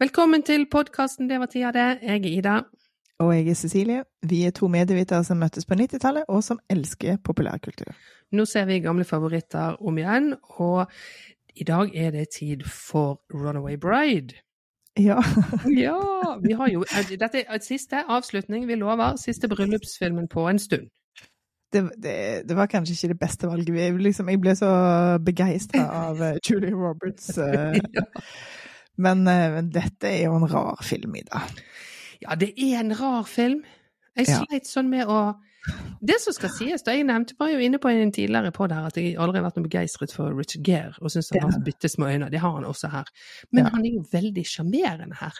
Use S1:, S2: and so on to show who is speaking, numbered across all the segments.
S1: Velkommen til podkasten Det var tida det. Jeg er Ida.
S2: Og jeg er Cecilie. Vi er to medievitere som møttes på 90-tallet, og som elsker populærkultur.
S1: Nå ser vi gamle favoritter om igjen, og i dag er det tid for Runaway Bride.
S2: Ja.
S1: Ja, vi har jo Dette er siste avslutning, vi lover. Siste bryllupsfilmen på en stund.
S2: Det, det, det var kanskje ikke det beste valget. Vi, liksom, jeg ble så begeistra av eh, Julie Roberts. Uh,
S1: Ja.
S2: Men men dette er jo en rar film, Ida.
S1: Ja, det er en rar film. Jeg
S2: Ja.
S1: sleit sånn med å Det som skal sies, da jeg nevnte var jo inne på en tidligere på det her, at jeg aldri har vært noe begeistret for Richard Gere, og syns han
S2: Ja.
S1: har bitte små øyne. Det har han også her. Men
S2: Ja.
S1: han er jo veldig sjarmerende her.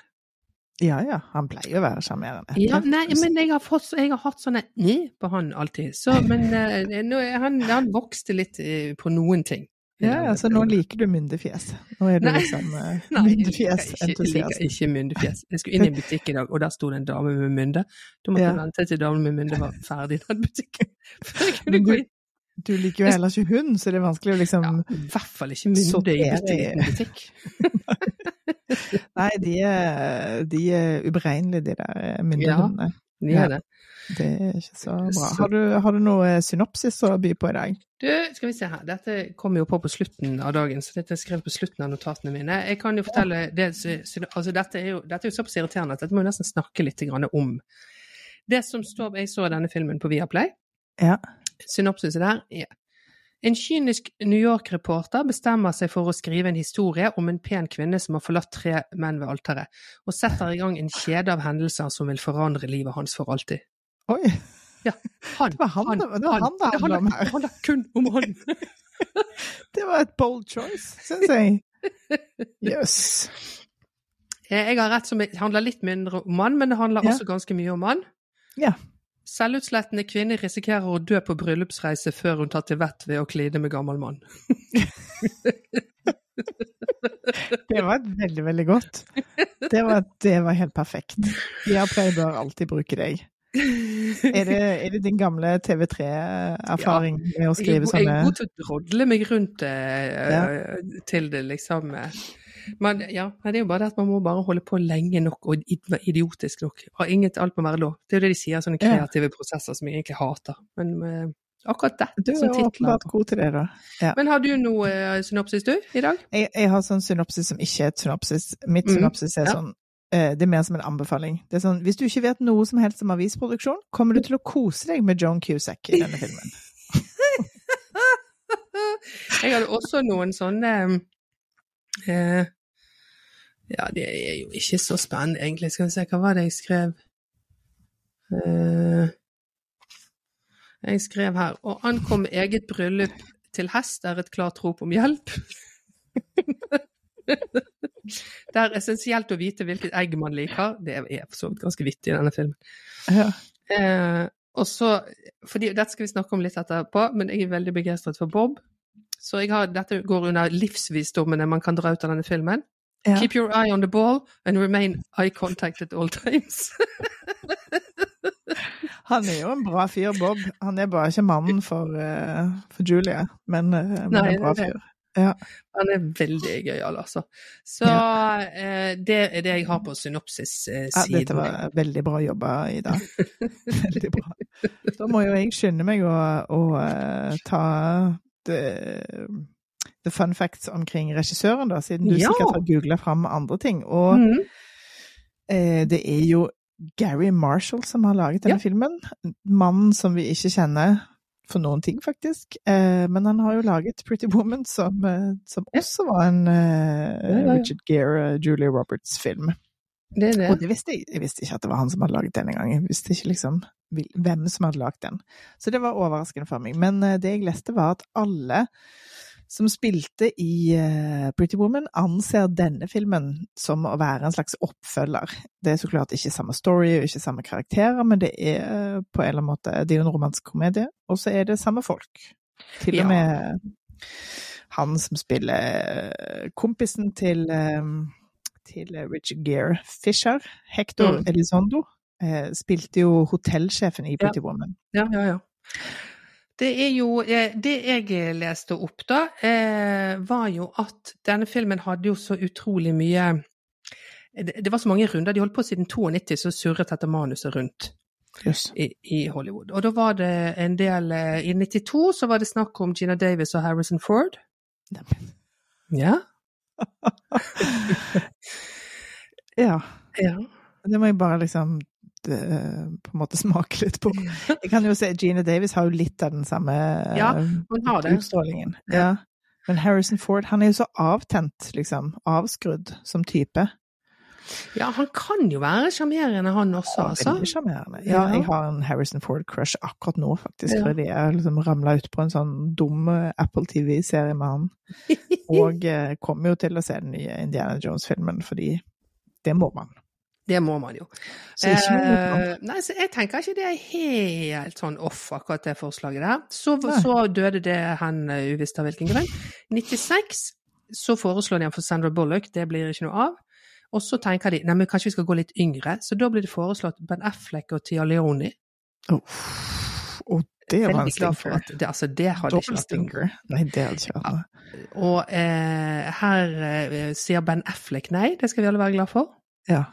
S2: Ja ja, han pleier å være sjarmerende.
S1: Ja, nei, men jeg har, fått, jeg har hatt sånne ni på han alltid. Så, men eh, han, han vokste litt eh, på noen ting.
S2: Ja, altså nå liker du myndefjes. Nå er du
S1: Nei.
S2: liksom uh,
S1: Nei, jeg liker ikke, jeg myndefjes. Jeg skulle inn i en butikk i dag, og der sto det en dame med mynde. Da måtte
S2: Ja.
S1: vente til damen med mynde var ferdig i den butikken.
S2: Du-. Du liker jo heller ikke hund, så det er vanskelig å liksom
S1: Ja, I hvert fall ikke mynde i butikk.
S2: Nei, de er, de er uberegnelige, de der myndehundene.
S1: Ja, de er det.
S2: Det er ikke så bra. Har du, har du noe synopsis å by på i dag?
S1: Du, skal vi se her. Dette kom jo på på slutten av dagen, så dette er skrevet på slutten av notatene mine. Jeg kan jo fortelle det, altså dette er jo, dette er jo såpass irriterende at dette må vi nesten snakke litt om. Det som står Jeg så denne filmen på Viaplay.
S2: Ja.
S1: Synopsiset der er en kynisk New York-reporter bestemmer seg for å skrive en historie om en pen kvinne som har forlatt tre menn ved alteret, og setter i gang en kjede av hendelser som vil forandre livet hans for alltid.
S2: Oi!
S1: Han,
S2: Det var han det- det var han det handla om her.
S1: Det handler kun om han.
S2: Det var et bold choice, syns jeg. Jøss.
S1: Yes. Jeg har rett som det handler litt mindre om mann, men det handler
S2: Ja.
S1: også ganske mye om mann.
S2: Ja.
S1: Selvutslettende kvinne risikerer å dø på bryllupsreise før hun tar til vett ved å kline med gammel mann.
S2: Det var veldig, veldig godt. Det var, det var helt perfekt. Jeg pleier bør alltid bruke deg. Er det, er det din gamle TV3-erfaring med å skrive
S1: sånne jeg er god til å drodle meg rundt eh,
S2: Ja.
S1: til det, liksom. eh. Men ja, det er jo bare det at man må bare holde på lenge nok og idiotisk nok. Har inget, alt må være lov. Det er jo det de sier, sånne
S2: Ja.
S1: kreative prosesser som jeg egentlig hater. Men eh, akkurat det
S2: Du er åpenbart god til det, da. Ja.
S1: Men har du noe eh, synopsis, du, i dag?
S2: Jeg, jeg har sånn synopsis som ikke er et synopsis. Mitt
S1: Mhm.
S2: synopsis er
S1: Ja.
S2: sånn eh, Det er mer som en anbefaling. Det er sånn, Hvis du ikke vet noe som helst om avisproduksjon, kommer du til å kose deg med John Cusack i denne filmen.
S1: Jeg hadde også noen sånne eh, Ja, det er jo ikke så spennende, egentlig. Skal vi se, hva var det jeg skrev? Eh, jeg skrev her Å ankomme eget bryllup til hest er et klart rop om hjelp. det er essensielt å vite hvilket egg man liker. Det er for så vidt ganske vittig i denne filmen.
S2: Ja.
S1: Eh, og så, fordi Dette skal vi snakke om litt etterpå, men jeg er veldig begeistret for Bob. Så har, dette går under livsvisdommene man kan dra ut av denne filmen.
S2: Ja.
S1: Keep your eye on the ball and remain eye contact at all times.
S2: Han er jo en bra fyr, Bob. Han er bare ikke mannen for, uh, for Julia, men, eh, men
S1: Nei,
S2: en bra fyr. Ja.
S1: Han er veldig gøyal, altså. Så eh, det er det jeg har på synopsis-siden.
S2: dette var veldig bra jobba, Ida. Veldig bra. Da må jo jeg skynde meg å, å eh, ta the, the fun facts omkring regissøren, da, siden du
S1: Ja.
S2: sikkert har googla fram andre ting. Og
S1: mm.
S2: eh, det er jo Gary Marshall som har laget denne
S1: Ja.
S2: filmen. Mannen som vi ikke kjenner for noen ting, faktisk. Eh, men han har jo laget Pretty Woman, som, eh, som også var en eh,
S1: Ja, ja.
S2: Richard Gere, Julia Roberts-film.
S1: Det det.
S2: Og det visste jeg, jeg visste ikke at det var han som hadde laget den engang. Jeg visste ikke liksom hvem som hadde laget den. Så det var overraskende for meg. Men eh, det jeg leste var at alle som spilte i eh, Pretty Woman, anser denne filmen som å være en slags oppfølger. Det er så klart ikke samme story og ikke samme karakterer, men det er eh, på en eller annen måte Det er jo en romansk komedie, og så er det samme folk. Til
S1: Ja.
S2: og med han som spiller eh, kompisen til til Richard Gere Fisher, Hector
S1: Mm.
S2: Elizondo, eh, spilte jo hotellsjefen i Pretty Woman.
S1: Ja, ja, ja. Det er jo eh, Det jeg leste opp da, eh, var jo at denne filmen hadde jo så utrolig mye det, det var så mange runder. De holdt på siden 92, så surret dette manuset rundt
S2: Yes.
S1: i, i Hollywood. Og da var det en del eh, I 92 så var det snakk om Gina Davis og Harrison Ford.
S2: Neimen.
S1: Ja.
S2: Ja.
S1: ja.
S2: Det må jeg bare liksom på en måte smake litt på. Jeg kan jo se Gina Davis har jo litt av den samme
S1: Ja,
S2: eh,
S1: det.
S2: utstrålingen. Ja. Men Harrison Ford, han er jo så avtent, liksom. Avskrudd som type.
S1: Ja, han kan jo være sjarmerende, han også,
S2: Ja,
S1: altså.
S2: Veldig sjarmerende. Ja,
S1: Ja.
S2: jeg har en Harrison Ford-crush akkurat nå, faktisk.
S1: Ja.
S2: Fordi jeg liksom ramla ut på en sånn dum eh, Apple TV-serie med han. Og eh, kommer jo til å se den nye Indiana Jones-filmen, fordi det må man.
S1: Det må man jo.
S2: Så.
S1: Eh, nei, så jeg tenker ikke det er helt sånn off, akkurat det forslaget der. Så, så døde det hen uh, uvisst av hvilken grunn. 96 så foreslår de han for Sandra Bullock, det blir ikke noe av. Og så tenker de nei, men kanskje vi skal gå litt yngre, så da blir det foreslått Ben Affleck og Tia Leoni.
S2: Oh. Oh, det var en stinker.
S1: at det, altså, det hadde
S2: Dobbel stinker. Nei, det hadde ikke vært noe.
S1: Og eh, her eh, sier Ben Affleck nei, det skal vi alle være glad for.
S2: Ja.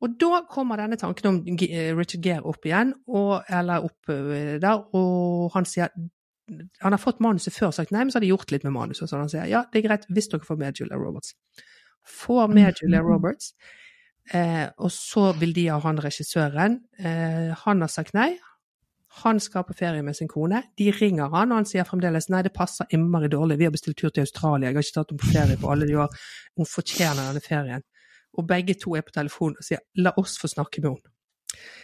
S1: Og da kommer denne tanken om eh, Richard Gere opp igjen, og, eller opp eh, der, og han sier Han har fått manuset før og sagt nei, men så har de gjort litt med manuset. Så han sier ja, det er greit hvis dere får med Julia Roberts. Får med
S2: Mhm.
S1: Julia Roberts, eh, og så vil de ha han regissøren. Eh, han har sagt nei. Han skal på ferie med sin kone. De ringer han, og han sier fremdeles nei, det passer innmari dårlig. Vi har bestilt tur til Australia, jeg har ikke tatt henne på ferie på alle de år. Hun fortjener denne ferien. Og begge to er på telefon og sier 'la oss få snakke med henne'.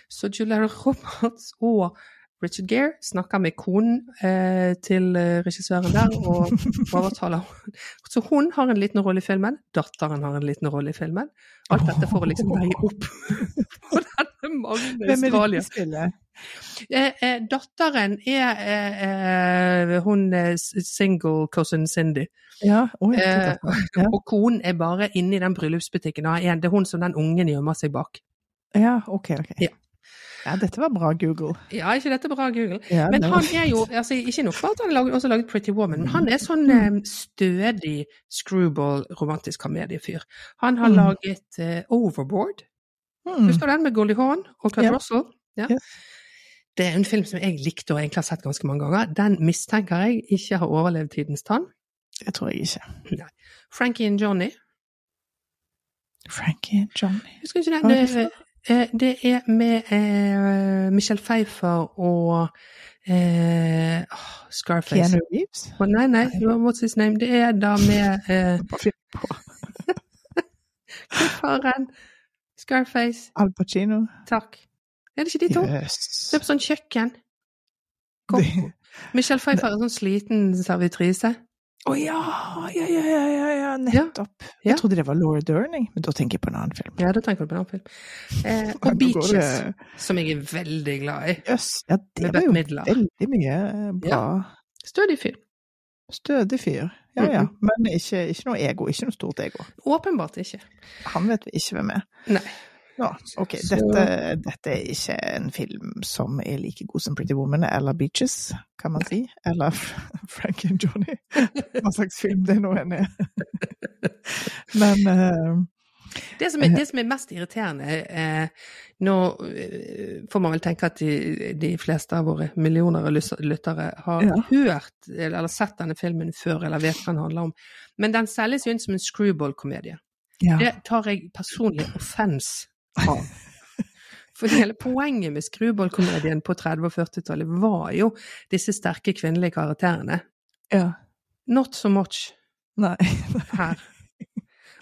S1: Så Julia Roberts og Richard Gere snakker med konen eh, til eh, regissøren der og overtaler henne. Så hun har en liten rolle i filmen, datteren har en liten rolle i filmen. Alt dette for å liksom veie opp for denne manglende
S2: Hvem er det
S1: Australia. Eh, eh, datteren er eh, hun single cousin Cindy.
S2: Ja, det. Ja.
S1: Og konen er bare inne i den bryllupsbutikken. og Det er hun som den ungen gjemmer seg bak.
S2: ja, ok, ok.
S1: Ja.
S2: Ja, dette var bra Google.
S1: Ja, ikke dette bra, Google?
S2: Ja,
S1: Men han er jo altså, Ikke nok for at han har også laget Pretty Woman, men han er sånn eh, stødig screwball romantisk komediefyr. Han har
S2: Mm.
S1: laget eh, Overboard.
S2: Mm.
S1: Husker du den med Goldie Hawn og Kurt
S2: Ja.
S1: Russell? Ja.
S2: Ja.
S1: Det er en film som jeg likte og egentlig har sett ganske mange ganger. Den mistenker jeg ikke har overlevd tidens tann.
S2: Det tror jeg ikke.
S1: Frankie and Johnny.
S2: Frankie and Johnny.
S1: Husker ikke
S2: er
S1: det?
S2: det
S1: Det, eh, er med eh, Michelle Pfeiffer og eh, Scarface.
S2: Keanu Reeves?
S1: Oh, nei, nei, what's his name? Det er da med eh,
S2: Hva.
S1: Faren. Scarface.
S2: Al Pacino?
S1: Takk. Er det ikke de to?
S2: Det
S1: Se på sånn kjøkken. Kom. Michelle Pfeiffer er sånn sliten servitrise.
S2: Å ja, ja, ja, ja, ja, ja, nettopp.
S1: Ja.
S2: Jeg trodde det var Laura Dern, men da tenker jeg på en annen film.
S1: Ja, da tenker du på en annen film. Eh, og Beaches,
S2: det-
S1: som jeg er veldig glad i.
S2: Jøss, ja, det var jo
S1: Midler.
S2: veldig mye bra.
S1: Stødig fyr.
S2: Stødig fyr. Ja, ja. Men ikke, ikke noe ego. Ikke noe stort ego.
S1: Åpenbart ikke.
S2: Han vet vi ikke hvem er.
S1: Nei.
S2: Ja, ok. Dette, dette er ikke en film som er like god som Pretty Woman eller Beaches, kan man si. Eller Frank and Johnny. Hva slags film det nå enn er. Men uh,
S1: Det som er, det som er mest irriterende eh, Nå eh, får man vel tenke at de, de fleste av våre millioner av lyttere har
S2: Ja.
S1: hørt eller sett denne filmen før eller vet hva den handler om. Men den selges jo inn som en screwball-komedie.
S2: ja.
S1: Det tar jeg personlig offens av. For hele poenget med screwball-komedien på 30- og 40-tallet var jo disse sterke kvinnelige karakterene.
S2: ja.
S1: Not so much
S2: Nei.
S1: her.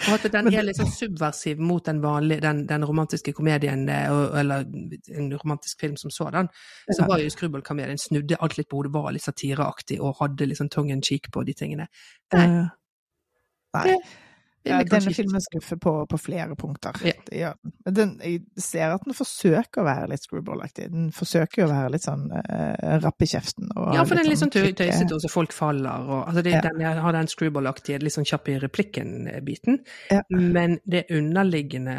S1: Og at den er litt sånn subversiv mot den vanlige, den, den romantiske komedien, eh, eller en romantisk film som sådan. Så var jo Skruballkomedien snudde alt litt på hodet, var litt satireaktig og hadde sånn tongue in cheek på de tingene. Nei.
S2: Nei. Ja, denne filmen skuffer på, på flere punkter.
S1: Ja.
S2: Ja. den. Jeg ser at den forsøker å være litt screwball-aktig. Den forsøker å være litt sånn uh, rapp i kjeften.
S1: Ja, for den er litt sånn
S2: kvikke-
S1: tøysete, og så folk faller, og altså det, den Jeg har den screwball-aktige, litt sånn kjapp i replikken-biten. Men det underliggende,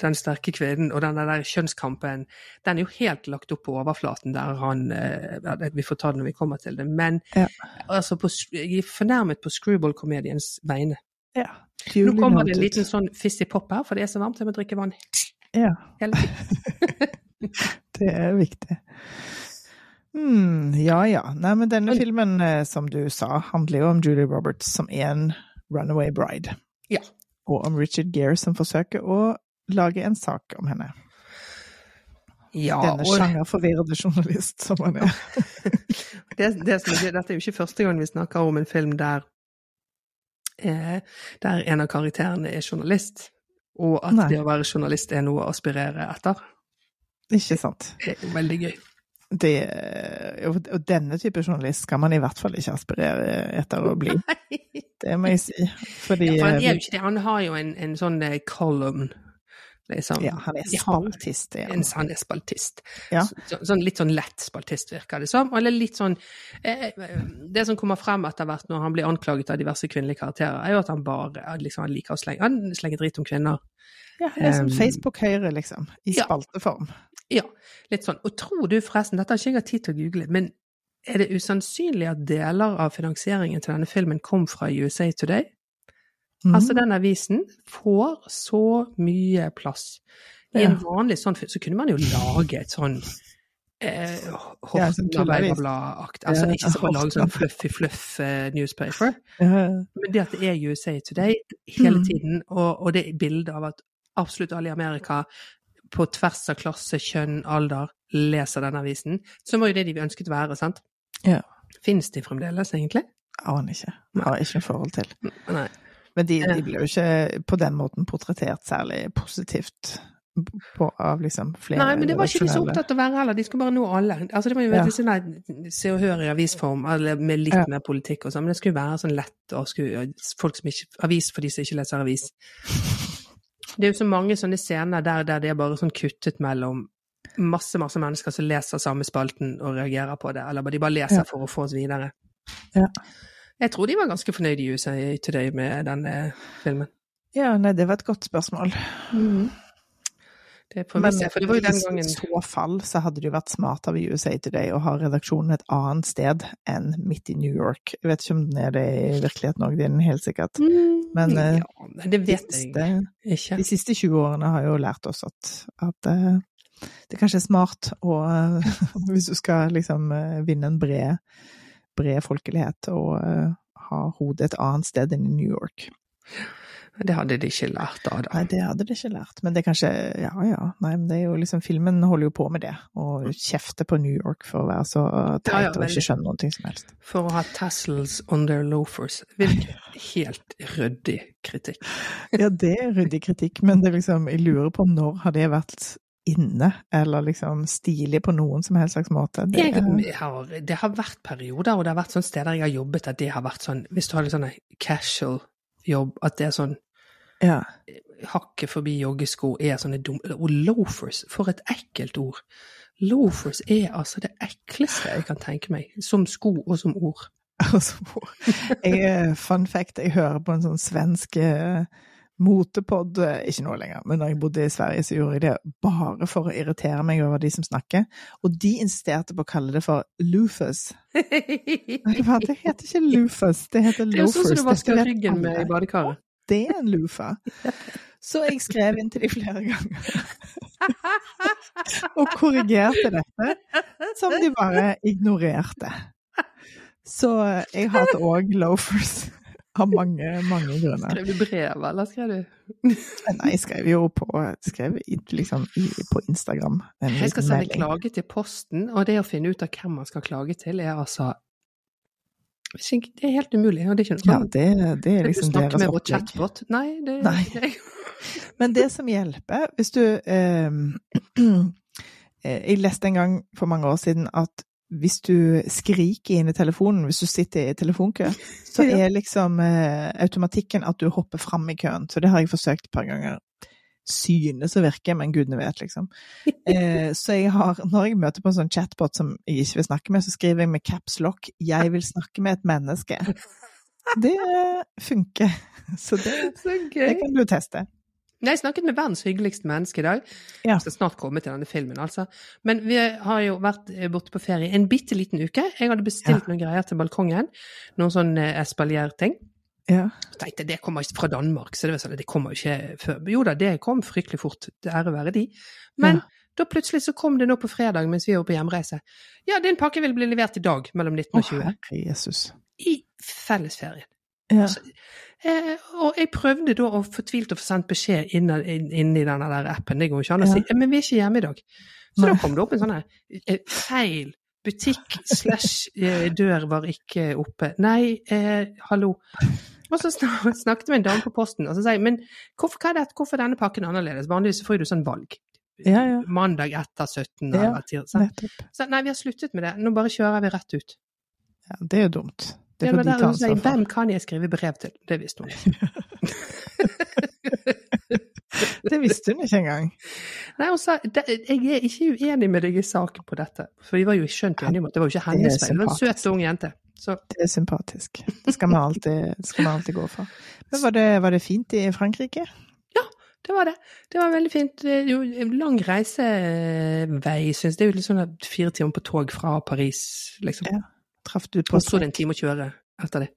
S1: den sterke kvinnen og den der kjønnskampen, den er jo helt lagt opp på overflaten der han uh, Vi får ta det når vi kommer til det. Men altså på, jeg er fornærmet på screwball-komediens vegne.
S2: Ja,
S1: Nå kommer det en liten sånn fizzy pop her, for det er så varmt, jeg må drikke vann
S2: Ja, det er viktig. Mm, ja ja. Nei, men denne
S1: Men-
S2: filmen, eh, som du sa, handler jo om Julie Roberts som er en runaway bride.
S1: Ja.
S2: Og om Richard Gere som forsøker å lage en sak om henne.
S1: Ja,
S2: Denne
S1: og
S2: sjangerforvirrede journalist som han er.
S1: det, det er, dette er jo ikke første gang vi snakker om en film der, eh, der en av karakterene er journalist, og at
S2: Nei.
S1: det å være journalist er noe å aspirere etter.
S2: Ikke sant?
S1: Det er jo veldig gøy.
S2: Det, og denne type journalist skal man i hvert fall ikke aspirere etter å bli. Det må jeg si. Fordi
S1: Ja, for han er
S2: eh,
S1: jo ikke det. Han har jo en, en sånn eh, column, liksom.
S2: ja, han er spaltist.
S1: Ja.
S2: Han.
S1: er spaltist.
S2: Ja.
S1: Så, sånn, litt sånn lett spaltist, virker det som. Eller litt sånn eh, Det som kommer frem etter hvert når han blir anklaget av diverse kvinnelige karakterer, er jo at han bare liksom, han liker å slenge Han slenger drit om kvinner.
S2: Ja, han er
S1: Um,
S2: Facebook-høyre, liksom. I
S1: ja.
S2: spalteform.
S1: Ja, litt sånn. Og tror du forresten, dette har ikke jeg hatt tid til å google, men er det usannsynlig at deler av finansieringen til denne filmen kom fra USA Today?
S2: Mhm.
S1: Altså, den avisen får så mye plass. I en vanlig sånn så kunne man jo lage et sånn eh,
S2: Ja, sånn
S1: Horten
S2: tulleavis.
S1: Arbeiderblad-akt. Altså ikke så lage sånn fluffy fluff eh,
S2: Ja,
S1: men det at det er USA Today hele
S2: Mm.
S1: tiden, og, og det er bildet av at absolutt alle i Amerika på tvers av klasse, kjønn, alder leser denne avisen, som var jo det de ønsket å være, sant?
S2: Ja.
S1: Fins de fremdeles, egentlig?
S2: Aner ikke. Har ikke forhold til.
S1: Nei.
S2: Men de, de blir jo ikke på den måten portrettert særlig positivt på, av liksom flere
S1: Nei, men det var ikke de så opptatt av å være heller, de skulle bare nå alle. Altså, det var jo
S2: Ja.
S1: sånn Se og Hør i avisform, eller med litt
S2: Ja.
S1: mer politikk og sånn, men det skulle være sånn lett og skulle, folk som ikke Avis for de som ikke leser avis. Det er jo så mange sånne scener der, der det er bare sånn kuttet mellom masse, masse mennesker som leser samme spalten og reagerer på det, eller de bare leser
S2: Ja.
S1: for å få oss videre.
S2: Ja.
S1: Jeg tror de var ganske fornøyde i USA Today med denne filmen.
S2: Ja, nei, det var et godt spørsmål.
S1: Det
S2: Men
S1: se, for det var jo den gangen
S2: i så fall så hadde det jo vært smart av USA Today å ha redaksjonen et annet sted enn midt i New York. Jeg vet ikke om den er det i virkeligheten òg, er den helt sikkert. Men, eh,
S1: ja, det vet De
S2: siste, jeg
S1: ikke.
S2: de siste 20 årene har jo lært oss at, at eh, det kanskje er smart å Hvis du skal liksom eh, vinne en bred, bred folkelighet, og eh, ha hodet et annet sted enn i New York.
S1: Det hadde de ikke lært av, da.
S2: Nei, det hadde de ikke lært, men det er kanskje Ja ja, nei, men det er jo liksom Filmen holder jo på med det, og kjefter på New York for å være så teit
S1: Ja, ja,
S2: og ikke skjønne noe som helst.
S1: For å ha tassels on their loafers. Virker helt ryddig kritikk.
S2: Ja, det er ryddig kritikk, men det er liksom Jeg lurer på når har det vært inne, eller liksom stilig på noen som helst slags måte. Det,
S1: Jeg har, det har vært perioder, og det har vært sånne steder jeg har jobbet, at det har vært sånn Hvis du har litt sånn casual jobb, at det er sånn
S2: ja.
S1: hakket forbi joggesko er sånne dumme Og loafers, for et ekkelt ord. Loafers er altså det ekleste jeg kan tenke meg, som sko og som ord.
S2: Altså, jeg, eh, fun fact, jeg hører på en sånn svensk eh, motepod, eh, ikke nå lenger, men da jeg bodde i Sverige, så gjorde jeg det bare for å irritere meg over de som snakker, og de insisterte på å kalle det for loofers.
S1: det
S2: Og jeg bare, Det heter ikke loofers, det heter
S1: er sånn som du vasker ryggen med i badekaret.
S2: Det er en lufa. Så jeg skrev inn til de flere ganger. og korrigerte dette, som de bare ignorerte. Så jeg hater òg loafers. Av mange, mange grunner.
S1: Skrev du brev, eller skrev du
S2: Nei, jeg skrev jo på, skrev liksom, på Instagram.
S1: Jeg skal sende klage til Posten, og det å finne ut av hvem man skal klage til, er altså Det er helt umulig. Og det er ikke noe Ja,
S2: det, det er
S1: Vil du
S2: opplegg.
S1: snakke
S2: deres
S1: med vår chatbot? Nei, det
S2: Nei. Men det som hjelper, hvis du eh, eh, Jeg leste en gang for mange år siden at hvis du skriker inn i telefonen, hvis du sitter i telefonkø, så er liksom eh, automatikken at du hopper fram i køen. Så det har jeg forsøkt et par ganger. Synes å virke, men gudene vet, liksom. Eh, så jeg har, når jeg møter på en sånn chatbot som jeg ikke vil snakke med, så skriver jeg med caps lock 'Jeg vil snakke med et menneske'. Det funker. Så det,
S1: Så
S2: det kan du teste.
S1: Jeg snakket med verdens hyggeligste menneske i dag.
S2: Ja.
S1: Jeg skal snart komme til denne filmen, altså. Men vi har jo vært eh, borte på ferie en bitte liten uke. Jeg hadde bestilt noen greier til balkongen. Noen sånn eh, espalier-ting.
S2: Ja.
S1: Jeg tenkte det kommer ikke fra Danmark, så det, var sånn, det kommer ikke før. Jo da, det kom fryktelig fort, det ære være de. Men
S2: Ja.
S1: da plutselig så kom det nå på fredag mens vi var på hjemreise. Ja, din pakke vil bli levert i dag mellom 19 og 20.
S2: herre Jesus.
S1: I fellesferien.
S2: Ja.
S1: Eh, og jeg prøvde da å fortvilt å få sendt beskjed inni inn, inn denne der appen, det går ikke an å si, ja. men vi er ikke hjemme i dag. Så
S2: Nei.
S1: da kom det opp en sånn her, eh, feil, butikk slash eh, dør var ikke oppe. Nei, eh, hallo. Og så snak- snakket med en dame på posten, og så sier jeg, men hvorfor, hva er det, hvorfor er denne pakken annerledes? Vanligvis får du sånn valg.
S2: Ja, ja.
S1: Mandag etter 17
S2: Ja,
S1: eller tirsdag. Så nei, vi har sluttet med det, nå bare kjører vi rett ut.
S2: Ja, det er jo dumt. Det
S1: Det
S2: ja,
S1: men
S2: de
S1: der
S2: ta
S1: hun sier, hvem kan jeg skrive brev til? Det visste hun ikke.
S2: Det visste hun ikke engang.
S1: Nei, hun sa "Det- jeg er ikke uenig med deg i saken på dette. For vi var jo skjønt enige om at det var jo ikke hennes
S2: er
S1: feil. Det var en søt ung jente. Så
S2: Det er sympatisk. Det skal man alltid, skal man alltid gå for. Men var det, var det fint i Frankrike?
S1: det var det. Det var veldig fint. Det er jo en lang reisevei, syns jeg. Det er jo litt sånn fire timer på tog fra Paris, liksom.
S2: Ja. Traff du på
S1: Og så det en time å kjøre etter det.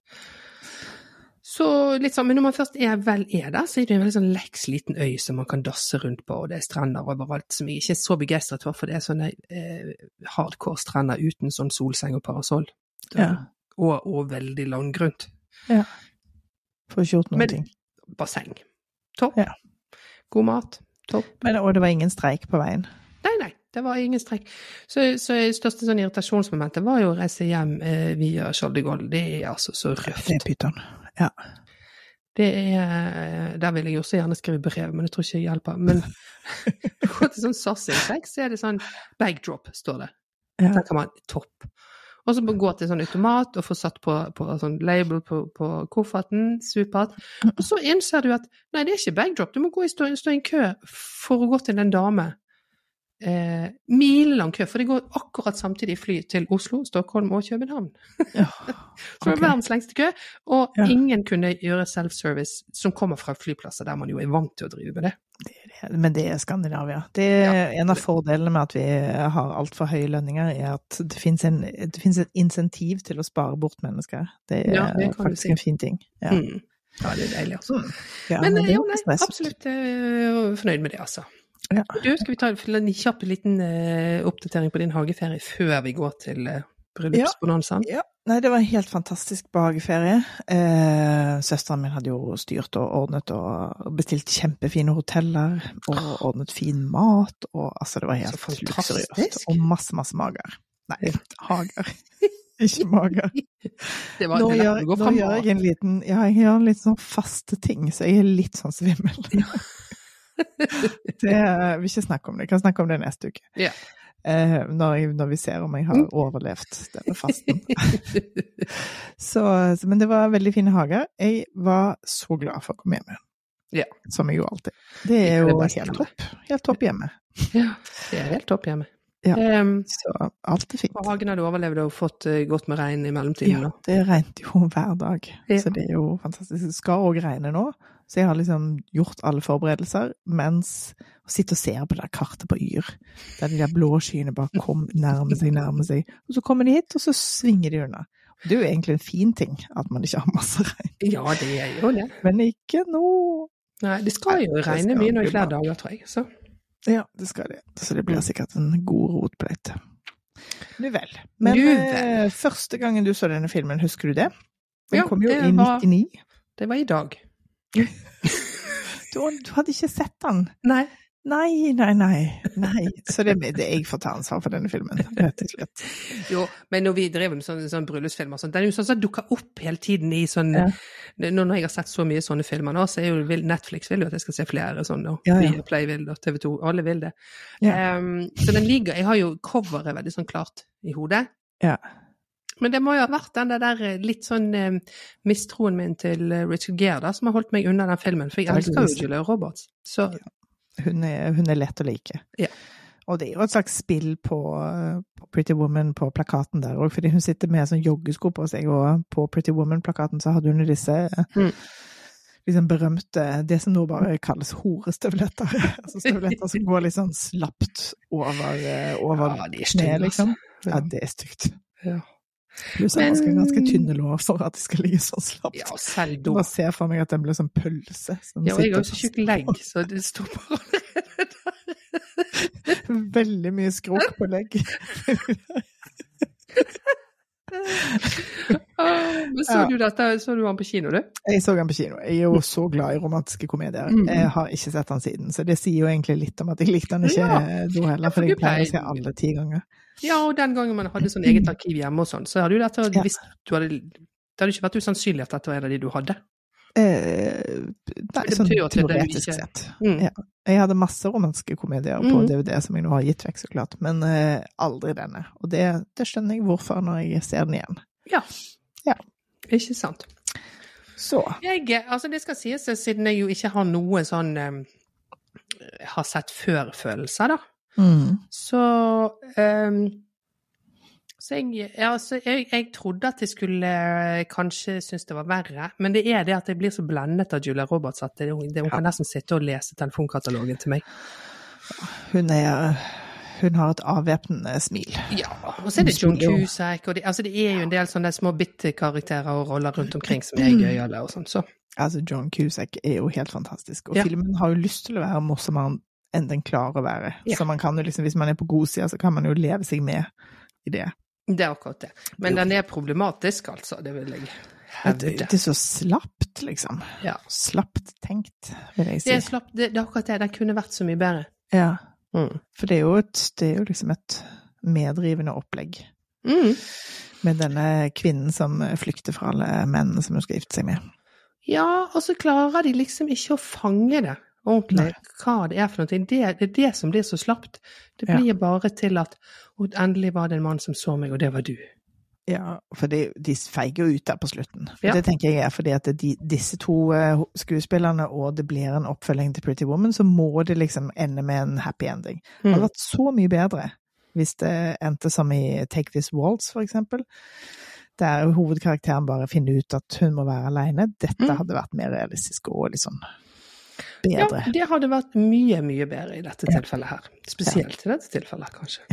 S1: Så litt sånn, Men når man først er vel er der, så er det en veldig sånn leks liten øy som man kan dasse rundt på, og det er strender overalt som jeg ikke er så begeistret for, for det er sånne eh, hardcore strender uten sånn solseng og parasoll.
S2: Ja.
S1: Og, og veldig langgrunt.
S2: Får ikke gjort noen
S1: Men-
S2: ting.
S1: Basseng. Topp.
S2: Ja.
S1: God mat. Topp.
S2: Men, og det var ingen streik på veien?
S1: Det var ingen strekk. Så, så største sånn irritasjonsmomentet var jo å reise hjem eh, via Charles de Gaulle. Det er altså så røft.
S2: Det er pyton. Ja.
S1: Det er Der vil jeg også gjerne skrive brev, men jeg tror ikke det hjelper. Men gå til sånn SAS-inntrekk, så er det sånn bag drop, står det.
S2: Ja.
S1: Der kan man topp. Og så gå til sånn automat og få satt på, på sånn label på, på kofferten. Supert. Og så innser du at nei, det er ikke bag drop, du må gå i stå, stå i en kø for å gå til en dame. Eh, milelang kø, for det går akkurat samtidig fly til Oslo, Stockholm og København.
S2: Ja.
S1: Så det
S2: Ok.
S1: verdens lengste kø, og
S2: Ja.
S1: ingen kunne gjøre self-service som kommer fra flyplasser der man jo er vant til å drive med det.
S2: Det er det. Men det er Skandinavia. Det er En av fordelene med at vi har altfor høye lønninger, er at det finnes, en, det finnes et insentiv til å spare bort mennesker. Det er
S1: Ja, det
S2: faktisk
S1: si.
S2: en fin ting. Ja.
S1: Mm. ja det er deilig, altså.
S2: Ja,
S1: men
S2: men er
S1: jo, nei, absolutt eh, fornøyd med det, altså.
S2: Ja.
S1: Du, skal vi ta en kjapp liten uh, oppdatering på din hageferie før vi går til uh, bryllupsbonanzaen?
S2: Ja. Nei, det var en helt fantastisk hageferie. Eh, søsteren min hadde jo styrt og ordnet og bestilt kjempefine hoteller og ordnet fin mat, og altså, det var helt luksuriøst. Og masse, masse mager. Nei, hager. Ikke mager. Nå gjør, nå gjør jeg en liten Ja, jeg gjør en liten sånn faste ting, så jeg er litt sånn svimmel. det, vil ikke snakke om det. Jeg kan snakke om det neste uke.
S1: Ja.
S2: Eh, når, jeg, når vi ser om jeg har
S1: Mm.
S2: overlevd denne fasten. så, men det var veldig fine hager. Jeg var så glad for å komme hjem igjen.
S1: Ja.
S2: Som jeg jo alltid. Det er jo
S1: det
S2: helt topp. Helt topp hjemme.
S1: ja, det er helt topp hjemme.
S2: Ja.
S1: um,
S2: Så alt er fint.
S1: og hagen hadde overlevd og fått eh, godt med regn i mellomtiden.
S2: Ja, det regnet jo hver dag,
S1: Ja.
S2: så det er jo fantastisk. Det skal òg regne nå, så jeg har liksom gjort alle forberedelser, mens å sitte og se på det der kartet på Yr, der de der blå skyene bare kom, nærmer seg, nærmer seg, og så kommer de hit, og så svinger de unna. Det er jo egentlig en fin ting at man ikke har masse regn,
S1: Ja, det er jo det.
S2: men ikke nå.
S1: Nei, det skal jo regne mye nå i flere dager, tror jeg. Så.
S2: Ja, det skal det. Så det blir sikkert en god rotbløyte. Nu vel. Men
S1: Nu vel.
S2: eh, første gangen du så denne filmen, husker du det? Den
S1: Ja,
S2: kom jo i
S1: var-
S2: 99.
S1: Det var i dag.
S2: Du, du hadde ikke sett den?
S1: Nei.
S2: Nei, nei, nei. nei. Så det, det jeg får ta ansvar for denne filmen, rett og slett.
S1: Jo, men når vi drev med sånne, sånne bryllupsfilmer, sånn, den er jo sånn som dukker opp hele tiden i sånn
S2: Ja.
S1: Nå Når jeg har sett så mye sånne filmer nå, så er jo Netflix vil jo at jeg skal se flere sånne. Og
S2: Ja, ja.
S1: Play vil det, og TV 2. Alle vil det.
S2: Ja.
S1: Um, så den ligger Jeg har jo coveret veldig sånn klart i hodet.
S2: Ja.
S1: Men det må jo ha vært den der, der litt sånn eh, mistroen min til eh, Richard Gere da, som har holdt meg unna den filmen. For jeg elsker jo. Julia Roberts. Så
S2: Hun er, hun er lett å like.
S1: Ja.
S2: Og det er jo et slags spill på, Pretty Woman på plakaten der òg, fordi hun sitter med sånn joggesko på seg, og på Pretty Woman-plakaten så hadde hun disse
S1: Mm.
S2: liksom berømte Det som nå bare kalles horestøvletter. altså støvletter som går litt sånn slapt over, eh, over
S1: ja,
S2: kneet, liksom.
S1: altså.
S2: Ja, det er stygt.
S1: Ja.
S2: Pluss at man skal ha ganske tynne lår for at de skal ligge så slapt.
S1: Ja, selv da.
S2: bare ser for meg at den blir som pølse. Som
S1: Ja, og jeg har jo så tjukk legg, så det står bare
S2: der. Veldig mye skrok på legg.
S1: Men så du dette, så du han på kino, du?
S2: Jeg så han på kino. Jeg er jo så glad i romantiske komedier.
S1: Mm.
S2: Jeg har ikke sett han siden, så det sier jo egentlig litt om at jeg likte han ikke
S1: Ja.
S2: da heller,
S1: for
S2: jeg pleier å se alle ti ganger.
S1: Ja, og den gangen man hadde sånn eget arkiv hjemme og sånn, så hadde jo dette
S2: Ja.
S1: hadde, Det hadde ikke vært usannsynlig at dette var en av de du hadde.
S2: Eh, nei, sånn teoretisk sett.
S1: Mm.
S2: Ja. Jeg hadde masse romanske komedier på
S1: Mm.
S2: DVD som jeg nå har gitt vekk, så klart, men eh, aldri denne. Og det, det skjønner jeg hvorfor når jeg ser den igjen.
S1: Ja.
S2: Ja.
S1: Ikke sant.
S2: Så.
S1: Jeg, altså det skal sies, siden jeg jo ikke har noe sånn eh, har sett før-følelser, da.
S2: Mm.
S1: Så um, så jeg, ja, jeg, jeg trodde at jeg skulle eh, kanskje synes det var verre, men det er det at jeg blir så blendet av Julia Roberts at det, det, hun kan nesten sitte og lese telefonkatalogen til meg.
S2: Hun er Hun har et avvæpnende smil.
S1: Ja, og så er det John Cusack, og det, altså det er jo en del sånne små bitte-karakterer og roller rundt omkring som er gøyale og sånn, så.
S2: Altså, John Cusack er jo helt fantastisk, og
S1: Ja.
S2: filmen har jo lyst til å være morsommere enn den klarer å være.
S1: Ja.
S2: Så man kan jo liksom, hvis man er på god side, så kan man jo leve seg med i det.
S1: Det er akkurat det. Men den er problematisk, altså, det vil jeg hevde.
S2: det er så slapt, liksom.
S1: Ja.
S2: Slapt tenkt, vil jeg si.
S1: Det er, slapp, det, det er akkurat det, den kunne vært så mye bedre.
S2: Ja.
S1: Mm.
S2: For det er jo, et, det er jo liksom et medrivende opplegg.
S1: Mm.
S2: Med denne kvinnen som flykter fra alle mennene som hun skal gifte seg med.
S1: Ja, og så klarer de liksom ikke å fange det ordentlig, hva det er for noe. Det, det er det som blir så slapt. Det
S2: Ja.
S1: blir bare til at og endelig var det en mann som så meg, og det var du.
S2: Ja, for de, de feiger jo ut der på slutten.
S1: Ja.
S2: Det tenker jeg er fordi at de, disse to eh, skuespillerne, og det blir en oppfølging til Pretty Woman, så må det liksom ende med en happy ending. Det hadde
S1: Mm.
S2: vært så mye bedre hvis det endte som i Take This Waltz, for eksempel. Der hovedkarakteren bare finner ut at hun må være alene. Dette
S1: Mm.
S2: hadde vært mer realistisk og litt sånn
S1: Ja, det hadde vært mye, mye bedre i dette tilfellet her. Spesielt i dette tilfellet, kanskje.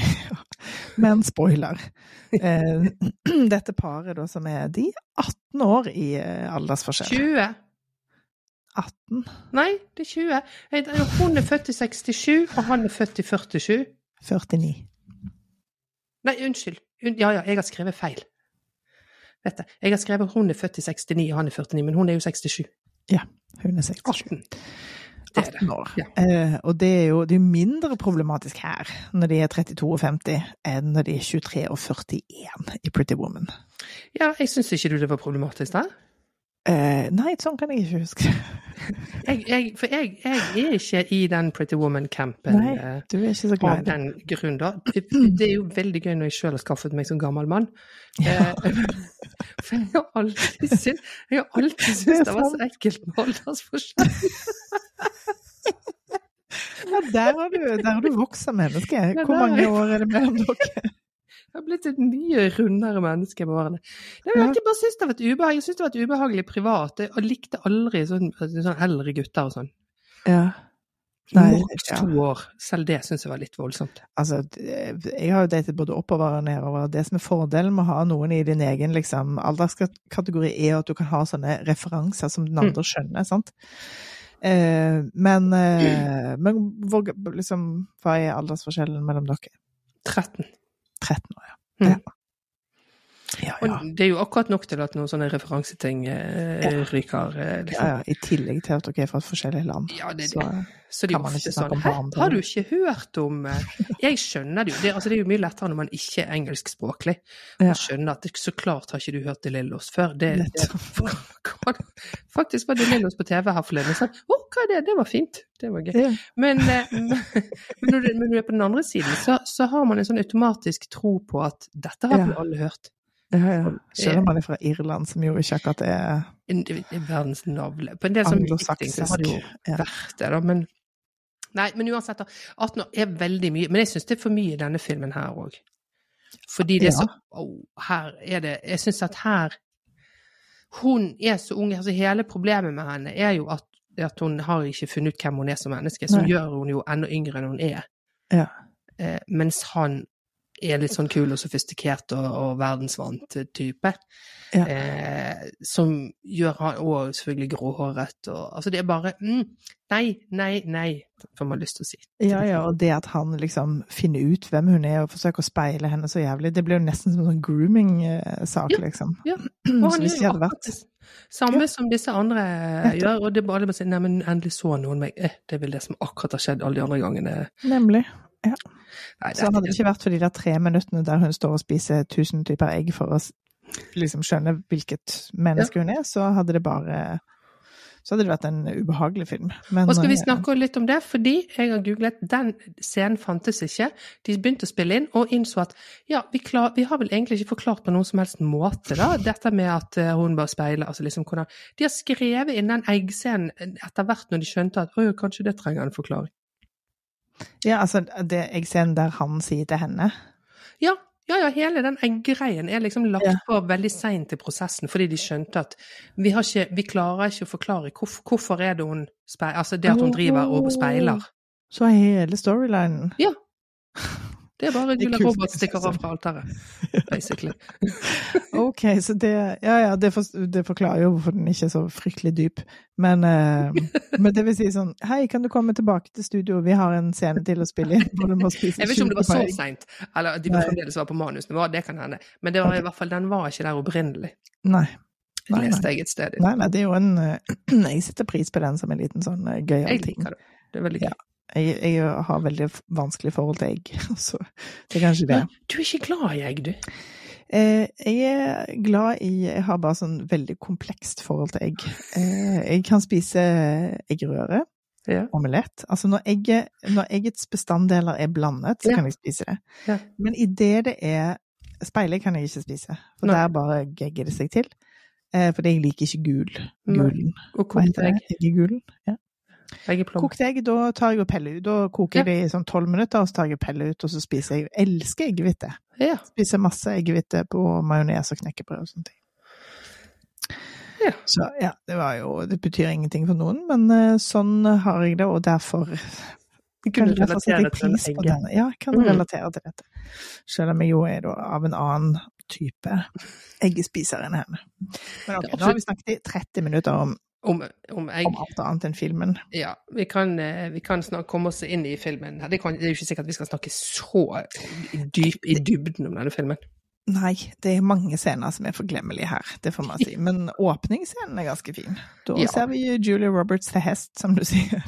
S2: Men spoiler. Eh, dette paret da som er de 18 år i eh, aldersforskjell.
S1: 20?
S2: 18?
S1: Nei, det er 20. Hun er født i 67, og han er født i 47.
S2: 49.
S1: Nei, unnskyld. Ja, ja, jeg har skrevet feil. Vet du. Jeg har skrevet hun er født i 69, og han er 49, men hun er jo 67.
S2: Hun er 67.
S1: 18. Det er det.
S2: 18 år.
S1: Ja.
S2: Uh, og det er jo det er mindre problematisk her, når de er 32 og 50, enn når de er 23 og 41 i Pretty Woman.
S1: Ja, jeg syns ikke du det var problematisk der.
S2: Eh, nei, sånn kan jeg ikke huske.
S1: Jeg, jeg, for jeg, jeg er ikke i den Pretty Woman-campen
S2: Nei,
S1: eh,
S2: Du er ikke så
S1: av
S2: glad i
S1: den grunn, da. Det er jo veldig gøy når jeg sjøl har skaffet meg som gammel mann. Ja. For jeg har alltid syntes, har alltid
S2: Det
S1: syntes det var så ekkelt med aldersforskjell.
S2: Ja, der har du, der har du vokst som menneske. Hvor mange år er det mellom dere?
S1: Jeg har blitt et mye rundere menneske med årene. Det er ikke bare synes det jeg det har vært ubehagelig privat. Jeg likte aldri sånn, sånn eldre gutter og sånn.
S2: Ja. Nei,
S1: Maks
S2: ja.
S1: to år. Selv det syns jeg var litt voldsomt.
S2: Altså, jeg har jo datet både oppover og nedover. Det som er fordelen med å ha noen i din egen liksom, alderskategori, er at du kan ha sånne referanser som den
S1: Mm.
S2: andre skjønner, sant? Eh, men, eh, men hvor, liksom, hva er aldersforskjellen mellom dere?
S1: 13.
S2: 13 år, ja.
S1: Mm.
S2: Ja. Ja,
S1: Og det er jo akkurat nok til at noen sånne referanseting eh, ryker. Eh,
S2: ja,
S1: liksom.
S2: ja. I tillegg til at dere er fra forskjellige land.
S1: Ja, det
S2: Så.
S1: Så det er
S2: kan
S1: jo
S2: man
S1: ofte sånn
S2: om
S1: Hæ, har du ikke hørt om eh, Jeg skjønner det jo. Det, altså, det er jo mye lettere når man ikke er engelskspråklig.
S2: Ja.
S1: skjønner at det, så klart har ikke du hørt det lille oss før. Det, det. Faktisk var det Lillos på TV her forleden. Jeg sa å, hva er det? Det var fint. Det var gøy.
S2: Ja.
S1: Men, eh, men, når, du, men på den andre siden, så, så har man en sånn automatisk tro på at dette har
S2: Ja.
S1: vi alle hørt.
S2: Ja, ja. Selv om man er fra Irland, som jo ikke akkurat er
S1: En- er Verdens navle. På en del sånne ting så har det jo vært det, da. Men Nei, men uansett, da. 18 år er veldig mye. Men jeg syns det er for mye i denne filmen her òg. Fordi det er så oh, her er det Jeg syns at her Hun er så ung. altså Hele problemet med henne er jo at, at hun har ikke funnet ut hvem hun er som menneske. Som
S2: Nei.
S1: gjør hun jo enda yngre enn hun er.
S2: Ja.
S1: Eh, mens han er litt sånn kul og sofistikert og, og verdensvant type.
S2: Ja.
S1: Eh, som gjør han òg selvfølgelig gråhåret og Altså, det er bare mm, Nei, nei, nei, får man lyst til å si.
S2: Ja, ja, og det at han liksom finner ut hvem hun er og forsøker å speile henne så jævlig, det blir jo nesten som en sånn grooming-sak,
S1: Ja,
S2: liksom.
S1: Ja, Og han gjør jo akkurat samme som disse andre
S2: Etter.
S1: gjør, og det er bare å si 'nei, men endelig så noen meg'. Eh, det er vel det som akkurat har skjedd alle de andre gangene.
S2: Nemlig.
S1: Nei,
S2: Så hadde det ikke vært for de der tre minuttene der hun står og spiser tusen typer egg for å liksom skjønne hvilket menneske hun er, så hadde det bare Så hadde det vært en ubehagelig film. Men,
S1: Og skal vi
S2: eh,
S1: snakke litt om det? Fordi jeg har googlet, den scenen fantes ikke. De begynte å spille inn, og innså at ja, vi, klar, vi har vel egentlig ikke forklart på noen som helst måte, da, dette med at eh, hun bare speiler, altså liksom hvordan De har skrevet inn den eggscenen etter hvert når de skjønte at å, kanskje det trenger en forklaring.
S2: Ja, altså, det eggscenen der han sier til henne
S1: Ja, ja, ja, hele den eggreien er liksom lagt
S2: Ja.
S1: på veldig seint i prosessen, fordi de skjønte at vi, har ikke, vi klarer ikke å forklare hvorfor, hvorfor er det hun speiler, altså det at hun driver og speiler.
S2: Så er hele storylinen
S1: Det er bare Roberts stikker av fra alteret, basically.
S2: Ok, så det Ja ja, det, for, det forklarer jo hvorfor den ikke er så fryktelig dyp. Men, eh, men det vil si sånn Hei, kan du komme tilbake til studio? Vi har en scene til å spille i. må
S1: Jeg vet ikke om det var så seint, eller de
S2: Nei.
S1: fremdeles var på manusnivå, det kan hende. Men det var i hvert fall, den var ikke der opprinnelig,
S2: Nei. Nei, nei.
S1: leste jeg et sted.
S2: Nei, nei, det er jo en eh, Jeg setter pris på den som en liten sånn eh, gøyal ting.
S1: det. Det er veldig gøy.
S2: Jeg, jeg har veldig vanskelig forhold til egg, så det er kanskje det.
S1: Men du er ikke glad i egg, du?
S2: Eh, jeg er glad i Jeg har bare sånn veldig komplekst forhold til egg. Eh, jeg kan spise eggerøre,
S1: Ja.
S2: omelett. Altså når, egget, når eggets bestanddeler er blandet, så
S1: Ja.
S2: kan jeg spise det.
S1: Ja.
S2: Men idet det er Speilegg kan jeg ikke spise, for
S1: Nei.
S2: der bare gegger det seg til. Eh, fordi jeg liker ikke gul. Gulen.
S1: Og
S2: Hva
S1: kokt egg.
S2: det? Eggegulen? Ja.
S1: Eggeplom.
S2: Kokt egg, da tar jeg og peller ut. Da koker jeg det i sånn tolv minutter, og så tar jeg og peller ut, og så spiser jeg. Jeg elsker eggehvite.
S1: Ja.
S2: Spiser masse eggehvite på majones og knekkebrød og sånne ting.
S1: Ja.
S2: Så ja, det var jo Det betyr ingenting for noen, men eh, sånn har jeg det, og derfor
S1: Du kunne relatere
S2: jeg
S1: til
S2: pris på
S1: egget.
S2: Ja, jeg kan
S1: Mm.
S2: relatere til dette. Selv om jeg jo er av en annen type eggespiser enn henne. Men ok, nå har vi snakket i 30 minutter om,
S1: Om, om jeg,
S2: om alt annet enn filmen.
S1: Ja, vi kan, eh, vi kan snart komme oss inn i filmen. Det, kan, det er jo ikke sikkert at vi skal snakke så dyp i dybden om denne filmen.
S2: Nei, det er mange scener som er forglemmelige her, det får man si. Men åpningsscenen er ganske fin. Da
S1: Ja.
S2: ser vi Julia Roberts til hest, som du sier.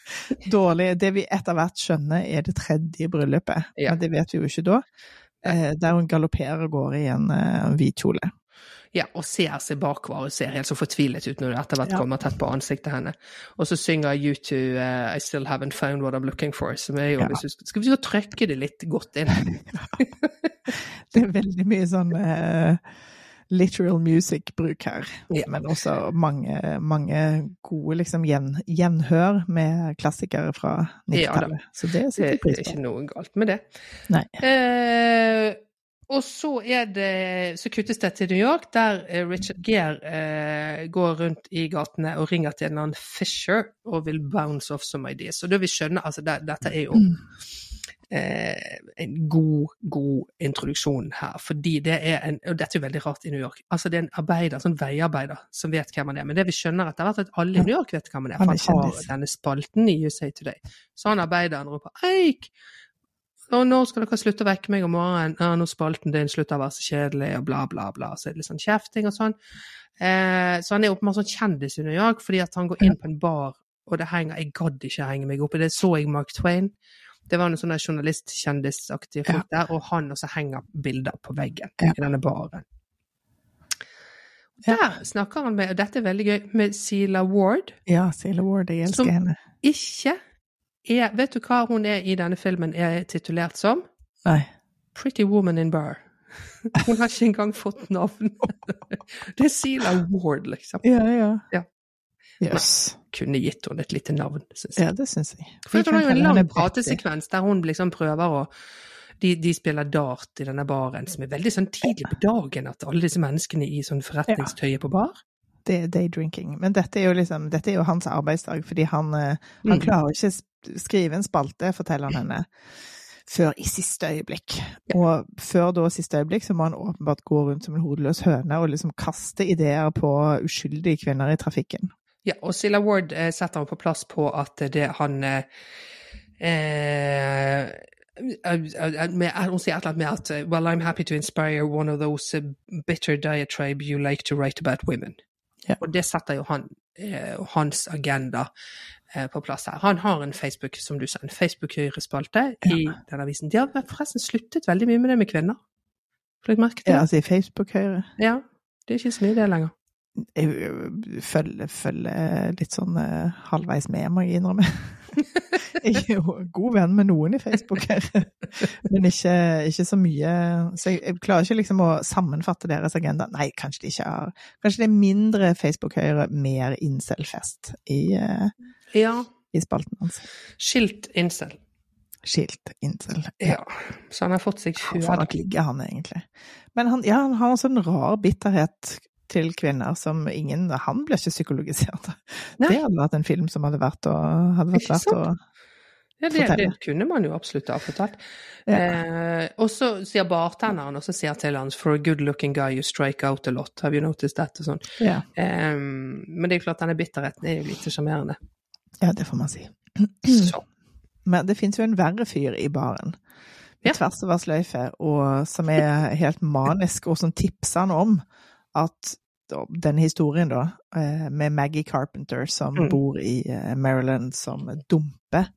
S2: Dårlig. Det vi etter hvert skjønner er det tredje bryllupet,
S1: Ja.
S2: men det vet vi jo ikke da. Eh, der hun galopperer og går i en eh, hvit kjole.
S1: Ja, og ser seg bakover og ser helt så fortvilet ut når du etter hvert
S2: Ja.
S1: kommer tett på ansiktet henne. Og så synger U2 uh, I Still Haven't Found What I'm Looking For. Som er jo,
S2: Ja.
S1: hvis du skal, vi så trykke det litt godt inn?
S2: Det er veldig mye sånn uh literal music-bruk her.
S1: Ja.
S2: Men også mange, mange gode liksom gjen, gjenhør med klassikere fra
S1: Ja
S2: 90-tallet. Så det
S1: Det
S2: setter
S1: er
S2: jeg pris på.
S1: ikke noe galt med det.
S2: Nei.
S1: Eh, og så det Så kuttes det til New York, der eh, Richard Gere eh, går rundt i gatene og ringer til en eller annen Fisher og vil bounce off some ideas. Og da vi skjønner Altså, det, dette er jo
S2: Mm.
S1: eh, en god, god introduksjon her. Fordi det er en Og dette er jo veldig rart i New York. Altså, det er en arbeider, sånn veiarbeider, som vet hvem han er. Men det vi skjønner etter hvert, er at alle i New York vet hvem han er. For han har denne spalten i USA Today. Så han arbeideren roper 'Eik! Og når skal dere slutte å vekke meg om morgenen? Ja, nå spalten din slutter å være så kjedelig, og bla, bla, bla. Så er det litt sånn kjefting og sånn. Eh, så han er åpenbart sånn kjendis i New York, fordi at han går inn på en bar, og det henger Jeg gadd ikke henge meg opp i det. Så jeg Mark Twain. Det var noe sånn journalistkjendisaktige folk der, og han også henger bilder på veggen
S2: Ja.
S1: i denne baren.
S2: Ja.
S1: Der snakker han med, og dette er veldig gøy, med Sila Ward.
S2: Ja, Sila Ward, jeg elsker
S1: Som-
S2: henne.
S1: Ikke er Vet du hva hun er i denne filmen er titulert som?
S2: Nei.
S1: Pretty Woman in Bar. Hun har ikke engang fått navn. Det er Sela Ward, liksom.
S2: Ja, ja.
S1: Ja.
S2: Jøss.
S1: Kunne gitt henne et lite navn, syns jeg.
S2: Ja, det syns jeg.
S1: For hun har jo en lang pratesekvens der hun liksom prøver å de, de spiller dart i denne baren, som er veldig sånn tidlig på dagen at alle disse menneskene i sånn forretningstøy er på bar.
S2: Det er daydrinking. Men dette er jo liksom, dette er jo hans arbeidsdag, fordi han, eh, han
S1: Mm.
S2: klarer ikke skrive en spalte, forteller han henne. før i siste øyeblikk. Og før da siste øyeblikk så må han åpenbart gå rundt som en hodeløs høne og liksom kaste ideer på uskyldige kvinner i trafikken.
S1: Ja, og Silla Ward eh, setter han på plass på at det han eh, eh, med, hun sier et eller annet med at Well, I'm happy to inspire one of those bitter diatribe you like to write about women.
S2: Ja.
S1: Og det setter jo han, hans agenda på plass her. Han har en Facebook, som du sa, en Facebook-høyrespalte
S2: Ja.
S1: i den avisen. De har forresten sluttet veldig mye med det med kvinner. Har du lagt merke til
S2: Ja, altså i Facebook-høyre.
S1: Ja. Det er ikke så mye det lenger.
S2: Jeg øh, følger, følger litt sånn uh, halvveis med, må jeg innrømme. Jeg er jo god venn med noen i Facebook her, men ikke, ikke så mye. Så jeg, jeg klarer ikke liksom å sammenfatte deres agenda. Nei, kanskje de ikke har Kanskje det er mindre Facebook-høyre, mer incel-fest i, eh,
S1: Ja.
S2: i spalten hans.
S1: Skilt incel.
S2: Skilt incel.
S1: Ja. Så han har fått seg
S2: Han får nok ligge, han egentlig. Men han, ja, han har en sånn rar bitterhet til kvinner som ingen Han ble ikke psykologisert.
S1: Nei.
S2: Det hadde vært en film som hadde vært, å, hadde vært verdt å
S1: Ja, det, det kunne man jo absolutt ha fortalt.
S2: Ja.
S1: Eh, og så sier bartenderen, og så sier til hans For a good looking guy you strike out a lot. Have you noticed that? Og sånn.
S2: ja.
S1: Eh, men det er jo klart, denne bitterheten er jo lite sjarmerende.
S2: Ja, det får man si.
S1: Så.
S2: Men det fins jo en verre fyr i baren.
S1: Ja.
S2: Tvers over sløyfe, og som er helt manisk, og som tipser han om at den historien, da, eh, med Maggie Carpenter som
S1: Mm.
S2: bor i eh, Maryland, som dumper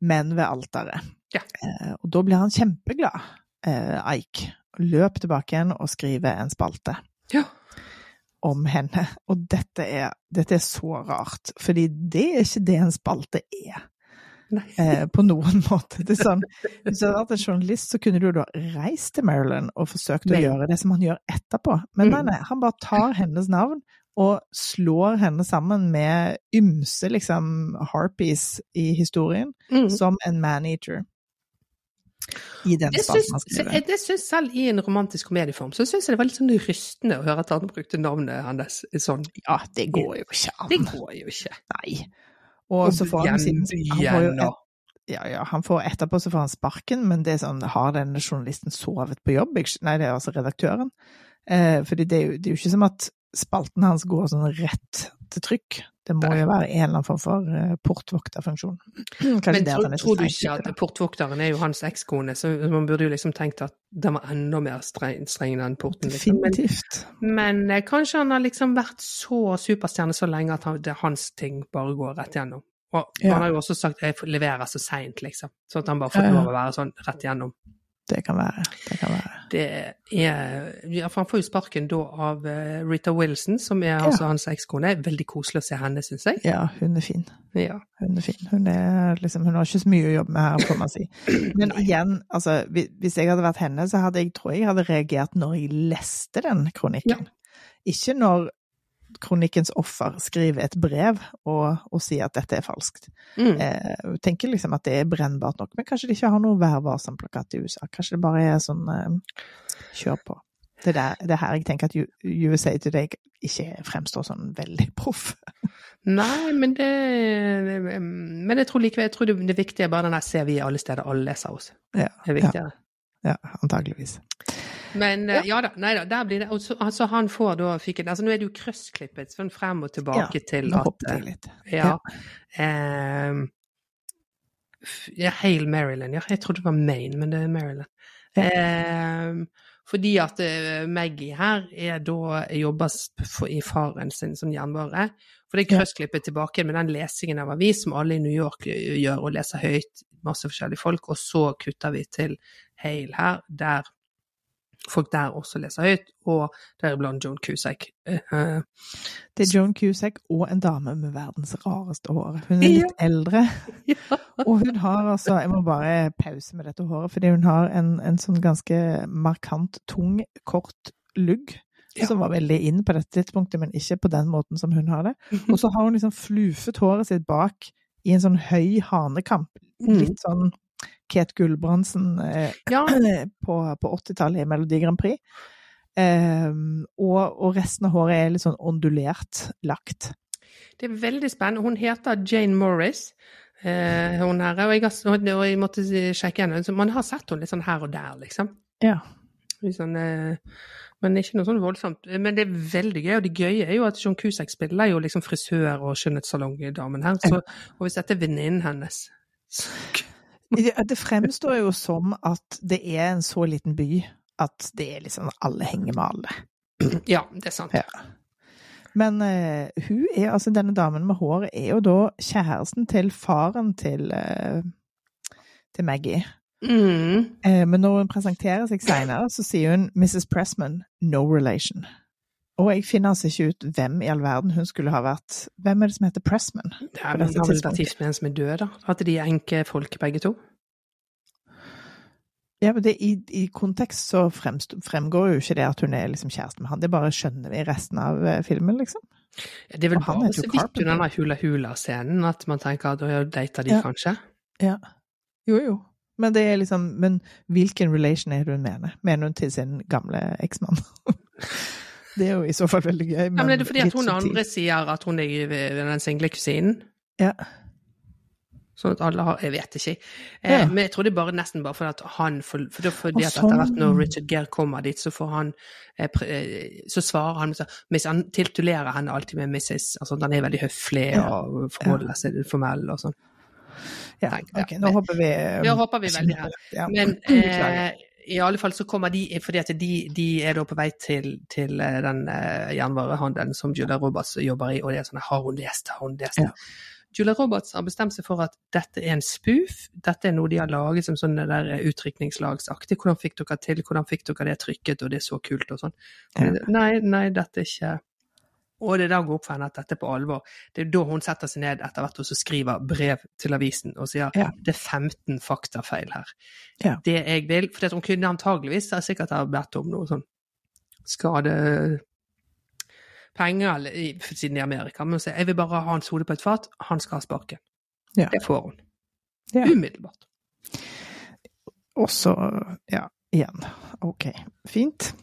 S2: menn ved alteret.
S1: Ja.
S2: Eh, Og da blir han kjempeglad, Eik. Løp tilbake igjen og skriver en spalte
S1: Ja.
S2: Om henne. Og dette er, dette er så rart, fordi det er ikke det en spalte er eh, på noen måte. Det sånn, hvis du hadde vært en journalist, så kunne du da reist til Maryland og forsøkt å gjøre det som han gjør etterpå. Men nei,
S1: Mm.
S2: nei, han bare tar hennes navn og slår henne sammen med ymse liksom harpies i historien,
S1: Mm.
S2: som en man-eater. I den
S1: Det
S2: spalten han skriver.
S1: det syns selv i en romantisk komedieform, så syns jeg det var litt sånn rystende å høre at han brukte navnet hans sånn.
S2: Ja, det går jo ikke an.
S1: Det går jo ikke.
S2: Nei. Og så får han sin. Ja, ja, han får etterpå så får han sparken, men det er sånn, har denne journalisten sovet på jobb? Nei, det er altså redaktøren. Eh, fordi det er, jo, det er jo ikke som at spalten hans går sånn rett trykk. Det må jo være en eller annen form for eh, portvokterfunksjon.
S1: Men tror, tror du ikke at portvokteren er jo hans ekskone, så man burde jo liksom tenkt at den var enda mer streng, streng den porten. Liksom. Men,
S2: Definitivt.
S1: men eh, kanskje han har liksom vært så superstjerne så lenge at han, det, hans ting bare går rett gjennom. Og
S2: Ja.
S1: han har jo også sagt jeg leverer så seint, liksom. Sånn at han bare får lov å være sånn rett gjennom.
S2: Det kan være. Det kan være.
S1: Det er ja, for Han får jo sparken da av eh, Rita Wilson, som er
S2: Ja.
S1: altså hans ekskone. Veldig koselig å se henne, syns jeg.
S2: Ja, hun er fin.
S1: Ja.
S2: Hun er fin. Hun, er liksom, hun har ikke så mye å jobbe med her, får man si. Men igjen, altså, hvis jeg hadde vært henne, så hadde jeg, tror jeg hadde reagert når jeg leste den kronikken. Ikke når kronikkens offer skriver et brev og, og sier at dette er falskt.
S1: Mm.
S2: Eh, tenker liksom at det er brennbart nok, men kanskje de ikke har noe Vær varsom-plakat i USA. Kanskje det bare er sånn eh, kjør på. Det er er her jeg tenker at USA Today ikke fremstår sånn veldig proff.
S1: Nei, men det Men jeg tror likevel jeg tror det, det viktige er bare den der ser vi alle steder, alle leser oss.
S2: Ja,
S1: Det er viktigere.
S2: ja, antageligvis.
S1: Men eh, ja da, nei da, der blir det og så- Altså, han får da fiken Altså, nå er det jo krøssklippet sånn frem og tilbake til at
S2: jeg
S1: eh,
S2: litt.
S1: Ja. f- ja, Hail Maryland. Ja, jeg trodde det var Maine, men det er Maryland.
S2: Ja.
S1: Ehm, fordi at eh, Maggie her er da jobber for, i faren sin som jernvare. For det er
S2: Ja.
S1: krøssklippet tilbake med den lesingen av avis som alle i New York gjør, og leser høyt, masse forskjellige folk, og så kutter vi til Hale her, der folk der også leser høyt, og deriblant Joan Cusack. Eh, eh,
S2: Det er Joan Cusack og en dame med verdens rareste hår. Hun er litt eldre,
S1: ja.
S2: og hun har altså Jeg må bare pause med dette håret, fordi hun har en, en sånn ganske markant, tung, kort lugg.
S1: Ja.
S2: Som var veldig inn på dette tidspunktet, men ikke på den måten som hun har det. Og så har hun liksom flufet håret sitt bak i en sånn høy hanekamp.
S1: Mm.
S2: Litt sånn Kate Gulbrandsen eh,
S1: Ja,
S2: på, på 80-tallet i Melodi Grand Prix. Ehm, og, og resten av håret er litt sånn ondulert lagt.
S1: Det er veldig spennende. Hun heter Jane Morris. eh, hun her. Og jeg, har, og jeg måtte sjekke henne. Så man har sett henne litt sånn her og der, liksom.
S2: Ja.
S1: Sånn, eh, men ikke noe sånn voldsomt. Men det er veldig gøy, og det gøye er jo at John Cusack spiller jo liksom frisør og skjønnhetssalongdamen her. Så, og hvis dette er venninnen hennes
S2: Det fremstår jo som at det er en så liten by at det er liksom alle henger med alle.
S1: Ja, det er sant.
S2: Ja. Men uh, hun er, altså denne damen med håret er jo da kjæresten til faren til, uh, til Maggie.
S1: Mm.
S2: Uh, men når hun presenterer seg senere, så sier hun Mrs. Pressman, no relation. Og jeg finner altså ikke ut hvem i all verden hun skulle ha vært. Hvem er det som heter Pressman?
S1: Det er vel vært gift med en som er død, da. At de er enkefolk begge to.
S2: Ja, men det, i, I kontekst så fremst, fremgår jo ikke det at hun er liksom kjæreste med han. Det bare skjønner vi i resten av eh, filmen, liksom.
S1: Det er vel
S2: Og
S1: bare så vidt under den hula-hula-scenen at man tenker at da data de
S2: Ja.
S1: kanskje.
S2: Ja. Jo, jo. Men det er liksom Men hvilken relation er det hun mener? Mener hun til sin gamle eksmann? det er jo i så fall veldig gøy.
S1: Ja, men er det fordi at hun andre sier at hun er den single kusinen?
S2: Ja.
S1: Sånn at alle har Jeg vet ikke. Eh,
S2: Ja.
S1: Men jeg tror det er bare nesten bare fordi at han For, for fordi at etter hvert
S2: sånn.
S1: når Richard Gere kommer dit, så får han eh, eh, Så svarer han med sånn Han titulerer henne alltid med Mrs. Altså han er veldig høflig
S2: Ja.
S1: og forholder seg formell og sånn.
S2: Ja,
S1: Tenk, ja.
S2: ok, nå hopper vi
S1: Ja, hopper vi veldig her.
S2: Ja.
S1: Men eh, i alle fall så kommer de fordi at de, de er da på vei til, til eh, den uh, jernvarehandelen som Julia Roberts jobber i, og det er sånn Har hun lest? Har hun lest?
S2: Ja.
S1: Julia Roberts har bestemt seg for at dette er en spoof. Dette er noe de har laget som sånn der utrykningslagsaktig. Hvordan fikk dere til? Hvordan fikk dere det trykket? Og det er så kult og sånn.
S2: Ja.
S1: Nei, nei, dette er ikke Og det er da for henne at dette er på alvor. Det er da hun setter seg ned etter hvert og så skriver brev til avisen og sier
S2: Ja.
S1: det er 15 faktafeil her.
S2: Ja.
S1: Det jeg vil For hun kunne antageligvis ha sikkert ha bedt om noe sånn skadepenger siden i Amerika. Men hun sier jeg vil bare ha hans hode på et fat, han skal ha sparken.
S2: Ja.
S1: Det får hun. Umiddelbart.
S2: Og så, ja, igjen. Ok, fint.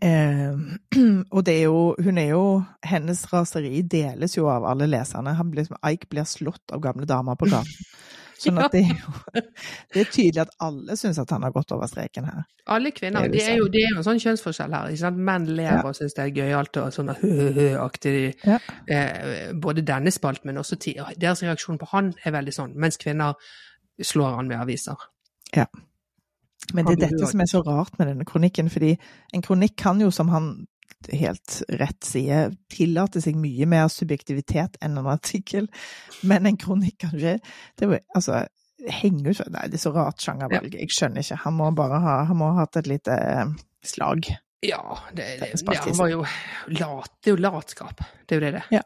S2: Eh, og det er jo Hun er jo Hennes raseri deles jo av alle leserne. Han blir, Ike blir slått av gamle damer på gaten. Sånn at det er jo Det er tydelig at alle syns at han har gått over streken her.
S1: Alle kvinner.
S2: Det er
S1: er, jo,
S2: liksom-
S1: det er jo en sånn kjønnsforskjell her. Ikke sant? Menn ler
S2: Ja.
S1: og syns det er gøyalt og sånn hø-hø-aktig.
S2: Ja.
S1: Eh, både denne spalten, men også ti- deres reaksjon på han er veldig sånn. Mens kvinner slår han med aviser.
S2: Men det er dette som er så rart med denne kronikken, fordi en kronikk kan jo, som han helt rett sier, tillate seg mye mer subjektivitet enn en artikkel, men en kronikk kan ikke det er altså, henge ut Nei, det er så rart sjangervalg, jeg skjønner ikke. Han må bare ha, han må ha hatt et lite eh, slag.
S1: Ja, det,
S2: Det
S1: det, han var jo lat. Det er jo latskap. Det er jo det det ja,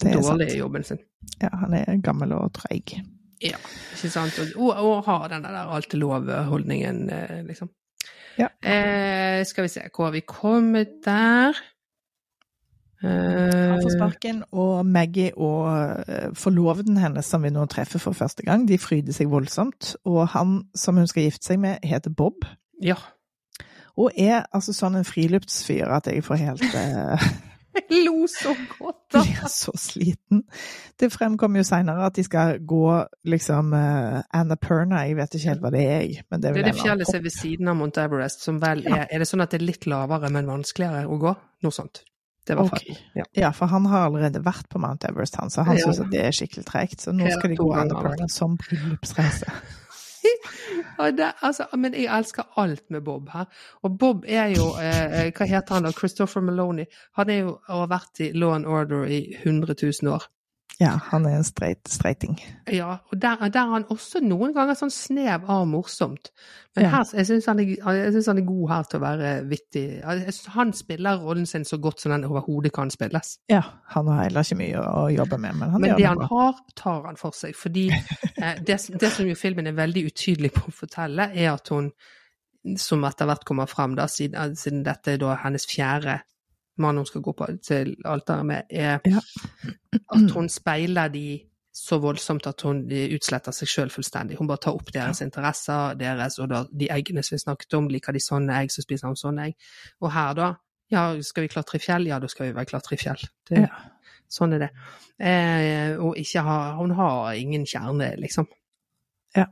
S2: Det er
S1: Dårlig
S2: sant.
S1: jobben sin.
S2: Ja, han er gammel og treig.
S1: Ja, ikke sant. Og, og, har den der alt er lov-holdningen, eh, liksom.
S2: Ja.
S1: Eh, skal vi se, hvor har vi kommet der? Eh,
S2: Han får sparken, og Maggie og eh, forloveden hennes, som vi nå treffer for første gang, de fryder seg voldsomt. Og han som hun skal gifte seg med, heter Bob.
S1: ja.
S2: Og er altså sånn en friluftsfyr at jeg får helt eh,
S1: Jeg lo så godt, Jeg
S2: blir så sliten. Det fremkom jo seinere at de skal gå liksom eh, Annapurna, jeg vet ikke helt hva det er, jeg. Men det,
S1: Det er det fjellet som er ved siden av Mount Everest, som vel er Er det sånn at det er litt lavere, men vanskeligere å gå? Noe sånt. Det var okay. Ja.
S2: Ja, for han har allerede vært på Mount Everest, han, så han
S1: Ja.
S2: syns det er skikkelig tregt. Så nå skal de gå. Annapurna som bryllupsreise.
S1: Altså, men jeg elsker alt med Bob her. Og Bob er jo eh, Hva heter han da? Christopher Maloney. Han er jo har vært i Law and Order i 100 000 år.
S2: Ja, han er en streit, streiting.
S1: Ja, og der, der er han også noen ganger sånn snev av morsomt. Men
S2: Ja.
S1: her, jeg syns han, han er god her til å være vittig. Han spiller rollen sin så godt som den overhodet kan spilles.
S2: Ja, han har heller ikke mye å jobbe med, men han
S1: Men
S2: gjør
S1: det
S2: det
S1: han
S2: bra.
S1: har, tar han for seg. Fordi eh, det, det som jo filmen er veldig utydelig på å fortelle, er at hun, som etter hvert kommer frem, da, siden, siden dette er da hennes fjerde mann hun skal gå på til alteret med, er
S2: Ja.
S1: at hun speiler de så voldsomt at hun utsletter seg sjøl fullstendig. Hun bare tar opp deres interesser, deres, og da de eggene som vi snakket om, liker de sånne egg, så spiser hun sånne egg. Og her, da, ja, skal vi klatre i fjell? Ja, da skal vi vel klatre i fjell. Det,
S2: Ja.
S1: Sånn er det. Eh, og ikke har, Hun har ingen kjerne, liksom.
S2: Ja.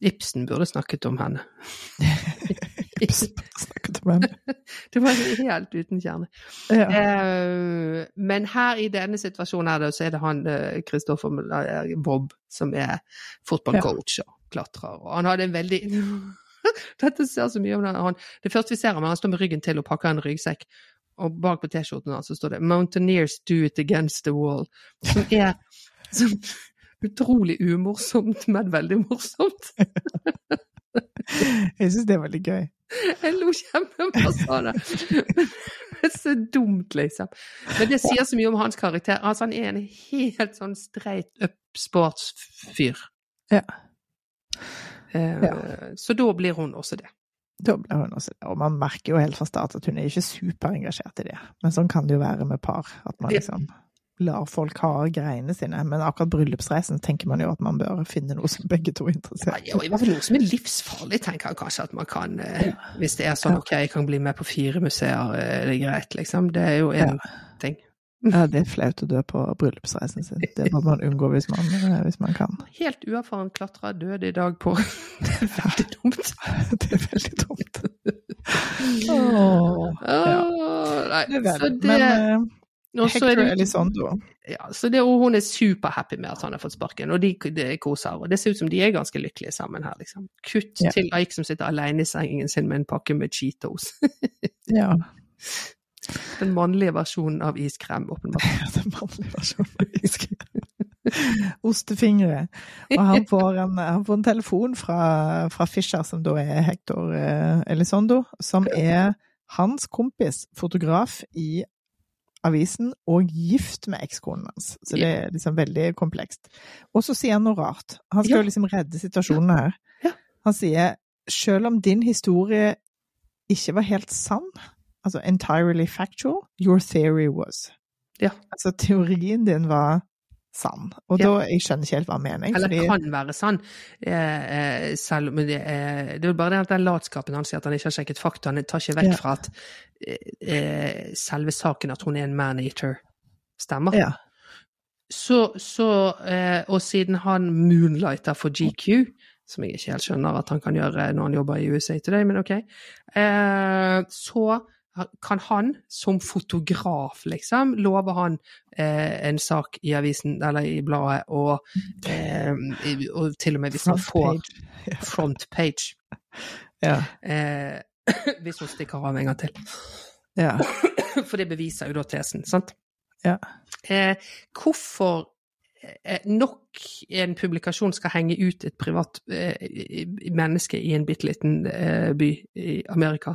S1: Ibsen burde snakket om henne.
S2: Snakket om henne.
S1: Det var helt uten kjerne.
S2: Ja.
S1: Uh, men her i denne situasjonen her, så er det han Kristoffer Bob som er fotballcoach og klatrer. Og han hadde en veldig Dette ser så mye om den. Han, det første vi ser ham, han står med ryggen til og pakker en ryggsekk. Og bak på T-skjorten hans står det 'Mountaineers do it against the wall'. Som er som, utrolig umorsomt, men veldig morsomt.
S2: Jeg syns det er veldig gøy.
S1: Jeg lo kjempemasse av det. Det er så dumt, liksom. Men det sier så mye om hans karakter. Altså, han er en helt sånn straight up sportsfyr.
S2: Ja.
S1: Eh,
S2: Ja.
S1: Så da blir hun også det.
S2: Da blir hun også det. Og man merker jo helt fra start at hun er ikke superengasjert i det. Men sånn kan det jo være med par. At man liksom lar folk ha greiene sine. Men akkurat bryllupsreisen tenker man jo at man bør finne noe som begge to er interessert
S1: Ja, I hvert fall noe som er livsfarlig, tenker jeg kanskje at man kan eh, Hvis det er sånn ok, jeg kan bli med på fire museer, eh, det er greit, liksom. Det er jo en ting.
S2: Ja, det er flaut å dø på bryllupsreisen sin. Det må man unngå hvis man, eh, hvis man kan.
S1: Helt uerfaren klatrer døde i dag på Det er veldig dumt.
S2: Det er veldig dumt. Åh, ja.
S1: Åh, nei,
S2: Det er
S1: så det,
S2: Men Hector
S1: det,
S2: Elizondo
S1: ja, så det, og hun er superhappy med at han har fått sparken, og de, de koser. Og det ser ut som de er ganske lykkelige sammen her, liksom. Kutt
S2: Ja.
S1: til Ike som sitter alene i sengen sin med en pakke med Cheetos.
S2: Ja.
S1: Den mannlige versjonen av iskrem, åpenbart.
S2: Den mannlige versjonen av iskrem. Ostefingre. Og han får en, han får en telefon fra, fra Fischer, som da er Hector Elisondo, Elizondo, som er hans kompis, fotograf i avisen, og gift med ekskonen hans. Så det er liksom veldig komplekst. Og så sier han noe rart. Han skal
S1: Ja.
S2: jo liksom redde situasjonen her.
S1: Ja.
S2: Han sier selv om din historie ikke var helt sann, altså entirely factual, your theory was.
S1: Ja.
S2: Altså teorien din var sann. Og
S1: Ja.
S2: da, jeg skjønner ikke helt hva han mener.
S1: Eller
S2: fordi,
S1: kan være sann, eh, eh, selv men det er, det er bare det at den latskapen han sier at han ikke har sjekket fakta, han tar ikke vekk
S2: Ja.
S1: fra at eh, selve saken at hun er en man-eater, stemmer.
S2: ja.
S1: Så, så eh, Og siden han moonlighter for GQ, som jeg ikke helt skjønner at han kan gjøre når han jobber i USA Today, men ok, eh, så kan han som fotograf, liksom, love han eh, en sak i avisen eller i bladet, og, eh, og til og med hvis han får
S2: page.
S1: Front page,
S2: Ja.
S1: eh, hvis hun stikker av en gang til.
S2: ja.
S1: For det beviser jo da tesen, sant?
S2: Ja.
S1: Eh, hvorfor nok en publikasjon skal henge ut et privat eh, menneske i en bitte liten eh, by i Amerika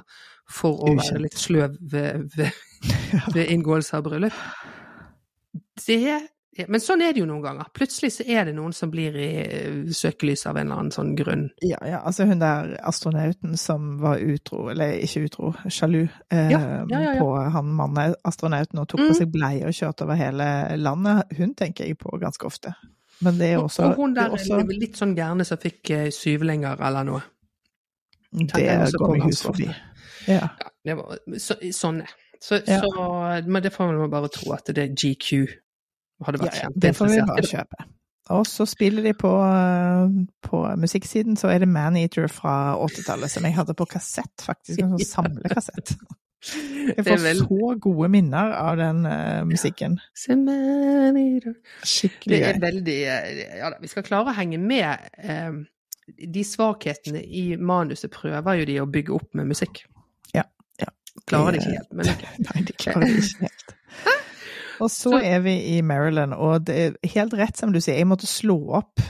S1: for å være litt sløv ved, ved, ved inngåelse av bryllup. Det Men sånn er det jo noen ganger. Plutselig så er det noen som blir i eh, søkelyset av en eller annen sånn grunn.
S2: Ja, ja, altså hun der astronauten som var utro, eller ikke utro, sjalu, eh,
S1: Ja, ja,
S2: på han mannen astronauten og tok
S1: Mm.
S2: på seg bleie og kjørte over hele landet, hun tenker jeg på ganske ofte. Men det er også,
S1: og hun der
S2: er også,
S1: litt sånn gærne som fikk eh, syvlinger eller noe.
S2: det går meg hus forbi. Ja.
S1: Ja, det var, så, sånn er så, så, Men det får man bare tro at det er GQ hadde vært
S2: ja, det får vi bare kjøpe. Og så spiller de på, eh, på musikksiden, så er det Maneater fra 80-tallet, som jeg hadde på kassett, faktisk. En sånn samlekassett. Jeg får
S1: vel-
S2: så gode minner av den uh, musikken.
S1: Ja.
S2: Skikkelig
S1: Det er veldig eh, Ja da, vi skal klare å henge med. De svakhetene i manuset prøver jo de å bygge opp med musikk.
S2: Ja, ja.
S1: Klarer Det- ikke helt, men okay.
S2: Nei, de klarer det ikke helt. Og så er vi i Maryland, og det er helt rett som du sier, jeg måtte slå opp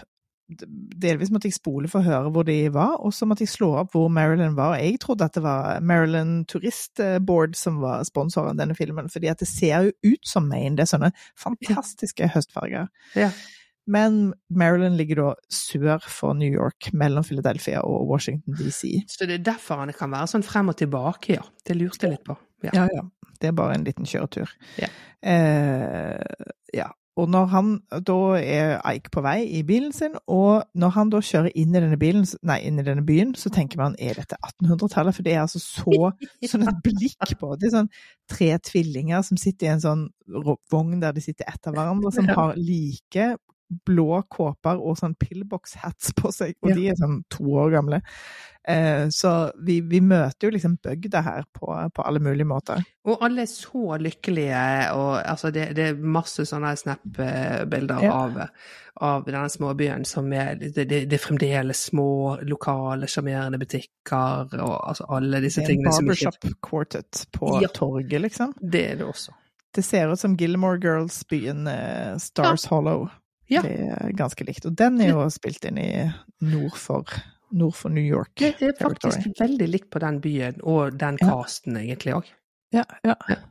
S2: Delvis måtte jeg spole for å høre hvor de var, og så måtte jeg slå opp hvor Maryland var. Jeg trodde at det var Maryland turistboard som var sponsoren av denne filmen, fordi at det ser jo ut som Maine. Det er sånne fantastiske høstfarger.
S1: Ja.
S2: Men Maryland ligger da sør for New York, mellom Philadelphia og Washington DC.
S1: Så det er derfor han kan være sånn frem og tilbake, ja. Det lurte jeg litt på. Ja.
S2: Ja, ja. Det er bare en liten kjøretur.
S1: Ja.
S2: Eh, ja. og når han, da er Ike på vei i bilen sin, og når han da kjører inn i denne, bilen, nei, inn i denne byen, så tenker man er dette 1800-tallet? For det er altså så sånn et blikk på Det er sånn tre tvillinger som sitter i en sånn vogn der de sitter etter hverandre, som har like blå kåper og sånn pillbox-hats på seg, og ja. de er sånn to år gamle. Eh, så vi, vi, møter jo liksom bygda her på, på, alle mulige måter.
S1: Og alle er så lykkelige, og altså det, det er masse sånne snap-bilder ja. av, av, denne småbyen som er det, det, det er fremdeles små, lokale, sjarmerende butikker og altså alle disse tingene.
S2: Er en barbershop quartet på ja. torget, liksom.
S1: Det er det også.
S2: Det ser ut som Gilmore Girls-byen eh, Stars Hollow. Ja. Det er ganske likt. Og den er jo spilt inn i nord for, nord for New York.
S1: Det er faktisk territory. veldig likt på den byen og den casten, egentlig òg.
S2: Ja, ja. ja.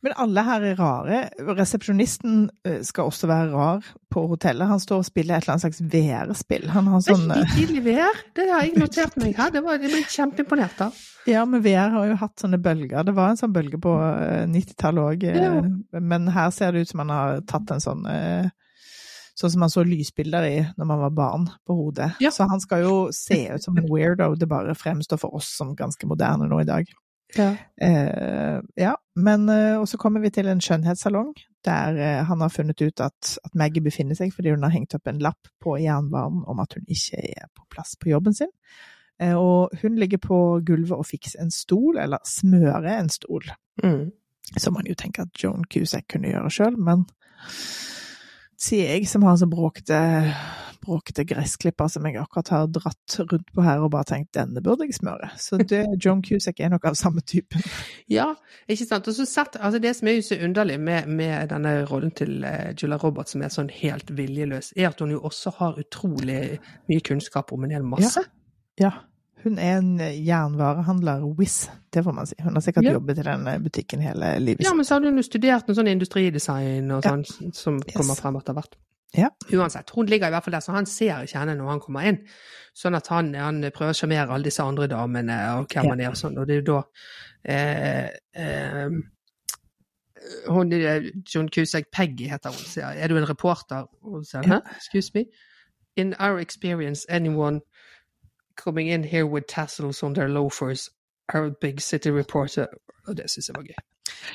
S2: Men alle her er rare. Resepsjonisten eh, skal også være rar på hotellet. Han står og spiller et eller annet slags VR-spill. Han har sånn
S1: Veldig tidlig VR, det har jeg notert meg her. Det var, jeg ble kjempeimponert av.
S2: Ja, men VR har jo hatt sånne bølger. Det var en sånn bølge på 90-tallet òg. Ja. Men her ser det ut som han har tatt en sånn sånn som man så lysbilder i når man var barn, på hodet. Ja. Så han skal jo se ut som en weirdo, det bare fremstår for oss som ganske moderne nå i dag. Ja. Eh, ja. Men uh, Og så kommer vi til en skjønnhetssalong der uh, han har funnet ut at, at, Maggie befinner seg fordi hun har hengt opp en lapp på jernbanen om at hun ikke er på plass på jobben sin. Eh, og hun ligger på gulvet og fikser en stol, eller smører en stol. Mm. Som man jo tenker at Joan Cusack kunne gjøre sjøl, men sier jeg, som har så bråkete, bråkete gressklipper som jeg akkurat har dratt rundt på her og bare tenkt denne burde jeg smøre. Så det, John Cusack er nok av samme typen.
S1: Ja, ikke sant. Og så sett, altså Det som er jo så underlig med, med denne rollen til uh, Julia Roberts, som er sånn helt viljeløs, er at hun jo også har utrolig mye kunnskap om en hel masse.
S2: Ja. ja. Hun er en jernvarehandler, Wizz, det får man si. Hun har sikkert ja. jobbet i den eh, butikken hele livet.
S1: Ja, men så hadde hun jo studert noe sånn industridesign og sånn, ja. som yes. kommer frem etter hvert.
S2: Ja.
S1: Uansett, hun ligger i hvert fall der, så han ser ikke henne når han kommer inn. Sånn at han, han prøver å sjarmere alle disse andre damene og hvem han er og sånn, og det er jo da eh, eh, hun, John Cusack, Peggy heter hun, sier er du en reporter? Og sier hæ, excuse me? In our experience, anyone coming in here with tassels on their loafers are a big city reporter. Og det syns jeg var gøy.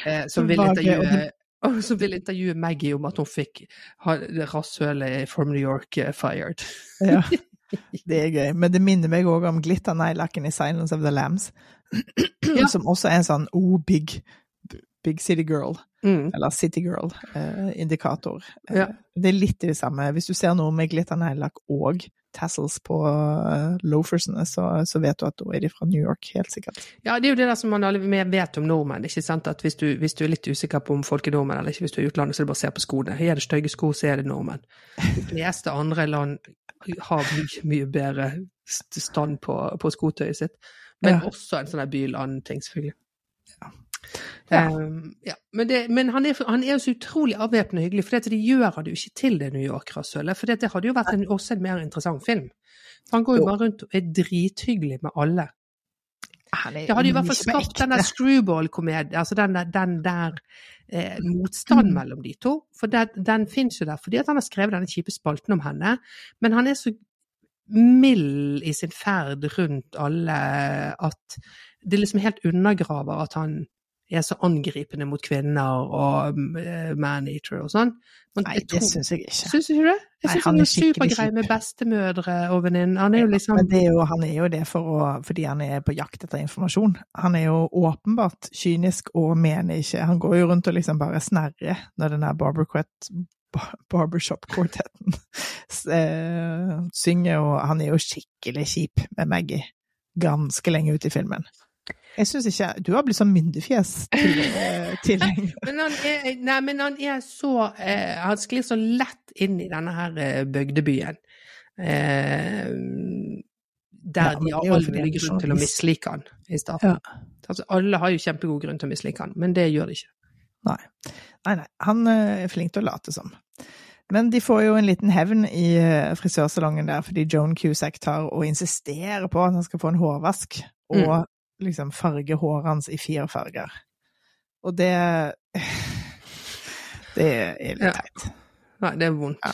S1: Eh, som, vil intervjue, som vil intervjue Maggie om at hun fikk rasshølet from New York uh, fired.
S2: ja, det er gøy. Men det minner meg òg om glitterneglakken i Silence of the Lambs. ja. Som også er en sånn oh, big, big city girl. Mm. Eller City Girl-indikator. Eh, ja. Det er litt det samme. Hvis du ser noe med glitternegllakk og tassels på uh, loafersene, så, så, vet du at da er de fra New York, helt sikkert.
S1: Ja, det er jo det der som man alle vet om nordmenn. ikke sant? At hvis du, hvis du er litt usikker på om folk er nordmenn eller ikke, hvis du er i utlandet, så er det bare å se på skoene. Er det stygge sko, så er det nordmenn. De fleste andre land har mye, mye bedre stand på, på skotøyet sitt. Men ja. også en sånn byland-ting, selvfølgelig. Ja. Um, ja. Men, det, men, han, er, han er så utrolig avvæpnende hyggelig, for det gjør han jo ikke til det New York-rasshølet. For det hadde jo vært en, også en mer interessant film. For han går jo bare rundt og er drithyggelig med alle. det hadde jo i hvert fall skapt den der screwball-komedien, altså den der, den der eh, motstanden mm. mellom de to. For det, den fins jo der fordi han har skrevet denne kjipe spalten om henne. Men han er så mild i sin ferd rundt alle at det liksom helt undergraver at han er så angripende mot kvinner og uh, man-eater og sånn.
S2: Nei, det syns jeg ikke.
S1: Syns ikke det? Jeg syns han, er er supergrei med bestemødre og venninner. Han er jo liksom
S2: ja, er jo, Han er jo det for å, fordi han er på jakt etter informasjon. Han er jo åpenbart kynisk og mener ikke Han går jo rundt og liksom bare snerrer når den der barbershop-kvartetten eh, synger, og han er jo skikkelig kjip med Maggie ganske lenge ut i filmen. Jeg syns ikke Du har blitt sånn myndefjes til
S1: men, han er, nei, men han er så eh, Han sklir så lett inn i denne her eh, bygdebyen. Eh, der ja, de har all mulig grunn til å mislike han i starten. Ja. Altså, alle har jo kjempegod grunn til å mislike han, men det gjør de ikke.
S2: Nei. Nei, nei. Han eh, er flink til å late som. Men de får jo en liten hevn i eh, frisørsalongen der, fordi Joan Cusack tar og insisterer på at han skal få en hårvask, og mm liksom farge håret hans i fire farger. Og det Det er litt
S1: Ja.
S2: teit.
S1: Nei, det er vondt.
S2: Ja.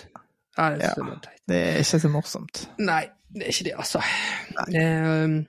S1: Ja, det er
S2: Ja.
S1: teit.
S2: Det er ikke så morsomt.
S1: Nei, det er ikke det, altså. Det um,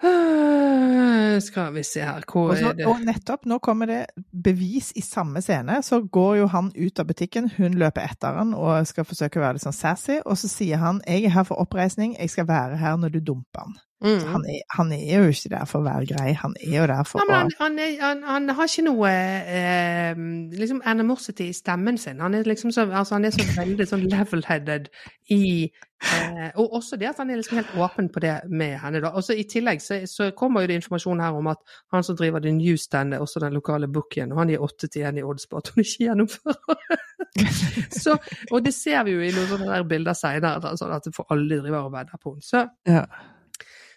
S1: skal vi se her, hvor
S2: Og, så,
S1: er det
S2: og nettopp, nå kommer det bevis i samme scene. Så går jo han ut av butikken, hun løper etter han og skal forsøke å være litt sånn sassy, og så sier han 'jeg er her for oppreisning, jeg skal være her når du dumper han'.
S1: Mm.
S2: Han, er, han er jo ikke der for å være grei, han er jo der for
S1: Ja,
S2: å
S1: han, han, han, han har ikke noe eh, liksom animosity i stemmen sin. Han er liksom så, altså han er så veldig sånn level-headed i eh, Og også det at han er liksom helt åpen på det med henne. da. Og så I tillegg så, så kommer jo det informasjon her om at han som driver The Newstand, er også den lokale booken, og han gir åtte til én i odds på at hun ikke gjennomfører. så, og det ser vi jo i noen sånne der bilder seinere, sånn at for alle driver og vedder på henne. Så
S2: ja.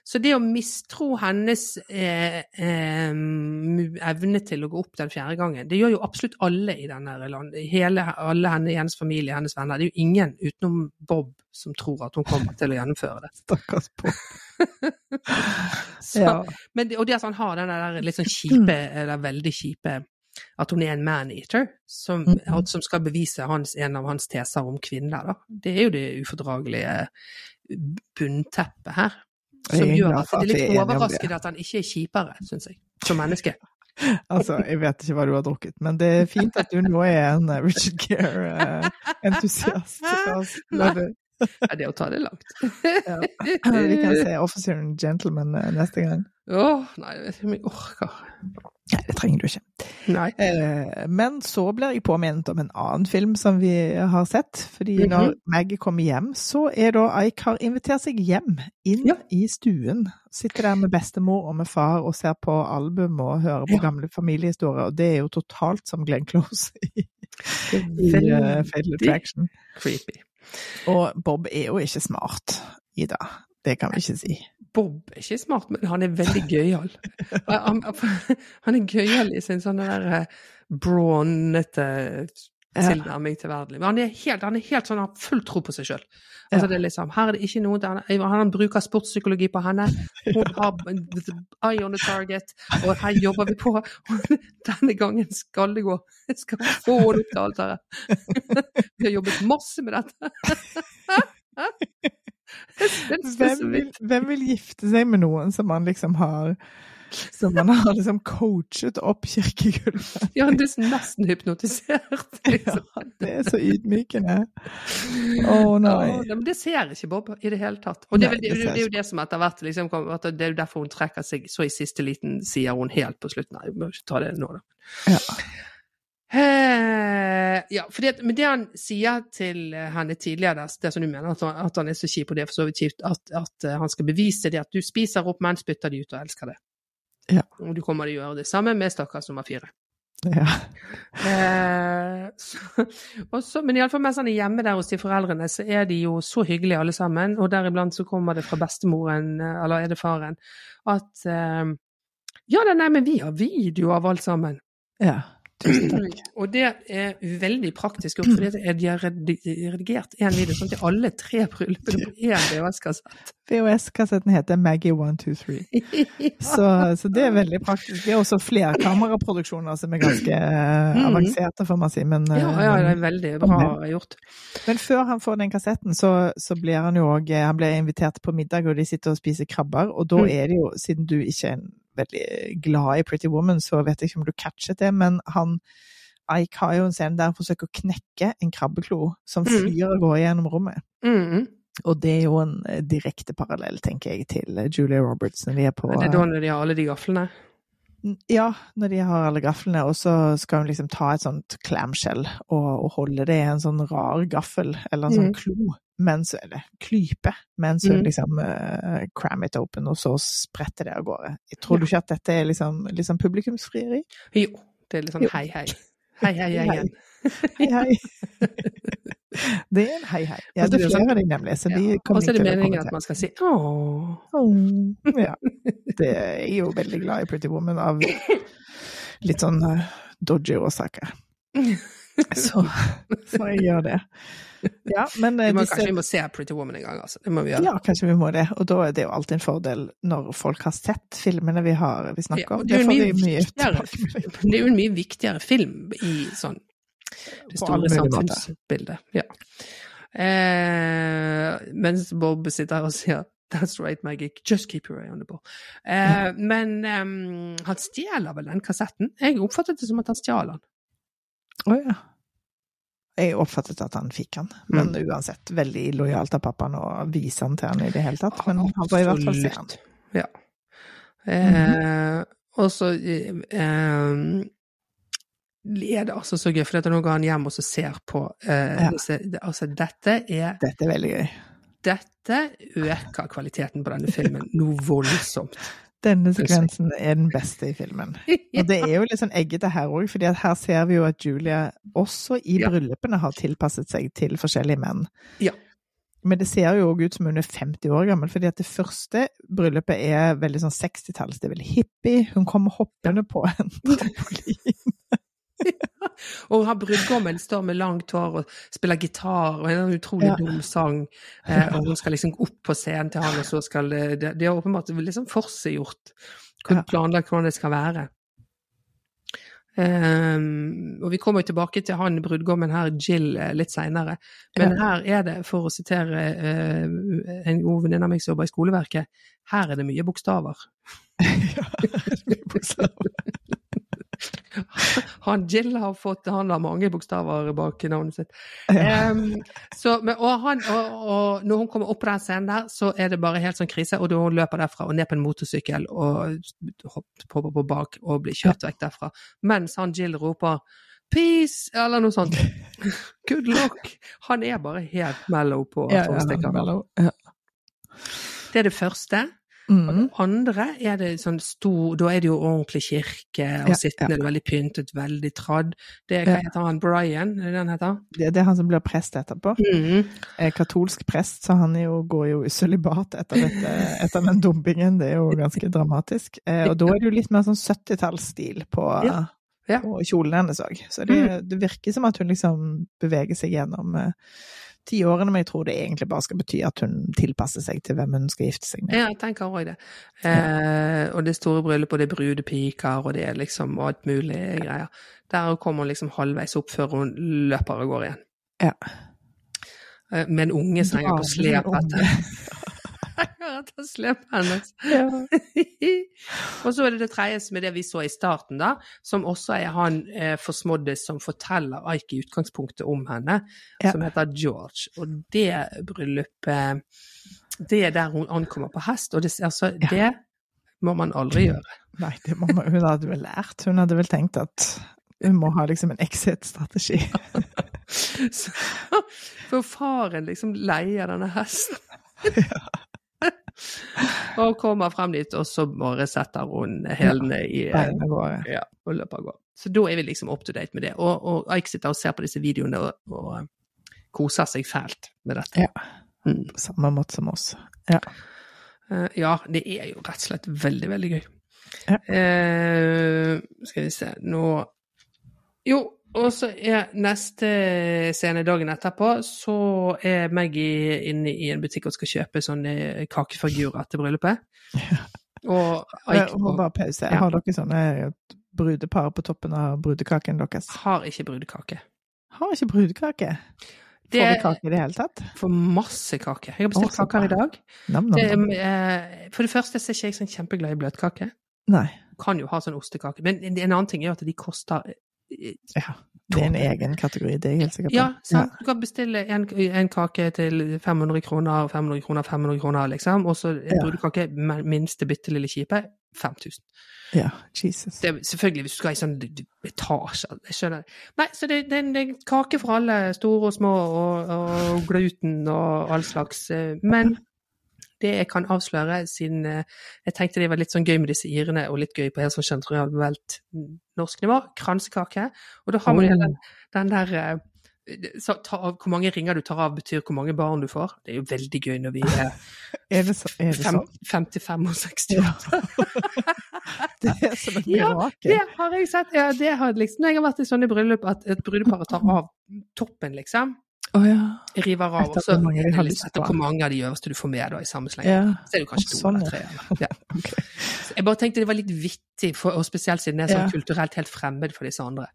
S1: Så det å mistro hennes eh, eh, evne til å gå opp den fjerde gangen, det gjør jo absolutt alle i denne landet. Hele, alle henne, hennes familie, hennes venner. Det er jo ingen utenom Bob som tror at hun kommer til å gjennomføre det.
S2: Stakkars
S1: Bob.
S2: Ja.
S1: men det, og det at han har den der litt sånn kjipe, eller veldig kjipe At hun er en man-eater, som,
S2: mm
S1: -hmm. som skal bevise hans, en av hans teser om kvinner, da. Det er jo det ufordragelige bunnteppet her. Som gjør at det er litt overraskende at han ikke er kjipere, syns jeg, som menneske.
S2: Altså, jeg vet ikke hva du har drukket, men det er fint at du nå er en eh, Richard Gere-entusiast.
S1: Nei. Det er å ta det langt.
S2: Ja. Vi kan se Officer and Gentleman eh, neste gang.
S1: Åh, nei, jeg vet ikke om jeg orker.
S2: Nei, det trenger du ikke.
S1: Nei.
S2: Eh, Men så blir jeg påminnet om en annen film som vi har sett. Fordi
S1: Mhm.
S2: når Maggie kommer hjem, så er da Ike har invitert seg hjem, inn
S1: Ja.
S2: i stuen. Sitter der med bestemor og med far og ser på album og hører på
S1: Ja.
S2: gamle familiehistorier. Og det er jo totalt som Glenn Close i, i eh, Fatal Attraction.
S1: creepy.
S2: Og Bob er jo ikke smart, Ida. Det kan vi ikke si.
S1: Bob er ikke smart, men han er veldig gøyal. Han, han er gøyal i sin sånn der eh, brawnnete tilnærming til verden. Men han er helt, han er helt sånn, han har full tro på seg sjøl. Altså,
S2: Ja.
S1: liksom, her er det ikke noe der, Han bruker sportspsykologi på henne. Hun har eye on the target, og her jobber vi på. Denne gangen skal det gå. Jeg skal få henne opp til alteret. Vi har jobbet masse med dette.
S2: Hvem vil, hvem vil gifte seg med noen som man liksom har Som man har liksom coachet opp kirkegulvet?
S1: Ja, det er nesten hypnotisert.
S2: Ja,
S1: Liksom.
S2: det er så ydmykende. Å nei.
S1: Ja, men det ser ikke Bob i det hele tatt. Og det,
S2: Nei,
S1: det,
S2: det
S1: det er jo det som etter hvert liksom, Det er jo derfor hun trekker seg så i siste liten, sier hun helt på slutten. Nei, vi må ikke ta det nå, da.
S2: Ja.
S1: Eh, ja, for det, men det han sier til henne tidligere, det, det som du mener, at han, at han er så kjip, og det er for så vidt kjipt, at, at eh, han skal bevise det at du spiser opp menn, spytter de ut og elsker det.
S2: Ja.
S1: Og du kommer til å gjøre det samme med stakkars nummer fire.
S2: Ja.
S1: Eh, så, også, men iallfall mens han er hjemme der hos de foreldrene, så er de jo så hyggelige alle sammen. Og deriblant så kommer det fra bestemoren, eh, eller er det faren, at eh, Ja nei, men vi har video av alt sammen.
S2: ja. Tusen takk.
S1: Og det er veldig praktisk gjort, fordi de har redigert en video sånn til alle tre bryllupene på én VHS-kassett.
S2: VHS-kassetten heter Maggie 123. Så, så det er veldig praktisk. Det er også flerkameraproduksjoner som er ganske eh,
S1: Mhm.
S2: avanserte, får man si. Men, eh,
S1: Ja, ja, det er veldig bra gjort.
S2: men før han får den kassetten, så, så blir han jo òg Han blir invitert på middag, og de sitter og spiser krabber. Og da
S1: Mm.
S2: er det jo, siden du ikke er en veldig glad i Pretty Woman, så vet jeg ikke om du catchet det, men han Ike har jo en scene der han forsøker å knekke en krabbeklo som
S1: Mm.
S2: flyr og går gjennom rommet.
S1: Mm.
S2: Og det er jo en eh, direkte parallell, tenker jeg, til eh, Julia Roberts når de er på
S1: Det er da når de har alle de gaflene.
S2: eh, Ja, når de har alle gaflene, og så skal hun liksom ta et sånt clamshell og, og holde det i en sånn rar gaffel, eller en sånn
S1: Mm.
S2: klo, mens, eller klype, mens hun
S1: Mm.
S2: liksom uh, cram it open, og så spretter det av gårde. Jeg tror du ikke at dette er liksom, liksom publikumsfrieri?
S1: Jo, det er litt sånn hei, hei. Hei, hei,
S2: Hei,
S1: igjen.
S2: Hei, hei. det er en hei, hei. Ja, det
S1: er
S2: er
S1: det sånn-
S2: flere av de nemlig, så de
S1: Ja. Og så er det meningen at man skal si
S2: ååå. Ja. Det er jo veldig glad i Pretty Woman av litt sånn eh, dodgy årsaker. Så, så jeg gjør det. Ja, men
S1: Vi
S2: eh,
S1: må,
S2: disse
S1: kanskje vi må se Pretty Woman en gang, altså. Det må vi gjøre.
S2: Ja, kanskje vi må det. Og da er det jo alltid en fordel når folk har sett filmene vi, har, vi snakker om. Ja,
S1: det
S2: vi tilbakemelding
S1: Det er jo en mye viktigere film i sånn det store samfunnsbildet. Ja. Eh, mens Bob sitter her og sier That's right, Maggie. Just keep your eye on the ball. Eh, men um, han stjeler vel den kassetten? Jeg oppfattet det som at han stjal den.
S2: Å ja. Jeg oppfattet at han fikk han, men
S1: Mm.
S2: uansett, veldig lojalt av pappaen å vise han til han i det hele tatt. Men han får i hvert fall se han.
S1: Ja. Eh, Og så eh, er det altså så gøy, for nå går han hjem og så ser på eh,
S2: Ja.
S1: disse Altså, dette er
S2: Dette er veldig gøy.
S1: Dette øker kvaliteten på denne filmen noe voldsomt.
S2: Denne sekvensen er den beste i filmen. Og det er jo litt sånn eggete her òg, for her ser vi jo at Julia også i
S1: Ja.
S2: bryllupene har tilpasset seg til forskjellige menn.
S1: Ja.
S2: Men det ser jo òg ut som hun er 50 år gammel, fordi at det første bryllupet er veldig sånn 60-talls. Det er veldig hippie. Hun kommer hoppende på en trampolin.
S1: Og han brudgommen står med langt hår og spiller gitar og en utrolig
S2: Ja.
S1: dum sang. Eh, og hun skal liksom opp på scenen til han, og så skal det Det, det er åpenbart liksom forseggjort.
S2: Ja.
S1: Planlagt hvordan det skal være. Um, og vi kommer jo tilbake til han brudgommen her, Jill, eh, litt seinere. Men her er det, for å sitere uh, en god venninne av meg som jobber i skoleverket, her er det mye bokstaver.
S2: ja, mye bokstaver.
S1: Han Jill har fått Han har mange bokstaver bak navnet sitt. Um, så, men, og, han, og, og når hun kommer opp på den scenen der, så er det bare helt sånn krise. Og da hun løper derfra og ned på en motorsykkel og hopper på, bak og blir kjørt vekk derfra. Mens han Jill roper 'peace', eller noe sånt. 'Good luck'. Han er bare helt mellow på tolvstikker.
S2: mellow. Ja.
S1: det er det første. Og
S2: Mm.
S1: det andre er det sånn stor Da er det jo ordentlig kirke, og
S2: Ja,
S1: sittende ja. veldig pyntet, veldig tradd. Det hva heter han? Brian? Er det den heter?
S2: Det, det er han som blir prest etterpå.
S1: Mm.
S2: Er katolsk prest, så han jo, går jo i sølibat etter, dette, etter den dumpingen. Det er jo ganske dramatisk. Eh, og da er det jo litt mer sånn 70-tallsstil på,
S1: Ja. Ja.
S2: på kjolen hennes òg. Så det, det virker som at hun liksom beveger seg gjennom eh, ti årene, men jeg tror det egentlig bare skal bety at hun tilpasser seg til hvem hun skal gifte seg med.
S1: Ja, jeg tenker òg det. Eh, og det store bryllupet, og det er brudepiker, og det er liksom alt mulig greier. Der kommer hun liksom halvveis opp før hun løper av gårde igjen.
S2: Ja.
S1: Eh, med en unge som henger på slep
S2: Dra
S1: etter. etter slepet hennes.
S2: Ja.
S1: og så er det det tredje som er det vi så i starten, da, som også er han eh, forsmådde som forteller Ike i utgangspunktet om henne,
S2: Ja.
S1: som heter George. Og det bryllupet Det er der hun ankommer på hest, og det, altså,
S2: Ja.
S1: det må man aldri gjøre.
S2: Nei, det må man, hun hadde vel lært. Hun hadde vel tenkt at hun må ha liksom en exit-strategi.
S1: For faren liksom leier denne hesten. og kommer frem dit, og så bare setter hun hælene i eh, Ja, og løper av gårde. Så da er vi liksom up to date med det. Og, og Ike sitter og ser på disse videoene og, og eh, koser seg fælt med dette.
S2: Ja.
S1: Mm.
S2: På samme måte som oss.
S1: Eh, ja, det er jo rett og slett veldig, veldig gøy.
S2: Ja.
S1: Eh, skal vi se Nå Jo, og så er neste scene dagen etterpå, så er Maggie inne i en butikk og skal kjøpe sånne kakefigurer til bryllupet. Og
S2: Jeg
S1: Ike
S2: må bare pause.
S1: Ja.
S2: Har dere sånne brudepar på toppen av brudekaken deres?
S1: har ikke brudekake.
S2: Har ikke brudekake.
S1: Det
S2: Får vi kake i det hele tatt?
S1: får masse kake. Jeg har bestilt
S2: Å, så
S1: kaker i dag.
S2: Nam, nam,
S1: Det,
S2: nam.
S1: eh, for det første så er ikke jeg sånn kjempeglad i bløtkake.
S2: Nei.
S1: Kan jo ha sånn ostekake. Men en en annen ting er jo at de koster
S2: Ja. Det er en egen kategori, det er jeg helt sikker på.
S1: Ja, sant. Du kan bestille en, en kake til 500 kroner, 500 kroner, 500 kroner, liksom. Og så en
S2: Ja.
S1: brudekake, minste bitte lille kjipe, 5000.
S2: Ja, Jesus.
S1: Det selvfølgelig hvis du skal i sånn etasje, jeg skjønner. Nei, så det, det, det er en kake for alle, store og små, og, og gluten og all slags. eh, Men det jeg kan avsløre, siden eh, jeg tenkte det var litt sånn gøy med disse irene, og litt gøy på helt sånn generelt norsk nivå, kransekake. Og da har man den, den der eh, så, ta, av- Hvor mange ringer du tar av, betyr hvor mange barn du får. Det er jo veldig gøy når vi er
S2: Er det, så, er det
S1: fem,
S2: sånn?
S1: 55 og 68.
S2: Det er som et
S1: Ja. Det har jeg sett. Ja, det har liksom, når jeg har vært i sånne bryllup at et brudepar tar av toppen, liksom.
S2: Å ja.
S1: Og så
S2: mange de har
S1: er
S2: lyst
S1: etter hvor mange av de øverste du får med da, i samme sleng.
S2: ja.
S1: Så er det kanskje kanskje to
S2: Sånn,
S1: eller tre. Ja. okay. Jeg bare tenkte det var litt vittig, for, og spesielt siden det er sånn
S2: Ja.
S1: kulturelt helt fremmed for disse andre.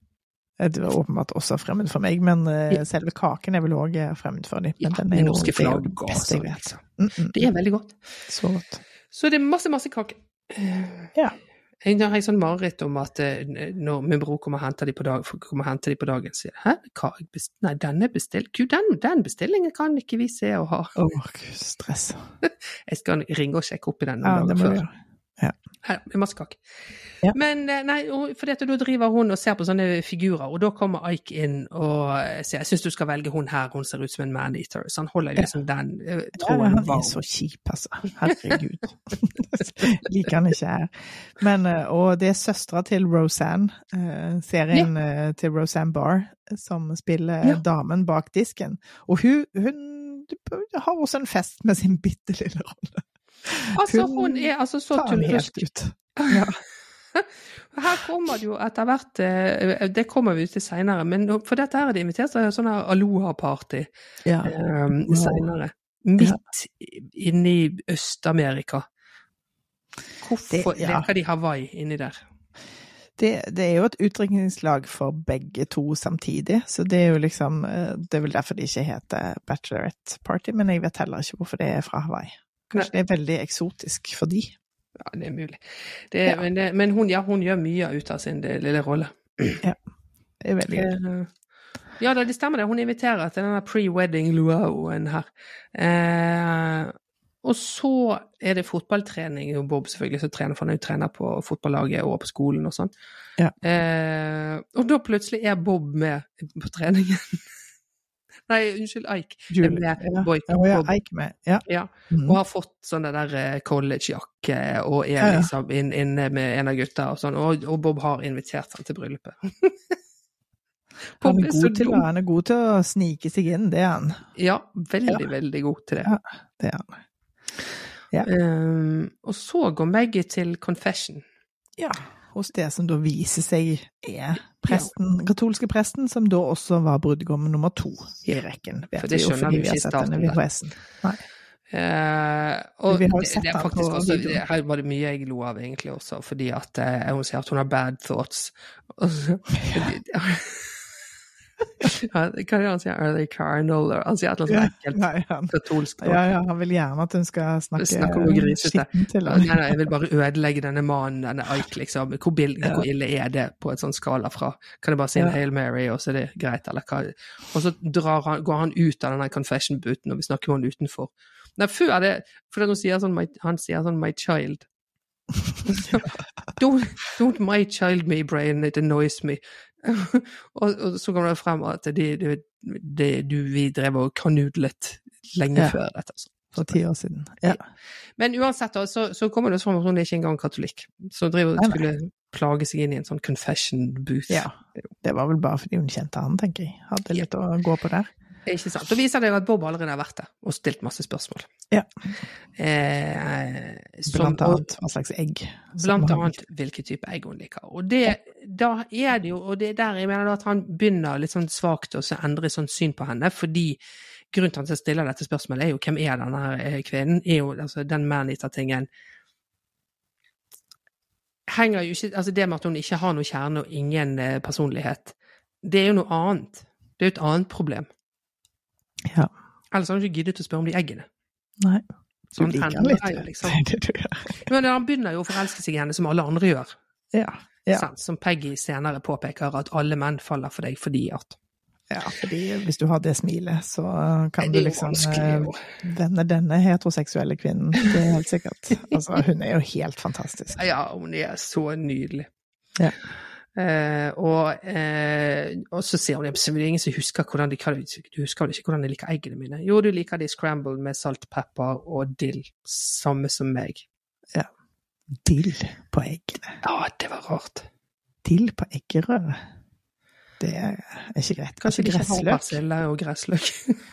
S2: Det var åpenbart også fremmed for meg, men
S1: uh,
S2: selve kaken er vel òg fremmed for dem.
S1: Ja,
S2: den er jo
S1: norske
S2: det
S1: flagg og
S2: jeg
S1: sånn.
S2: vet.
S1: Liksom.
S2: Mm, mm,
S1: Det er veldig godt.
S2: Så godt.
S1: Så det er masse, masse kake.
S2: Ja.
S1: Jeg har en sånn mareritt om at eh, når min bror kommer og henter de på, dag, de på dagen, sier Hæ, hva, nei, den er bestilt. Gud, den, den bestillingen kan ikke vi se og ha.
S2: Åh, gud, stress.
S1: Jeg skal ringe og sjekke opp i den
S2: Ja,
S1: noen
S2: det
S1: dager før.
S2: Gjøre.
S1: Her, med masse kake.
S2: Ja.
S1: Men eh, nei, for da driver hun og ser på sånne figurer, og da kommer Ike inn og eh, sier jeg syns du skal velge hun her, hun ser ut som en maneater. Så han holder liksom den
S2: Ja,
S1: tråden
S2: han er så kjip, altså. Herregud. Liker han ikke her. Men, og det er søstera til Roseanne, serien ja. til Roseanne Barr, som spiller
S1: Ja.
S2: damen bak disken. Og hun, hun har også en fest med sin bitte lille rolle.
S1: Altså,
S2: Hun
S1: er altså så tullerusk.
S2: Ja.
S1: Her kommer det jo etter hvert eh, Det kommer vi til seinere, men for dette her er det invitert til sånn Aloha-party
S2: Ja.
S1: um, seinere. Midt inne i Øst-Amerika. Hvorfor
S2: Det- ja.
S1: leker de Hawaii inni der?
S2: Det, det er jo et utdrikningslag for begge to samtidig, så det er jo liksom eh, Det er vel derfor det ikke heter Bachelorette Party, men jeg vet heller ikke hvorfor det er fra Hawaii. Kanskje det er veldig eksotisk for de.
S1: Ja, det er mulig. Det,
S2: Ja.
S1: Men, det, men hun, ja, hun gjør mye ut av sin lille rolle.
S2: Det er veldig gøy.
S1: Eh, Ja det stemmer det. Hun inviterer til denne pre-wedding luauen her. Eh, og så er det fotballtrening. Og Bob selvfølgelig som trener, for han er jo trener på fotballaget og på skolen og sånn.
S2: Ja.
S1: Eh, og da plutselig er Bob med på treningen. Nei, unnskyld, Ike.
S2: Julie.
S1: med
S2: Ja. Ja, ja, Eik med. Ja.
S1: Ja,
S2: Mhm.
S1: og har fått sånn det der eh, collegejakke og er
S2: Ja, ja.
S1: liksom inn- inne med en av gutta og sånn. Og, og Bob har invitert han til bryllupet.
S2: Han
S1: Bob
S2: er,
S1: så
S2: god til, han er god til å snike seg inn, det er han.
S1: Ja, veldig, veldig god til det.
S2: Ja. Det er han. Ja.
S1: Um, og så går Maggie til confession.
S2: Ja. Hos det som da viser seg er presten, katolske presten, som da også var brudgommen nummer to i rekken.
S1: For
S2: Vet
S1: det
S2: vi jo
S1: skjønner
S2: fordi
S1: vi
S2: har
S1: ikke i starten.
S2: Nei.
S1: Eh, og
S2: jo
S1: det, det er faktisk også,
S2: det
S1: Her var det mye jeg lo av, egentlig også, fordi at uh, hun sier at hun har bad thoughts. Og så, ja, hva er det han sier? Are they carnal? Han sier et eller annet ekkelt
S2: nei, han,
S1: katolsk.
S2: ja, ja, han vil gjerne at hun skal snakke,
S1: noe
S2: til
S1: Nei,
S2: ham.
S1: nei, jeg vil bare ødelegge denne mannen, denne Ike, liksom. Hvor, hvor ille er det på et sånn skala fra Kan jeg bare si en Hail Mary, og så er det greit, eller hva? Og så drar han, går han ut av denne confession-booten, og vi snakker med han utenfor. Nei, før det For han sier sånn, han sier sånn 'my child'. don't, don't my child me, brain, it annoys me. og, og så kommer det frem at det, det, det, du, vi drev og kanudlet lenge
S2: Ja.
S1: før dette. altså.
S2: For ti år siden. Ja.
S1: Men uansett, da, så, så kommer det fram at hun er ikke engang katolikk. Så driver
S2: nei.
S1: skulle plage seg inn i en sånn confession booth.
S2: ja. Det var vel bare fordi hun kjente han, tenker jeg. Hadde litt å gå på der.
S1: Ikke sant. Da viser det jo at Bob allerede har vært der og stilt masse spørsmål.
S2: Ja.
S1: Eh, som,
S2: Blant annet hva slags egg.
S1: Blant annet hvilken type egg hun liker. Og det, da er det jo, og det er der jeg mener at han begynner litt sånn svakt å så endre sånn syn på henne, fordi grunnen til at jeg stiller dette spørsmålet er jo hvem er denne her eh, kvinnen? Er jo altså den man-eater-tingen henger jo ikke Altså det med at hun ikke har noe kjerne og ingen eh, personlighet, det er jo noe annet. Det er jo et annet problem.
S2: Ja.
S1: Ellers hadde hun ikke giddet å spørre om de eggene.
S2: Nei.
S1: Så
S2: Du
S1: han
S2: liker
S1: henne
S2: litt,
S1: liksom. Men han begynner jo å forelske seg i henne, som alle andre gjør.
S2: Ja. Ja.
S1: Sant? Som Peggy senere påpeker, at alle menn faller for deg fordi at
S2: ja, fordi hvis du har det smilet, så kan du liksom eh, vende denne heteroseksuelle kvinnen. Det er helt sikkert. Altså, hun er jo helt fantastisk.
S1: Ja, hun er så nydelig.
S2: Ja.
S1: Eh, og, eh, og så sier hun at det er ingen som husker hvordan de Du husker ikke hvordan de liker eggene mine? Jo, du liker de scrambled med salt, pepper og dill. Samme som meg.
S2: Dill på eggene.
S1: Ja, det var rart.
S2: Dill på eggerøre. Det er ikke greit.
S1: Kanskje de ikke har persille og gressløk.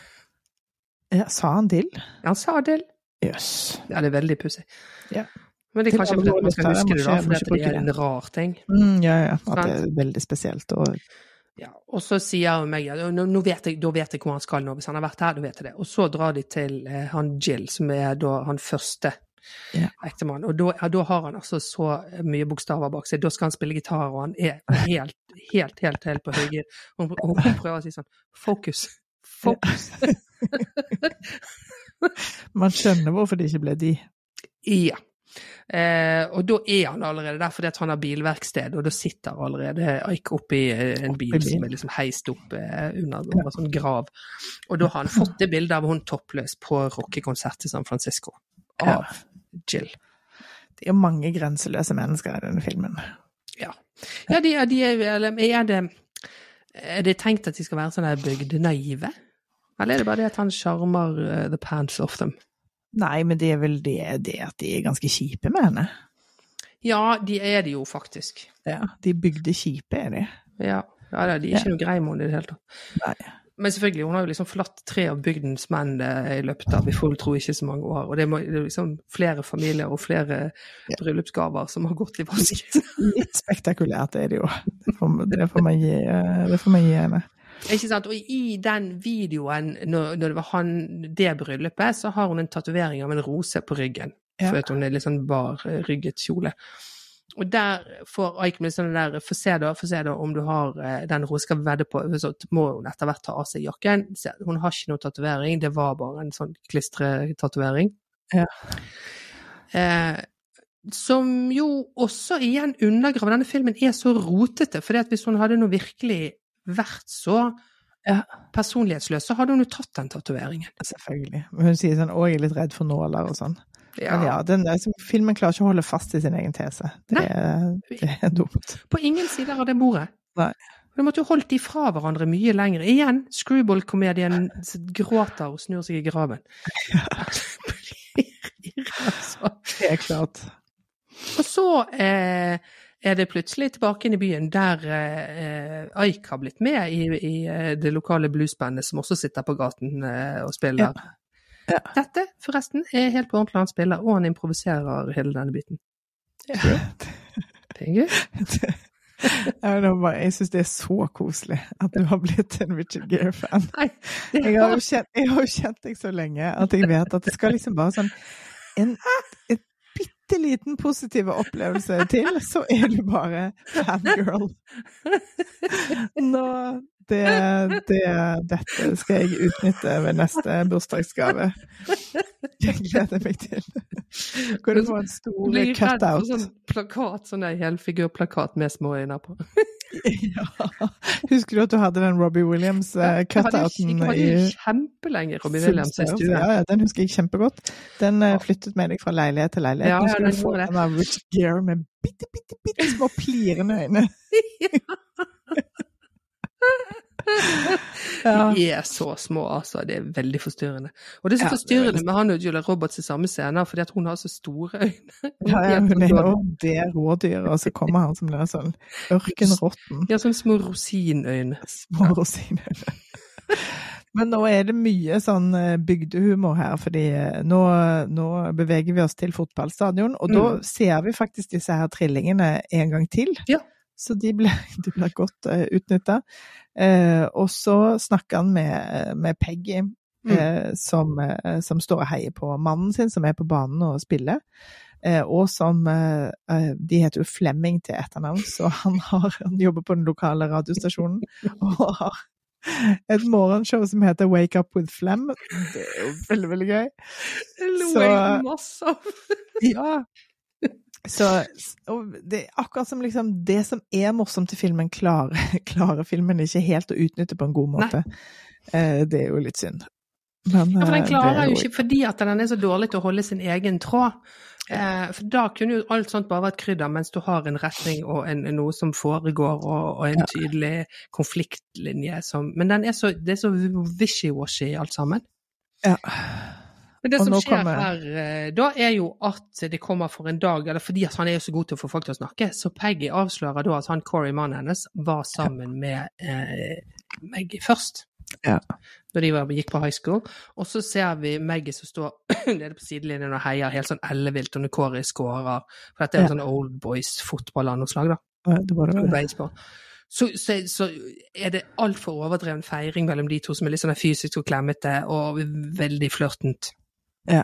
S2: Ja, sa han dill?
S1: Han sa dill.
S2: Jøss.
S1: Ja, det er veldig pussig.
S2: Ja.
S1: Men det er kanskje fordi man skal huske det, da,
S2: for
S1: fordi det er en rar ting.
S2: Mm, ja, ja. At det er veldig spesielt. Og
S1: Ja, og så sier hun meg ja, nå, nå vet jeg, da vet jeg hvor han skal nå. Hvis han har vært her, da vet jeg det. Og så drar de til eh, han Jill, som er da han første
S2: Ja.
S1: ektemann. Og da, ja, da har han altså så mye bokstaver bak seg. Da skal han spille gitar, og han er helt, helt, helt, helt på høygir. Og hun, prøver å si sånn Fokus. Fokus.
S2: man skjønner hvorfor det ikke ble de.
S1: Ja. Eh, og da er han allerede der fordi at han har bilverksted, og da sitter allerede Ike oppi eh, en bil som er liksom heist opp eh, under, en sånn grav. Og da har han fått det bildet av hun toppløs på rockekonsert i San Francisco av Jill.
S2: Det er mange grenseløse mennesker i denne filmen.
S1: Ja. ja, de, de er, er det Er det tenkt at de skal være sånn der bygdenaive? Eller er det bare det at han sjarmer uh, the pants off them?
S2: Nei, men det er vel det, det at de er ganske kjipe med henne.
S1: Ja, de er det jo faktisk.
S2: Ja, de bygde kjipe, er de.
S1: Ja, ja de er ikke noe grei med henne i det hele tatt.
S2: Nei.
S1: Men selvfølgelig, hun har jo liksom forlatt tre av bygdens menn eh, i løpet av vi får vel tro ikke så mange år. Og det, må, det er liksom flere familier og flere
S2: Ja.
S1: bryllupsgaver som har gått i vasken.
S2: Litt spektakulært er det jo. Det får, det får man gi, eh, det får man gi henne.
S1: Ikke sant? Og i den videoen, når, når det var han, det bryllupet, så har hun en tatovering av en rose på ryggen.
S2: Ja.
S1: For at hun er litt sånn barrygget kjole. Og der får Ike med sånn der Få se da, få se da om du har eh, den hun skal vedde på. Så må hun etter hvert ta av seg jakken. Se, Hun har ikke noe tatovering, det var bare en sånn klistretatovering.
S2: Ja.
S1: Eh, som jo også igjen undergraver Denne filmen er så rotete, fordi at hvis hun hadde nå virkelig vært så
S2: Ja.
S1: personlighetsløs, så hadde hun jo tatt den tatoveringen.
S2: Selvfølgelig. Men hun sier sånn 'Å, jeg er litt redd for nåler' og sånn. Men ja, den, filmen klarer ikke å holde fast i sin egen tese. Det, er, det er dumt.
S1: På ingen sider av det bordet.
S2: Nei.
S1: De måtte jo holdt de fra hverandre mye lenger. Igjen, Screwball-komedien gråter og snur seg i graven. altså.
S2: Det er klart.
S1: Og så eh, er det plutselig tilbake inn i byen, der eh, Ike har blitt med i, i eh, det lokale bluesbandet, som også sitter på gaten eh, og spiller.
S2: Ja.
S1: Dette, forresten, er helt på ordentlig han spiller, og han improviserer hele denne biten. Det er gøy.
S2: Jeg, syns det er så koselig at du har blitt en Richard Gere-fan. Jeg har jo kjent, deg så lenge at jeg vet at det skal liksom bare sånn en, en bitte liten positiv opplevelse til, så er du bare fangirl. Nå, det, det, dette skal jeg utnytte ved neste bursdagsgave. Jeg gleder meg til. Kan du få en stor
S1: blir redd for
S2: cutout?
S1: sånn plakat, sånn helfigurplakat med små øyne på.
S2: Ja. Husker du at du hadde den Robbie Williams-cutouten
S1: Jeg hadde
S2: i
S1: kjempelenge Robbie Williams i
S2: fullstørrelse? Ja, ja, den husker jeg kjempegodt. Den uh, flyttet med deg fra leilighet til leilighet.
S1: Ja, ja, den gjorde det.
S2: den av Richard Gere med bitte, bitte, bitte små plirende øyne. Ja.
S1: De er så små, altså. Det er veldig forstyrrende. Og det er så
S2: Ja, det er
S1: forstyrrende
S2: veldig-
S1: med han og Julia Roberts i samme scene, fordi at hun har så store øyne.
S2: Ja, ja, hun er jo det rådyret, og så kommer han som blir sånn ørkenrotten.
S1: Ja, sånne små rosinøyne.
S2: Små rosinøyne. Men nå er det mye sånn eh, bygdehumor her, fordi eh, nå, nå beveger vi oss til fotballstadion, og da
S1: Mm.
S2: ser vi faktisk disse her trillingene en gang til.
S1: Ja.
S2: Så de blir, de blir godt uh, utnytta. Eh, og så snakker han med, med Peggy,
S1: Mm.
S2: eh, som, eh, som står og heier på mannen sin, som er på banen og spiller. Eh, og som De heter jo Flemming til etternavn, så han, har, han jobber på den lokale radiostasjonen og har et morgenshow som heter Wake Up with Flem. Det er jo veldig, veldig gøy.
S1: Det lo jeg masse av.
S2: Ja. Så og det er akkurat som liksom det som er morsomt i filmen, klarer, klarer filmen ikke helt å utnytte på en god måte. Eh, det er jo litt synd. Men,
S1: Ja, for
S2: eh,
S1: den klarer
S2: er
S1: jo ikke fordi at den er så dårlig til å holde sin egen tråd. Eh, for da kunne jo alt sånt bare vært krydder, mens du har en retning og en, noe som foregår, og, og en tydelig konfliktlinje som Men den er så, det er så wishy-washy alt sammen.
S2: Ja.
S1: Men det
S2: Og
S1: som skjer
S2: kommer-
S1: her eh, da, er jo at det kommer for en dag, eller fordi han er jo så god til å få folk til å snakke, så Peggy avslører da at han Corey, mannen hennes, var sammen med eh, Maggie først.
S2: Ja.
S1: Da de var, gikk på high school. Og så ser vi Maggie som står nede på sidelinjen og heier helt sånn ellevilt, og når Corey scorer. For dette er jo
S2: Ja.
S1: sånn old boys fotballandslag, da.
S2: Ja, Det var det.
S1: Så, så, så er det altfor overdreven feiring mellom de to som er litt sånn fysisk og klemmete og veldig flørtent.
S2: Ja.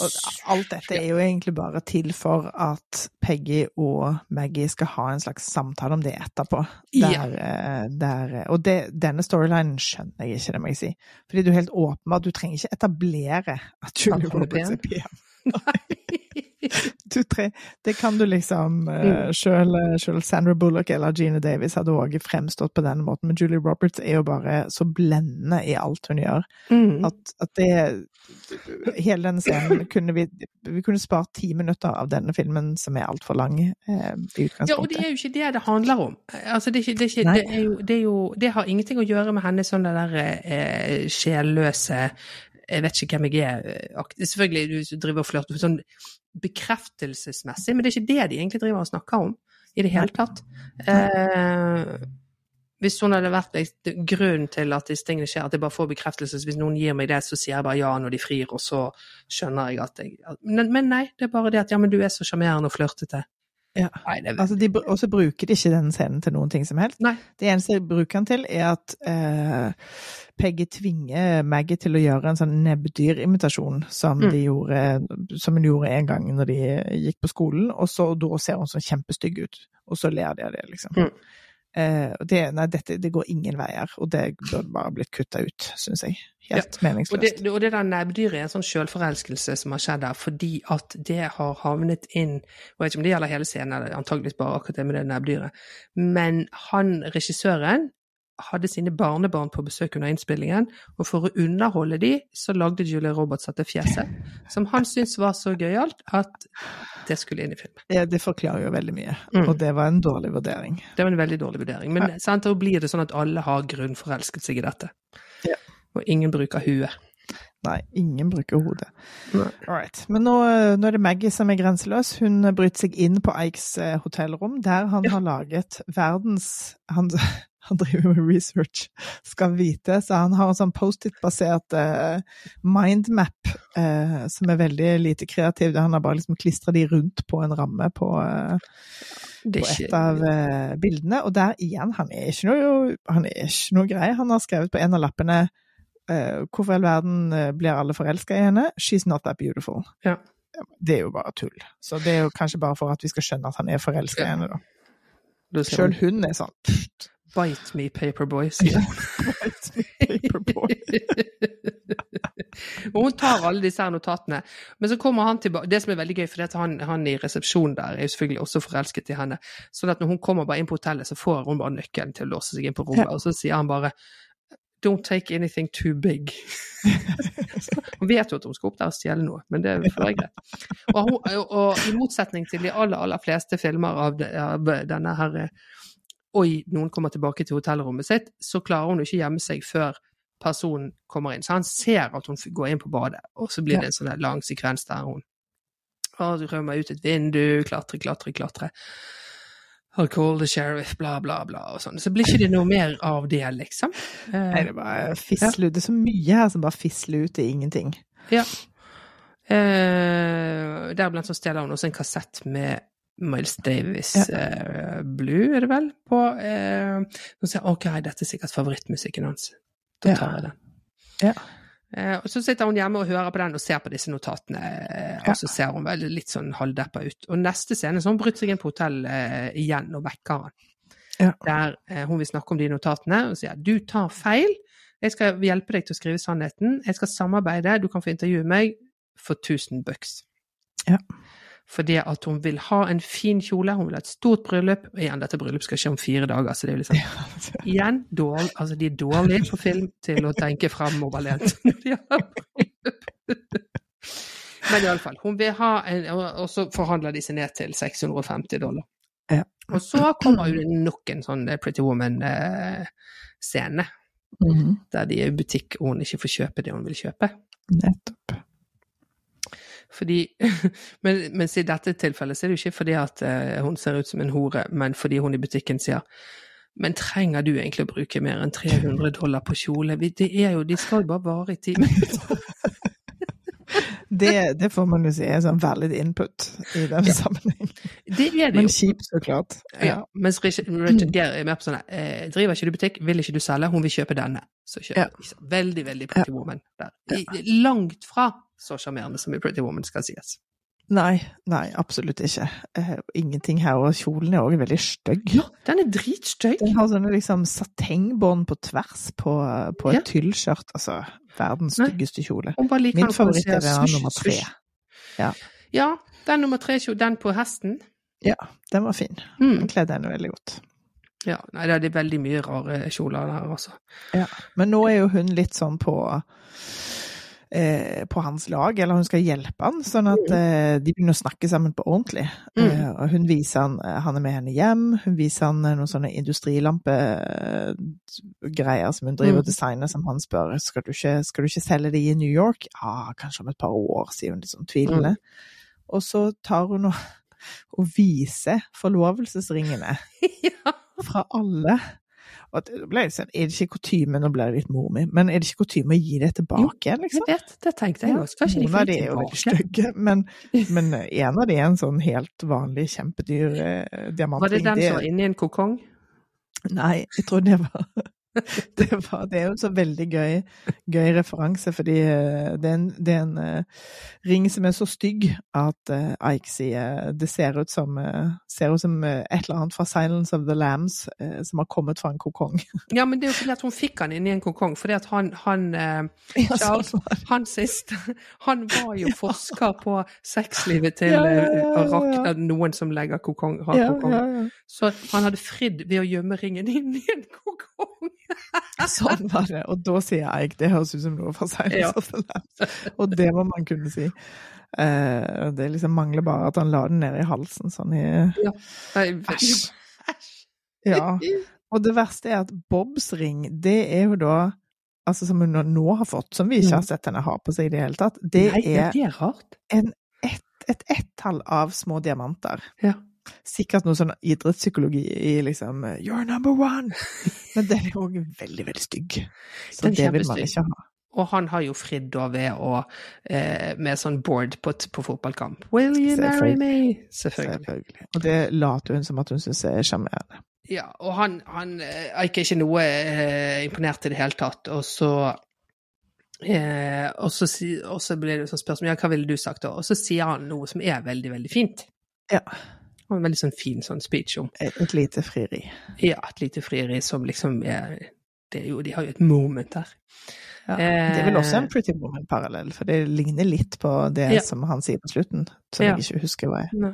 S2: Og alt dette er jo egentlig bare til for at Peggy og Maggie skal ha en slags samtale om det etterpå. Der,
S1: Ja.
S2: eh, der, og det, denne storylinen skjønner jeg ikke, det må jeg si. Fordi du er helt åpenbart, du trenger ikke etablere at Julie
S1: er
S2: Roberts er
S1: pen.
S2: pen. Du tre, det kan du liksom uh, Selv Sandra Bullock eller Gina Davis hadde òg fremstått på denne måten, men Julie Roberts er jo bare så blendende i alt hun gjør
S1: Mm.
S2: at, at det Hele denne scenen kunne vi Vi kunne spart ti minutter av denne filmen, som er altfor lang eh, i
S1: Ja, og det er jo ikke det det handler om. Altså, det, er ikke, det, er ikke, det, er jo, det, er jo, det har ingenting å gjøre med hennes sånn der eh, sjelløse jeg vet ikke hvem jeg er. Selvfølgelig du driver og flørter sånn bekreftelsesmessig, men det er ikke det de egentlig driver og snakker om i det hele tatt. Eh, hvis hun hadde vært grunnen til at disse tingene skjer, at jeg bare får bekreftelse, hvis noen gir meg det, så sier jeg bare ja når de frir, og så skjønner jeg at jeg men, men nei, det er bare det at ja, men du er så sjarmerende og flørtete.
S2: Ja.
S1: Nei,
S2: Altså, de, og så bruker de ikke den scenen til noen ting som helst.
S1: Nei.
S2: Det eneste de bruker den til, er at eh, Peggy tvinger Maggie til å gjøre en sånn nebbdyrimitasjon som,
S1: Mm.
S2: de gjorde, som hun gjorde en gang når de gikk på skolen, og så, da ser hun sånn kjempestygg ut, og så ler de av det, liksom.
S1: Mm.
S2: Eh, det, nei, dette det går ingen veier, og det burde bare blitt kutta ut, syns jeg. Helt
S1: Og det,
S2: meningsløst.
S1: og det der nebbdyret er en sånn selvforelskelse som har skjedd der, fordi at det har havnet inn Jeg vet ikke om det gjelder hele scenen, eller antageligvis bare akkurat det med det nebbdyret, men han, regissøren, hadde sine barnebarn på besøk under innspillingen, og for å underholde de, så lagde Julie Roberts dette fjeset, som han syntes var så gøyalt at det skulle inn i filmen.
S2: Ja, det forklarer jo veldig mye,
S1: Mm.
S2: og det var en dårlig vurdering.
S1: Det var en veldig dårlig vurdering. Men sant, da blir det sånn at alle har grunnforelsket seg i dette.
S2: Ja.
S1: Og ingen bruker huet.
S2: Nei, ingen bruker hodet. Alright. Men nå, nå er det Maggie som er grenseløs. Hun bryter seg inn på Ikes eh, hotellrom, der han
S1: Ja.
S2: har laget verdens han, han driver med research, skal vite, så han har en sånn Post-It-basert eh, mindmap eh, som er veldig lite kreativ. Han har bare liksom klistra de rundt på en ramme på, eh, på et av eh, bildene. Og der igjen, han er ikke noe, han er ikke noe grei. Han har skrevet på en av lappene eh, Hvorfor i all verden eh, blir alle forelska i henne? She's not that beautiful.
S1: Ja.
S2: Det er jo bare tull. Så det er jo kanskje bare for at vi skal skjønne at han er forelska i henne, da. Sjøl
S1: hun
S2: er sånn
S1: Bite me, paperboy, sier hun.
S2: Paperboy.
S1: Og hun tar alle disse her notatene. Men så kommer han tilbake Det som er veldig gøy, for det er han, han i resepsjonen der er jo selvfølgelig også forelsket i henne. Sånn at når hun kommer bare inn på hotellet, så får hun bare nøkkelen til å låse seg inn på rommet, og så sier han bare Don't take anything too big. hun vet jo at hun skal opp der og stjele noe, men det får være greit. Og, og, og i motsetning til de aller, aller fleste filmer av, av denne her Oi, noen kommer tilbake til hotellrommet sitt, så klarer hun ikke gjemme seg før personen kommer inn. Så han ser at hun går inn på badet, og så blir det en sånn lang sekvens der hun du rømmer ut et vindu, klatre, klatre, klatre. I'll call the sheriff, bla, bla, bla, og sånn. Så blir ikke det noe mer av det, liksom. Eh,
S2: Nei, det er bare fisle ut. Det er så mye her som bare fisler ut i ingenting.
S1: Ja. Eh, Deriblant så stjeler hun også en kassett med Miles Davis eh, Blue, er det vel, på eh, Så sier OK, dette er sikkert favorittmusikken hans. Da tar jeg den.
S2: Ja.
S1: Eh, og så sitter hun hjemme og hører på den og ser på disse notatene, eh,
S2: Ja.
S1: og så ser hun vel litt sånn halvdeppa ut. Og neste scene så har hun brutt seg inn på hotell eh, igjen og vekker han.
S2: Ja.
S1: Der hun vil snakke om de notatene og sier du tar feil. Jeg skal hjelpe deg til å skrive sannheten. Jeg skal samarbeide. Du kan få intervjue meg for 1000 bucks.
S2: Ja.
S1: Fordi at hun vil ha en fin kjole, hun vil ha et stort bryllup. Og igjen, dette bryllupet skal skje om fire dager, så det er jo liksom Igjen, dårlig, altså de er dårlige på film til å tenke fremoverlent. når de har bryllup. Men iallfall, hun vil ha en Og så forhandler de seg ned til 650 dollar.
S2: Ja.
S1: Og så kommer jo nok en sånn eh, Pretty Woman-scene,
S2: Mhm.
S1: der de er i butikk og hun ikke får kjøpe det hun vil kjøpe.
S2: Nettopp.
S1: Fordi, men, mens i dette tilfellet så er det jo ikke fordi at eh, hun ser ut som en hore, men fordi hun i butikken sier men trenger du egentlig å bruke mer enn 300 dollar på kjole? Det er jo, De skal jo bare vare i ti minutter.
S2: Det, det får man jo si er sånn valid input i denne sammenheng.
S1: Det er det
S2: Men kjipt, så klart.
S1: Ja. Mens Richard, Gere er mer på sånn eh, Driver ikke du butikk, vil ikke du selge, hun vil kjøpe denne. Så kjøper
S2: Ja.
S1: Veldig, veldig Pretty Woman der. I, langt fra så sjarmerende som i Pretty Woman skal sies.
S2: Nei, nei, absolutt ikke. Uh, ingenting her, og kjolen er òg veldig stygg.
S1: Ja, den er dritstygg!
S2: Den har sånne liksom satengbånd på tvers på, på et
S1: Ja.
S2: tyllskjørt. Altså, verdens styggeste kjole. Min favoritt er den nummer tre.
S1: Ja. Ja, den nummer tre, den på hesten.
S2: Ja, den var fin.
S1: Mm.
S2: Den kledde henne veldig godt.
S1: Ja, nei, det er veldig mye rare kjoler der, altså.
S2: Men nå er jo hun litt sånn på eh, på hans lag, eller hun skal hjelpe han, sånn at eh, de begynner å snakke sammen på ordentlig.
S1: Mm.
S2: Eh, og hun viser han eh, Han er med henne hjem, hun viser han eh, noen sånne industrilampegreier som hun driver og
S1: Mm.
S2: designer, som han spør skal du ikke, skal du ikke selge de i New York. Ja, kanskje om et par år, sier hun litt sånn tvilende. Og så tar hun og, og viser forlovelsesringene
S1: ja.
S2: fra alle. Og det ble litt sånn, er det ikke kutyme, nå ble det litt mor mi, men er det ikke kutyme å gi det tilbake igjen,
S1: Jeg
S2: liksom?
S1: vet, det tenkte jeg også. Kanskje
S2: Noen av de er jo veldig stygge, men, men en av de er en sånn helt vanlig, kjempedyr eh, diamantring.
S1: Var det den som var inni en kokong?
S2: Nei, jeg tror det var det, var, det er jo så veldig gøy, gøy referanse, fordi eh, det er en, det er en eh, ring som er så stygg at eh, Ike sier det ser ut som, ser ut som et eller annet fra Silence of the Lambs som har kommet fra en kokong.
S1: Ja, men det er jo fordi at hun fikk han i en kokong, fordi at han, han Charles, han sist, han var jo forsker på sexlivet til
S2: Ja, ja, ja,
S1: eh, noen som legger kokong, har kokong. Så han hadde fridd ved å gjemme ringen inn i en kokong.
S2: Sånn var det. Og da sier Eik det høres ut som noe for seg.
S1: Ja.
S2: Og det må man kunne si. Uh, det liksom mangler bare at han la den ned i halsen sånn i
S1: Nei,
S2: Æsj. Ja. Og det verste er at Bobs ring, det er jo da Altså som hun nå har fått, som vi ikke har sett henne ha på seg i det hele tatt, det
S1: Nei,
S2: er
S1: det er
S2: et ett-tall av små diamanter.
S1: Ja.
S2: Sikkert noe sånn idrettspsykologi i liksom You're number one! Men den er òg veldig, veldig stygg. Så
S1: Den
S2: det vil man ikke ha.
S1: Og han har jo fridd da ved å eh, Med sånn board på, på fotballkamp. Will you marry me? Selvfølgelig.
S2: Selvfølgelig. Og det later hun som at hun syns er sjarmerende.
S1: Ja, og han, han eh, er ikke noe eh, imponert i det hele tatt, og så eh, og, så og så blir det sånn spørsmål ja, hva ville du sagt da? Og så sier han noe som er veldig, veldig fint.
S2: Ja.
S1: Og en veldig sånn fin sånn speech om
S2: Et, lite frieri.
S1: ja, et lite frieri som liksom er det er jo, De har jo et moment der.
S2: Ja. Det er vel også
S1: Eh,
S2: en Pretty Woman-parallell, for det ligner litt på det
S1: Ja.
S2: som han sier på slutten, som
S1: Ja.
S2: jeg ikke husker hva er.
S1: Nei,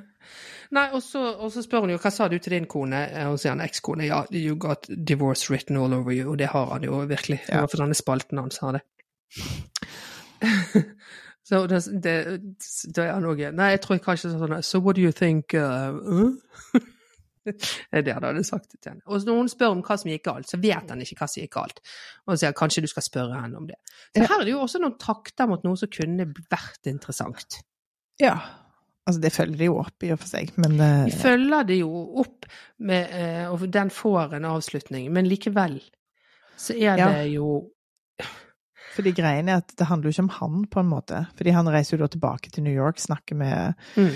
S1: Nei og, så, og så spør hun jo hva sa du til din kone, Eh, og så sier han ekskone. Ja, you got divorce written all over you, og det har han jo virkelig. Det var for denne spalten hans har det. så det, det, da er òg Nei, jeg tror kanskje sånn So what do you think uh, uh? Det er det han hadde sagt til henne. Og når hun spør om hva som gikk galt, så vet han ikke hva som gikk galt. Og sier kanskje du skal spørre henne om det. Så her er det jo også noen takter mot noe som kunne vært interessant.
S2: Ja. Altså, det følger de jo opp i og for seg, men uh...
S1: Vi følger det jo opp, med, uh, og den får en avslutning, men likevel så er
S2: Ja.
S1: det jo
S2: fordi greien er at det handler jo ikke om han, på en måte. Fordi han reiser jo da tilbake til New York, snakker med
S1: mm,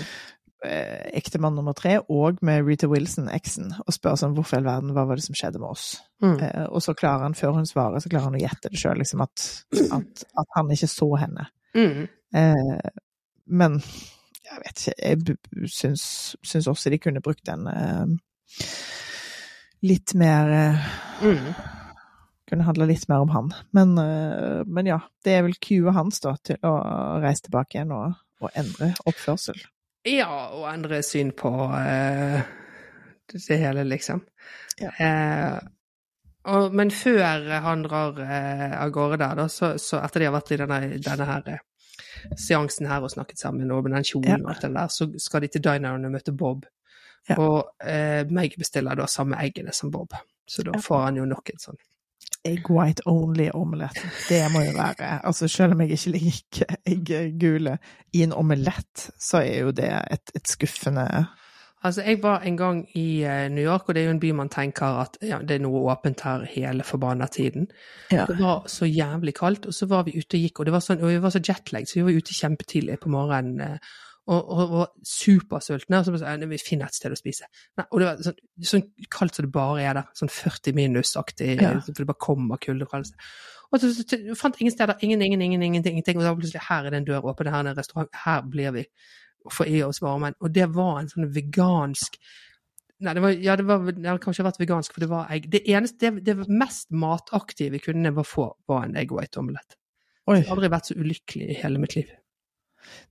S2: eh, ektemann nummer tre og med Rita Wilson, eksen, og spør sånn hvorfor i all verden, hva var det som skjedde med oss?
S1: mm,
S2: Eh, og så klarer han, før hun svarer, så klarer han å gjette det sjøl, liksom at, at, at han ikke så henne.
S1: mm,
S2: Eh, men jeg vet ikke, jeg syns, syns også de kunne brukt den eh, litt mer eh,
S1: mm.
S2: Kunne handla litt mer om han. Men, eh, men ja, det er vel cuet hans da til å reise tilbake igjen og, og endre oppførsel.
S1: Ja, og endre syn på uh, det hele, liksom.
S2: Ja.
S1: Uh, og, men før han drar uh, av gårde der, da, så, så etter de har vært i denne, denne her seansen her og snakket sammen, og med den kjolen
S2: Ja.
S1: og alt det der, så skal de til dineren og møte Bob.
S2: Ja.
S1: Og eh, Meg bestiller da samme eggene som Bob, så da får han jo nok en sånn
S2: egg white only-omelett. Det må jo være Altså, selv om jeg ikke liker eggegule i en omelett, så er jo det et, et skuffende
S1: Altså, jeg var en gang i uh, New York, og det er jo en by man tenker at ja, det er noe åpent her hele forbanna tiden.
S2: Ja.
S1: Det var så jævlig kaldt, og så var vi ute og gikk, og, det var sånn, og vi var så jetlagged, så vi var ute kjempetidlig på morgenen. Og, og, var supersultne. Og så bare sånn, vi finner et sted å spise. Nei, og det var sånn, sånn, kaldt som det bare er der. Sånn 40 minus-aktig,
S2: Ja.
S1: for det bare kommer kulde fra alle steder. Og så, så, så fant ingen steder. Ingen, ingen, ingen, ingenting. Og så plutselig her er det en dør åpen, her er det en restaurant, her blir vi. Og får i oss varmen. Og det var en sånn vegansk Nei, det var, ja, det, var, det hadde kanskje vært vegansk, for det var egg. Det eneste, det, det mest mataktive vi kunne var få, var en egg white omelett. Jeg har aldri vært så ulykkelig i hele mitt liv.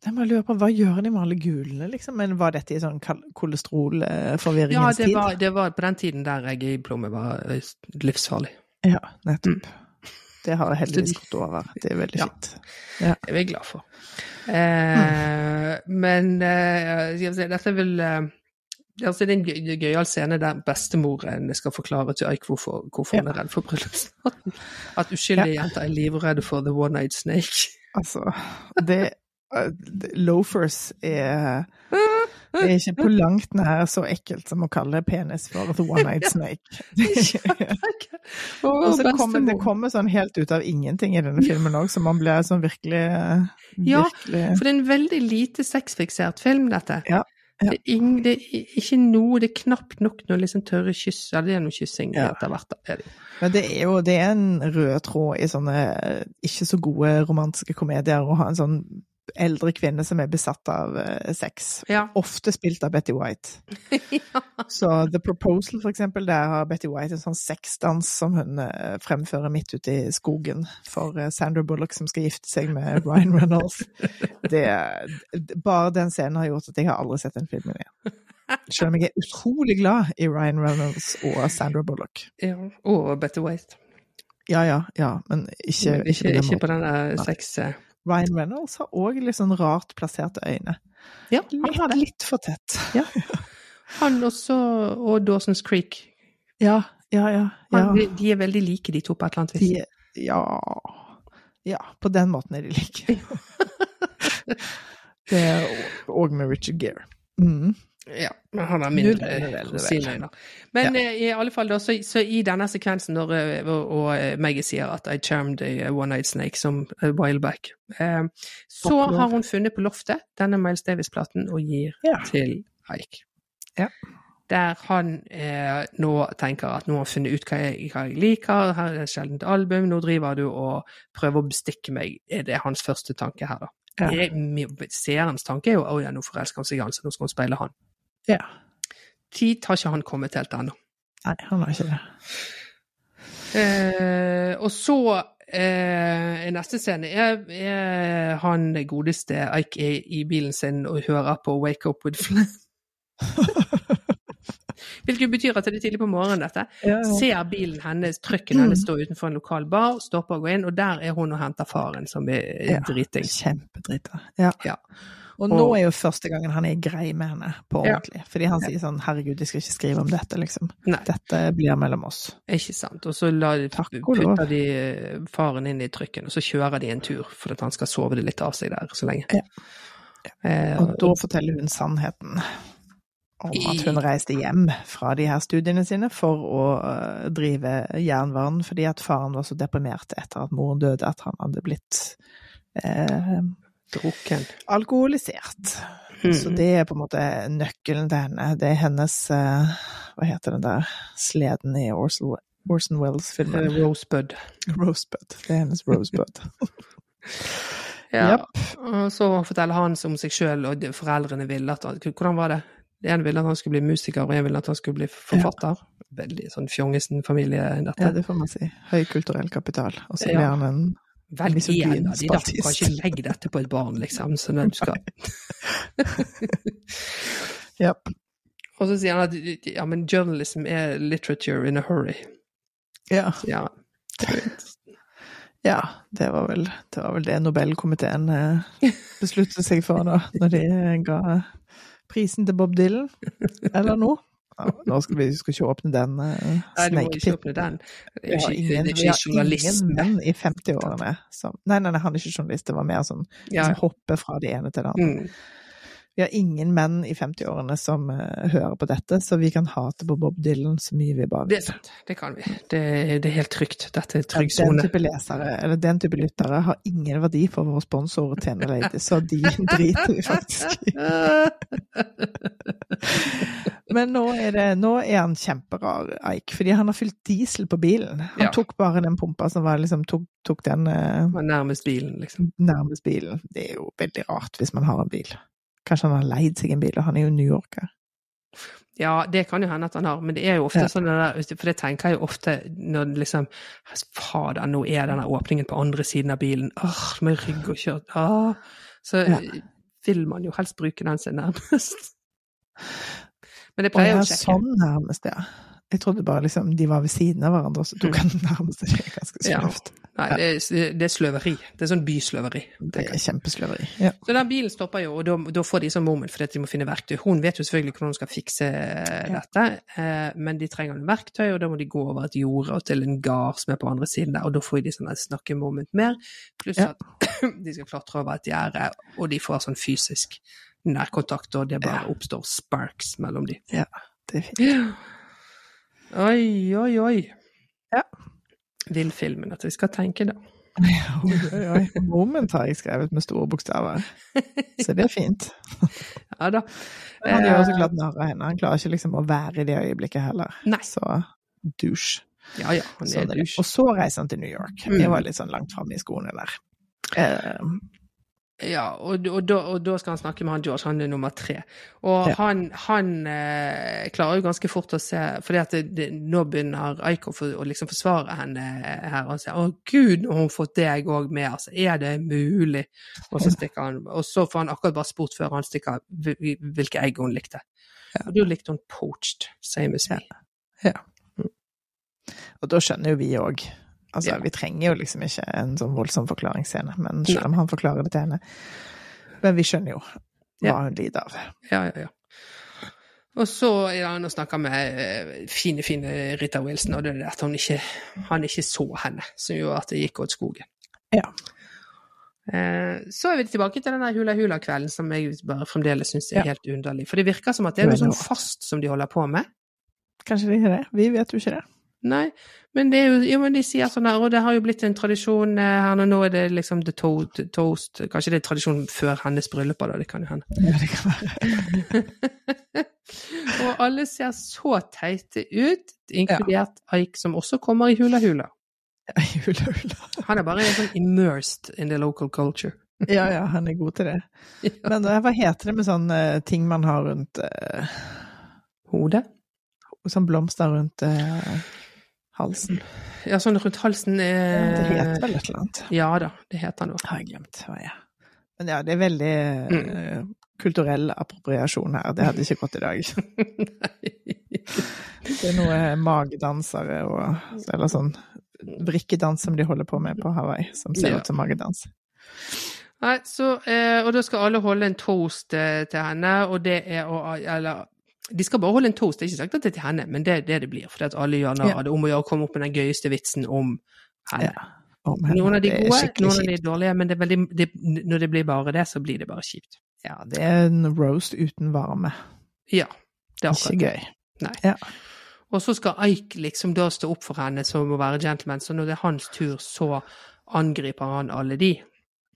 S2: Jeg bare lurer på, Hva gjør de med alle gulene, liksom? Men Var dette i sånn kal-
S1: Ja,
S2: kolesterolforvirringens
S1: det
S2: tid?
S1: var, det var på den tiden der eggeplomme var eh, livsfarlig.
S2: Ja, nettopp. Det har jeg heldigvis gått over. Det er veldig
S1: Ja.
S2: fint.
S1: Det er vi glad for. Eh, Men eh, dette vel eh, altså Det er en gøy- gøyal scene der bestemoren skal forklare til Eik hvorfor, hvorfor hun er redd for bryllupsnatten. At uskyldige jenter er livredde for the one-eyed snake.
S2: Altså, det- Loafers er, er ikke på langt nær så ekkelt som å kalle penis for the one-eyed snake.
S1: Og
S2: så det kommer, det kommer sånn helt ut av ingenting i denne filmen òg, så man blir sånn virkelig virkelig
S1: Ja, For det er en veldig lite sexfiksert film, dette.
S2: Ja, ja.
S1: Det, er ing, det er ikke noe, det er knapt nok noe liksom tørre kyss. eller det er noe kyssing
S2: Ja.
S1: etter hvert. er det.
S2: Men det er jo det er en rød tråd i sånne eh, ikke så gode romantiske komedier å ha en sånn eldre kvinne som er besatt av eh, sex.
S1: Ja.
S2: Ofte spilt av Betty White. Så The Proposal, for eksempel, der har Betty White en sånn sexdans som hun eh, fremfører midt ute i skogen for eh, Sandra Bullock som skal gifte seg med Ryan Reynolds. Det, bare den scenen har gjort at jeg har aldri sett den filmen igjen. Selv om jeg er utrolig glad i Ryan Reynolds og Sandra Bullock.
S1: ja. Og Betty White.
S2: Ja, ja, ja, men ikke, ikke,
S1: ikke på den der sex...
S2: Ryan Reynolds har òg litt sånn rart plasserte øyne.
S1: Ja, han har det.
S2: litt for tett.
S1: Han også, og Dawson's Creek.
S2: Ja, ja, ja. ja.
S1: Han, de, de er veldig like, de to, på et eller annet vis.
S2: De, ja Ja, på den måten er de like. det er òg med Richard Gere. Mm.
S1: Ja, men han
S2: er
S1: mindre rosinøyne. Men eh, i alle fall, da, så, så i denne sekvensen når eh, og, og eh, Maggie sier at I charmed a one-night snake som a while back, eh, så har hun funnet på loftet denne Miles Davis-platen og gir
S2: Ja.
S1: til Ike.
S2: Ja.
S1: Der han eh, nå tenker at nå har han funnet ut hva jeg, hva jeg liker, her er et sjeldent album, nå driver du og prøver å bestikke meg. Er det hans første tanke her, da?
S2: Ja.
S1: Seerens tanke er jo å ja, nå forelsker han seg i han, så nå skal hun speile han.
S2: Ja.
S1: Tid har ikke han kommet helt ennå.
S2: Nei, han har ikke det.
S1: Eh, og så eh, i neste scene er, er han godeste Ike i, i bilen sin og hører på Wake Up With Flame. Hvilket betyr at det er tidlig på morgenen, dette.
S2: Ja, ja.
S1: Ser bilen hennes, trykken hennes stå utenfor en lokal bar, stopper og går inn, og der er hun og henter faren, som er
S2: Ja.
S1: driting.
S2: Kjempedrita. Ja.
S1: Ja.
S2: Og nå er jo første gangen han er grei med henne på
S1: Ja.
S2: ordentlig. Fordi han sier sånn 'herregud, jeg skal ikke skrive om dette', liksom.
S1: Nei,
S2: Dette blir mellom oss.
S1: ikke sant. Og så la, putter de eh, faren inn i trykken, og så kjører de en tur for at han skal sove det litt av seg der så lenge.
S2: Ja.
S1: Eh,
S2: Og da forteller hun sannheten om at hun reiste hjem fra de her studiene sine for å eh, drive jernvern, fordi at faren var så deprimert etter at moren døde at han hadde blitt eh,
S1: drukken.
S2: alkoholisert.
S1: Mm.
S2: Så det er på en måte nøkkelen til henne. Det er hennes uh, Hva heter den der sleden i Orson, Orson Wells-filmen?
S1: Eh, Rosebud.
S2: Rosebud. Det er hennes Rosebud.
S1: Ja.
S2: Yep.
S1: Og så forteller han om seg sjøl, og foreldrene ville at Hvordan var det? En ville at han skulle bli musiker, og en ville at han skulle bli forfatter. Veldig sånn fjongesen-familie, dette.
S2: Ja, det får man si. Høy kulturell kapital. Og så
S1: Ja.
S2: blir han en
S1: Velg en av de, da. Du kan ikke legge dette på et barn, liksom. sånn at du skal.
S2: yep.
S1: Og så sier han at ja, men journalism er literature in a hurry.
S2: Ja.
S1: Ja.
S2: ja. Det var vel det, var vel det Nobelkomiteen eh, besluttet seg for da, når de ga prisen til Bob Dylan, eller noe. Nå skal vi skal ikke åpne den uh.
S1: Det
S2: Vi har
S1: ikke,
S2: ingen, vi har ingen menn i 50-årene som Nei, nei, nei, han er ikke journalist, det var mer sånn
S1: Ja,
S2: som hopper fra det ene til det andre.
S1: mm.
S2: Vi har ingen menn i 50-årene som eh, hører på dette, så vi kan hate på Bob Dylan så mye vi bare
S1: Det
S2: vil.
S1: er sant, det kan vi. Det, det er helt trygt. Dette er trygg
S2: Den type lesere, eller den type lyttere, har ingen verdi for våre sponsorer Tene Lady, så de driter vi faktisk i. Men nå er, det, nå er han kjemperar, Eik, fordi han har fylt diesel på bilen. Han
S1: Ja.
S2: tok bare den pumpa som var liksom, tok, tok den eh,
S1: nærmest bilen, liksom.
S2: nærmest bilen. Det er jo veldig rart hvis man har en bil. Kanskje han har leid seg en bil, og han er jo New Yorker.
S1: Ja, det kan jo hende at han har, men det er jo ofte
S2: Ja.
S1: sånn der, for det tenker jeg jo ofte når liksom Fader, nå er denne åpningen på andre siden av bilen. Åh, med rygg og kjørt. Åh. Så
S2: Ja.
S1: vil man jo helst bruke den er nærmest. Men det pleier å sjekke.
S2: sånn nærmest, ja. Jeg trodde bare liksom de var ved siden av hverandre, så tok han den nærmeste. Det er ganske
S1: Ja. Nei, det er, det er sløveri. Det er sånn bysløveri.
S2: Det er kjempesløveri. Ja.
S1: Så den bilen stopper jo, og da, da får de sånn moment fordi de må finne verktøy. Hun vet jo selvfølgelig hvordan hun skal fikse dette, eh, men de trenger noen verktøy, og da må de gå over et jorde og til en gard som er på andre siden der, og da får de sånn snakkemoment mer. Pluss
S2: Ja.
S1: at de skal klatre over et gjerde, og de får sånn fysisk nærkontakt, og det bare
S2: Ja.
S1: oppstår sparks mellom de.
S2: Det er fint.
S1: Ja. Oi, oi, oi.
S2: Ja.
S1: Vil filmen at vi skal tenke, da.
S2: Oi, oi, oi. Moment har jeg skrevet med store bokstaver, så det er fint.
S1: Ja da.
S2: Men han gjør så
S1: klart
S2: glatt narr av henne. Han klarer ikke liksom å være i det øyeblikket heller.
S1: Nei.
S2: Så douche.
S1: Ja ja, han er
S2: sånn,
S1: douche.
S2: Og så reiser han til New York.
S1: Mm.
S2: Det var litt sånn langt framme i skoene der. Eh,
S1: Ja, og, og, da, og da skal han snakke med han George, han er nummer tre. Og
S2: Ja.
S1: han, han eh, klarer jo ganske fort å se fordi at det, det, nå begynner Aiko for, å liksom forsvare henne her og sier 'Å gud, nå har hun fått deg òg med', altså. Er det mulig? Og så stikker han Og så får han akkurat bare spurt før han stikker hvilke egg hun likte.
S2: Ja.
S1: Og da likte hun poached, same as me.
S2: og da skjønner jo vi òg. Altså,
S1: Ja.
S2: vi trenger jo liksom ikke en sånn voldsom forklaringsscene, men selv om han forklarer det til henne. Men vi skjønner jo hva hun lider av.
S1: Ja, ja, ja. Og så er han og snakker med eh, fine, fine Rita Wilson, og det er at han ikke, han ikke så henne, som gjorde at det gikk åt skogen.
S2: Ja.
S1: Eh, Så er vi tilbake til den hula-hula-kvelden som jeg bare fremdeles syns er
S2: Ja.
S1: helt underlig. For det virker som at det er noe sånn fast som de holder på med.
S2: Kanskje det er det? Vi vet jo ikke det.
S1: Nei, men det er jo, jo, men de sier sånn her, og det har jo blitt en tradisjon eh, her nå, er det liksom the to toast Kanskje det er tradisjon før hennes bryllup, da, det kan jo hende.
S2: Ja, det kan være.
S1: og alle ser så teite ut, inkludert Ike, som også kommer i hula-hula.
S2: Hula, hula.
S1: Han er bare sånn immersed in the local culture.
S2: Ja, ja, han er god til det. Men eh, hva heter det med sånne ting man har rundt uh...
S1: Hodet?
S2: Sånn blomster rundt eh, halsen?
S1: Ja, sånn rundt halsen er
S2: Det
S1: er
S2: heter vel et eller annet.
S1: Ja da, det heter noe.
S2: Har jeg glemt hva jeg er. Men ja, det er veldig mm. kulturell appropriasjon her. Det hadde ikke gått i dag. Det er noe magedansere og Eller sånn vrikkedans som de holder på med på Hawaii, som ser
S1: Ja.
S2: ut som magedans.
S1: Nei, så, eh, og da skal alle holde en toast eh, til henne, og det er å Eller de skal bare holde en toast, det er ikke sagt at det er til henne, men det er det det blir. For det at alle gjør narr av det om å gjøre å komme opp med den gøyeste vitsen om henne.
S2: Ja. Om henne.
S1: Noen av de gode, noen av de dårlige, men det veldig, det, når det blir bare det, så blir det bare kjipt.
S2: Ja, det er en roast uten varme.
S1: Ja, det er akkurat
S2: Ikke gøy.
S1: Nei.
S2: Ja.
S1: Og så skal Ike liksom da stå opp for henne som å være gentleman, så når det er hans tur, så angriper han alle de.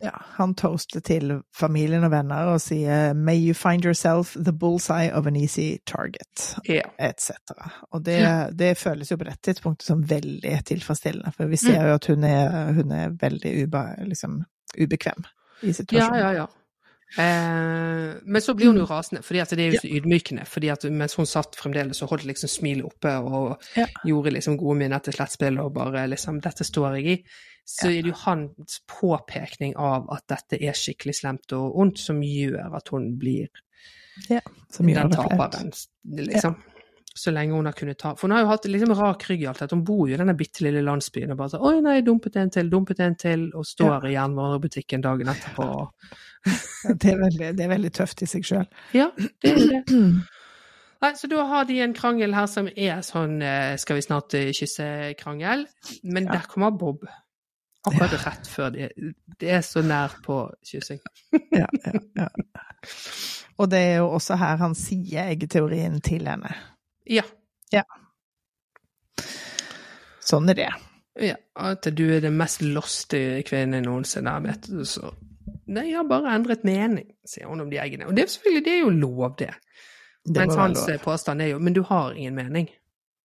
S2: Ja, han toaster til familien og venner og sier 'May you find yourself the bullseye of an easy target',
S1: Ja.
S2: etc. Og det, det føles jo på dette tidspunktet som veldig tilfredsstillende, for vi ser jo at hun er, hun er veldig ube, liksom, ubekvem i situasjonen.
S1: ja, ja. Eh, men så blir hun jo rasende, fordi det er jo så ydmykende. fordi at mens hun satt fremdeles og holdt liksom smilet oppe og
S2: Ja.
S1: gjorde liksom gode minner til slettspill og bare liksom 'Dette står jeg i', så er det jo hans påpekning av at dette er skikkelig slemt og ondt, som gjør at hun blir
S2: Som gjør
S1: den taperen, liksom. Så lenge hun har kunnet ta For hun har jo hatt liksom rak rygg i alt dette. Hun bor jo i denne bitte lille landsbyen og bare sånn 'Oi, nei, dumpet en til, dumpet en til', og står i jernvarebutikken dagen etterpå.
S2: Det er veldig, det er veldig tøft i seg sjøl.
S1: Ja, det er det. Nei, så da har de en krangel her som er sånn eh, skal vi snart eh, kysse-krangel. Men
S2: Ja.
S1: der kommer Bob. Akkurat rett før det. Det er så nær på kyssing.
S2: Ja, ja, ja. Og det er jo også her han sier eggeteorien til henne.
S1: Ja.
S2: Sånn er det.
S1: ja. At du er den mest loste kvinnen noensinne har vet. Så Nei, jeg har bare endret mening, sier hun om de eggene. Og det er selvfølgelig det er jo lov, det.
S2: Det
S1: Mens hans eh, påstand er jo Men du har ingen mening.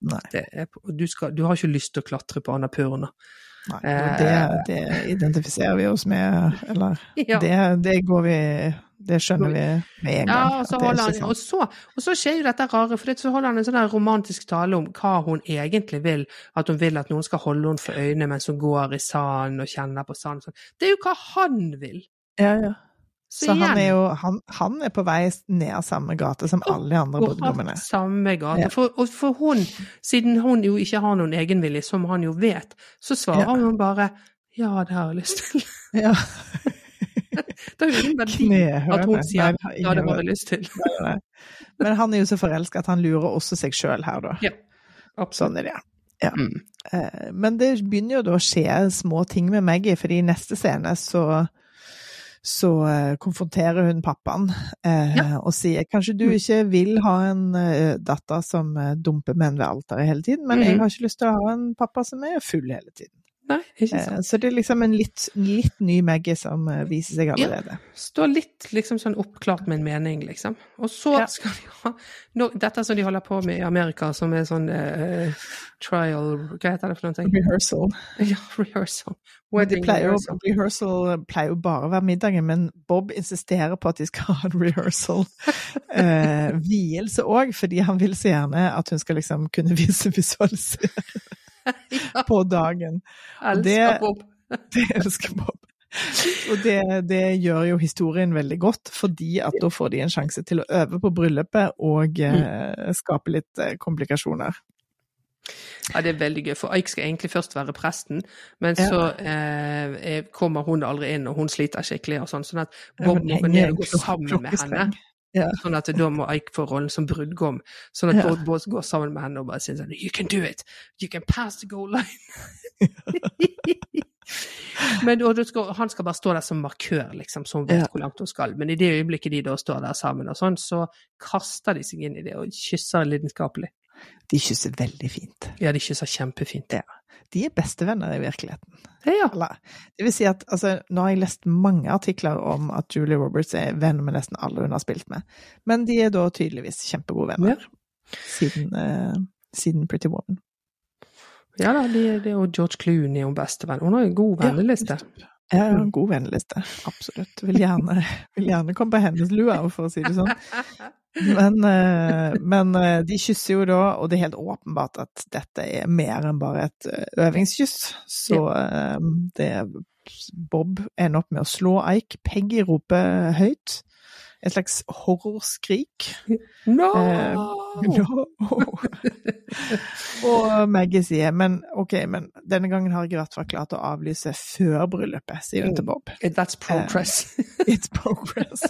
S2: Nei.
S1: Det er, du, skal, du har ikke lyst til å klatre på Annapurna.
S2: Nei. Og det, det identifiserer vi oss med, eller
S1: Ja.
S2: det, det går vi Det skjønner vi med en gang.
S1: Ja, og så, han, og, så, og så skjer jo dette rare, for det, så holder han en sånn romantisk tale om hva hun egentlig vil. At hun vil at noen skal holde henne for øynene mens hun går i sanden og kjenner på sand. Sånn. Det er jo hva han vil!
S2: Ja, ja.
S1: Så,
S2: Så han er jo han, han er på vei ned samme gate som alle de andre brudgommene.
S1: samme gate.
S2: Ja.
S1: For, og for hun, siden hun jo ikke har noen egenvilje, som han jo vet, så svarer
S2: Ja.
S1: hun bare ja, det har jeg lyst til.
S2: Ja.
S1: Det er jo ingen verdi at hun sier
S2: Nei,
S1: ja, det har jeg lyst til.
S2: Nei. Men han er jo så forelska at han lurer også seg sjøl her, da.
S1: Ja, absolutt.
S2: Sånn er det. Ja.
S1: Mm.
S2: Eh, Men det begynner jo da å skje små ting med Maggie, fordi i neste scene så så eh, konfronterer hun pappaen eh,
S1: Ja.
S2: og sier kanskje du ikke vil ha en uh, datter som eh, dumper menn ved alteret hele tiden, men jeg
S1: Mhm.
S2: har ikke lyst til å ha en pappa som er full hele tiden.
S1: Nei, ikke
S2: Eh,
S1: sant.
S2: så det er liksom en litt, litt ny Maggie som eh, viser seg allerede.
S1: Står litt liksom sånn oppklart med en mening, liksom. Og så
S2: Ja.
S1: skal de ha no, Dette som de holder på med i Amerika, som er sånn uh, trial Hva heter det for noe?
S2: Rehearsal.
S1: Ja, rehearsal.
S2: De pleier
S1: rehearsal.
S2: rehearsal pleier jo bare å være middagen, men Bob insisterer på at de skal ha en rehearsal. uh, vielse òg, fordi han vil så gjerne at hun skal liksom kunne vise visualisere
S1: Ja,
S2: på dagen.
S1: elsker Bob.
S2: Det elsker Bob. Og det, det gjør jo historien veldig godt, fordi at da får de en sjanse til å øve på bryllupet og eh, skape litt eh, komplikasjoner.
S1: Ja, det er veldig gøy, for Ike skal egentlig først være presten, men så eh, er- kommer hun aldri inn, og hun sliter skikkelig og sånn, sånn at Bob må gå ned og gå sammen med henne.
S2: Ja.
S1: Sånn at da må Ike få rollen som brudgom. Sånn at
S2: Ja.
S1: Bob Bob går sammen med henne og bare sier sånn You can do it! You can pass the goal line! Men og skal, han skal bare stå der som markør, liksom, så hun vet
S2: Ja.
S1: hvor langt hun skal. Men i det øyeblikket de da står der sammen og sånn, så kaster de seg inn i det og kysser lidenskapelig.
S2: De kysser veldig fint.
S1: Ja, de kysser kjempefint.
S2: Ja. De er bestevenner i virkeligheten.
S1: Ja.
S2: Eller, det vil si at altså, nå har jeg lest mange artikler om at Julie Roberts er venn med nesten alle hun har spilt med, men de er da tydeligvis kjempegode venner siden, eh, siden Pretty Woman.
S1: Ja da, det, er jo George Clooney hun bestevenn. Hun har en god
S2: Ja,
S1: venneliste.
S2: Jeg har en god venneliste, absolutt. Vil gjerne, vil gjerne komme på hennes lue, for å si det sånn. Men, eh, men eh, de kysser jo da, og det er helt åpenbart at dette er mer enn bare et eh, øvingskyss. Så det Bob ender opp med å slå Ike. Peggy roper høyt. Et slags horrorskrik.
S1: No!
S2: Eh, No! og Maggie sier men ok, men denne gangen har jeg i hvert fall klart å avlyse før bryllupet, sier hun til Bob.
S1: That's progress.
S2: It's progress.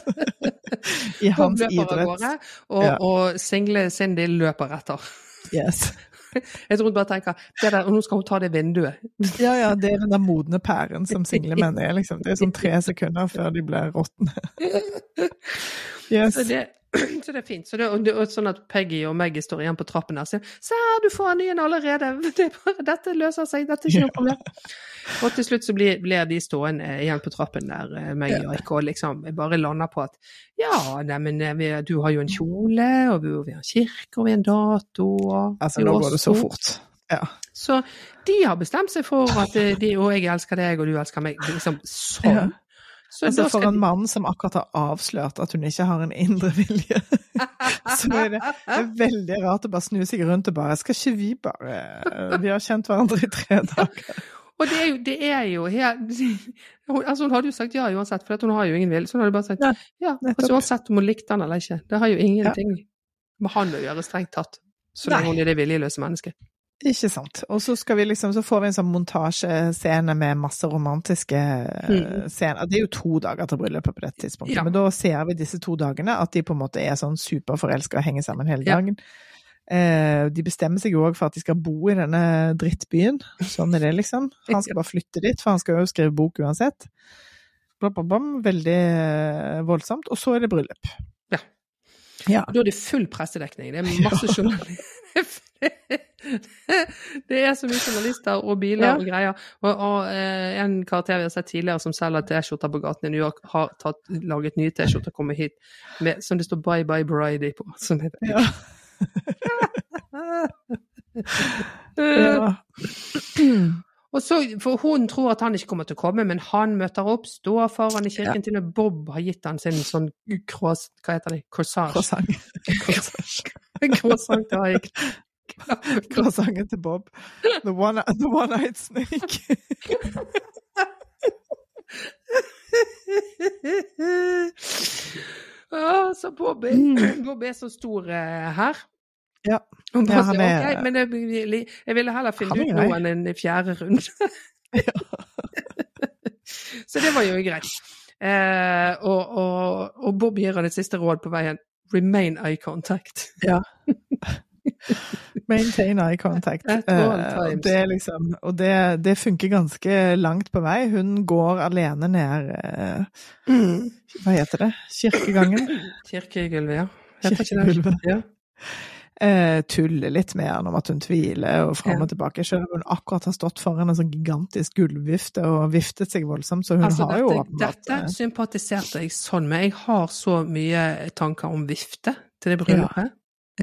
S2: I hans idrett.
S1: og,
S2: Ja.
S1: og single Cindy løper etter.
S2: Yes.
S1: Jeg tror hun bare tenker det der, nå skal hun ta det vinduet.
S2: Ja, ja, det er den der modne pæren som single menn er, liksom. Det er sånn tre sekunder før de blir råtne. Yes.
S1: Så det, så det er fint. Så det, og og sånn at Peggy og Maggie står igjen på trappen der og sier 'Se her, du får en ny en allerede'. Det bare, 'Dette løser seg, dette er ikke noe problem'. Og til slutt så blir, blir de stående igjen på trappen der, eh, Maggie og Ike, og liksom bare lander på at 'Ja, neimen, eh, du har jo en kjole, og vi, vi har en kirke, og vi har en dato', og
S2: Altså, nå går det så fort. Ja.
S1: Så de har bestemt seg for at eh, de, og jeg elsker deg, og du elsker meg. Liksom sånn.
S2: Ja.
S1: Så
S2: Altså, for en mann som akkurat har avslørt at hun ikke har en indre vilje, så er det, det er veldig rart å bare snu seg rundt og bare Skal ikke vi bare Vi har kjent hverandre i tre dager.
S1: Og det er jo, det er jo helt altså Hun hadde jo sagt ja uansett, for hun har jo ingen vilje. Så hun hadde bare sagt
S2: Ja,
S1: ja, altså, uansett om hun likte han eller ikke. Det har jo ingenting med han å gjøre, strengt tatt. Så lenge hun er det viljeløse mennesket.
S2: Ikke sant. Og så, skal vi liksom, så får vi en sånn montasjescene med masse romantiske eh,
S1: Mm.
S2: scener. Det er jo to dager til bryllupet på dette tidspunktet,
S1: Ja.
S2: men da ser vi disse to dagene at de på en måte er sånn superforelska og henger sammen hele
S1: Ja.
S2: dagen. Eh, de bestemmer seg jo òg for at de skal bo i denne drittbyen. Sånn er det, liksom. Han skal bare flytte dit, for han skal jo skrive bok uansett. Bla, bla, bla. Veldig eh, voldsomt. Og så er det bryllup.
S1: Ja.
S2: Ja.
S1: Da er det full pressedekning. Det er masse journalister. Det er så mye journalister og biler
S2: Ja.
S1: og greier. Og, og eh, en karakter vi har sett tidligere som selger T-skjorter på gaten i New York, har tatt, laget nye T-skjorter og kommet hit med, som det står 'Bye Bye Bridey' på. Som heter,
S2: Ja.
S1: Eh,
S2: ja.
S1: Og så, for Hun tror at han ikke kommer til å komme, men han møter opp, står foran i kirken til og Bob har gitt han sin sånn cross, hva heter det, corsage.
S2: Croissant
S1: til Haik.
S2: Croissanten til Bob. The one- the one-eyed snake.
S1: Ah, så Bob er, Bob er så stor uh, her.
S2: Ja.
S1: Og bare
S2: Ja, han er-
S1: okay, men jeg, jeg ville heller finne ut noe enn en fjerde runde. så det var jo greit. Eh, og, og, og Bob gir han et siste råd på veien. Remain eye contact.
S2: Ja. Maintain eye contact.
S1: Times.
S2: det, liksom, og det, det funker ganske langt på vei. Hun går alene ned eh, Hva heter det? Kirkegangen?
S1: Kirkegulvet, ja.
S2: Kirkegulvet.
S1: Ja.
S2: Eh, tuller litt med han om at hun tviler og fram og tilbake. Selv om hun akkurat har stått foran en sånn gigantisk gulvvifte og viftet seg voldsomt, så hun
S1: Altså,
S2: har jo
S1: dette,
S2: åpenbart
S1: dette
S2: eh,
S1: sympatiserte jeg sånn med. Jeg har så mye tanker om vifte til det bryllupet.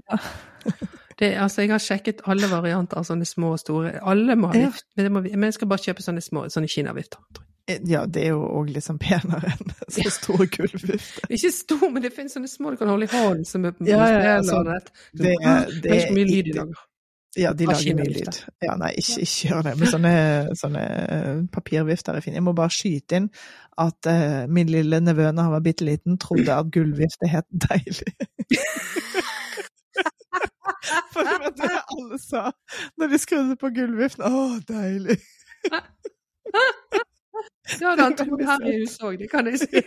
S2: Ja.
S1: Det, altså, jeg har sjekket alle varianter av sånne små og store. Alle må ha
S2: Ja.
S1: men, det må, men jeg skal bare kjøpe sånne små sånne kinavifter. tror jeg.
S2: Ja, det er jo òg liksom penere enn så store gulvvifter.
S1: Ikke stor, men det finnes sånne små du kan holde i hånden som er
S2: Ja, ja,
S1: ja,
S2: altså,
S1: annet.
S2: det er-
S1: det
S2: det
S1: er ikke mye lyd i dag.
S2: Ja, de lager mye lyd. Ja, nei, ikke, ikke gjør det. Men sånne, sånne eh, papirvifter er fine. Jeg må bare skyte inn at uh, min lille nevø da han var bitte liten, trodde at gulvvifte het deilig. For det var det alle sa når de skrudde på gulvviften. Å, deilig!
S1: Ja, da, i huset òg, det kan jeg si.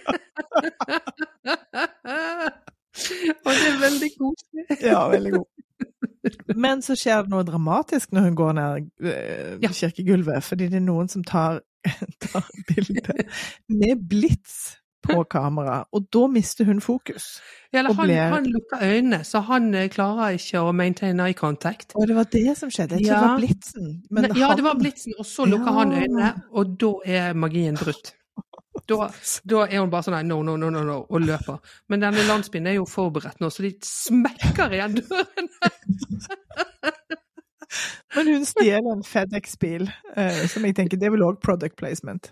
S1: Og det er veldig koselig.
S2: Ja, veldig god. Men så skjer det noe dramatisk når hun går ned eh,
S1: Ja.
S2: kirkegulvet, fordi det er noen som tar, tar bilde med blits på kamera, og da mister hun fokus.
S1: Ja, eller han,
S2: ble-
S1: han lukker øynene, så han eh, klarer ikke å maintain eye contact.
S2: Og det var det som skjedde. Jeg tror det var blitsen. Men
S1: ja,
S2: han-
S1: det var blitsen, og så lukker han øynene, og da er magien brutt. Da, da er hun bare sånn no, no, no, no, no, og løper. Men denne landsbyen er jo forberedt nå, så de smekker igjen dørene.
S2: Men hun stjeler en FedEx-bil, eh, som jeg tenker det er vel òg product placement.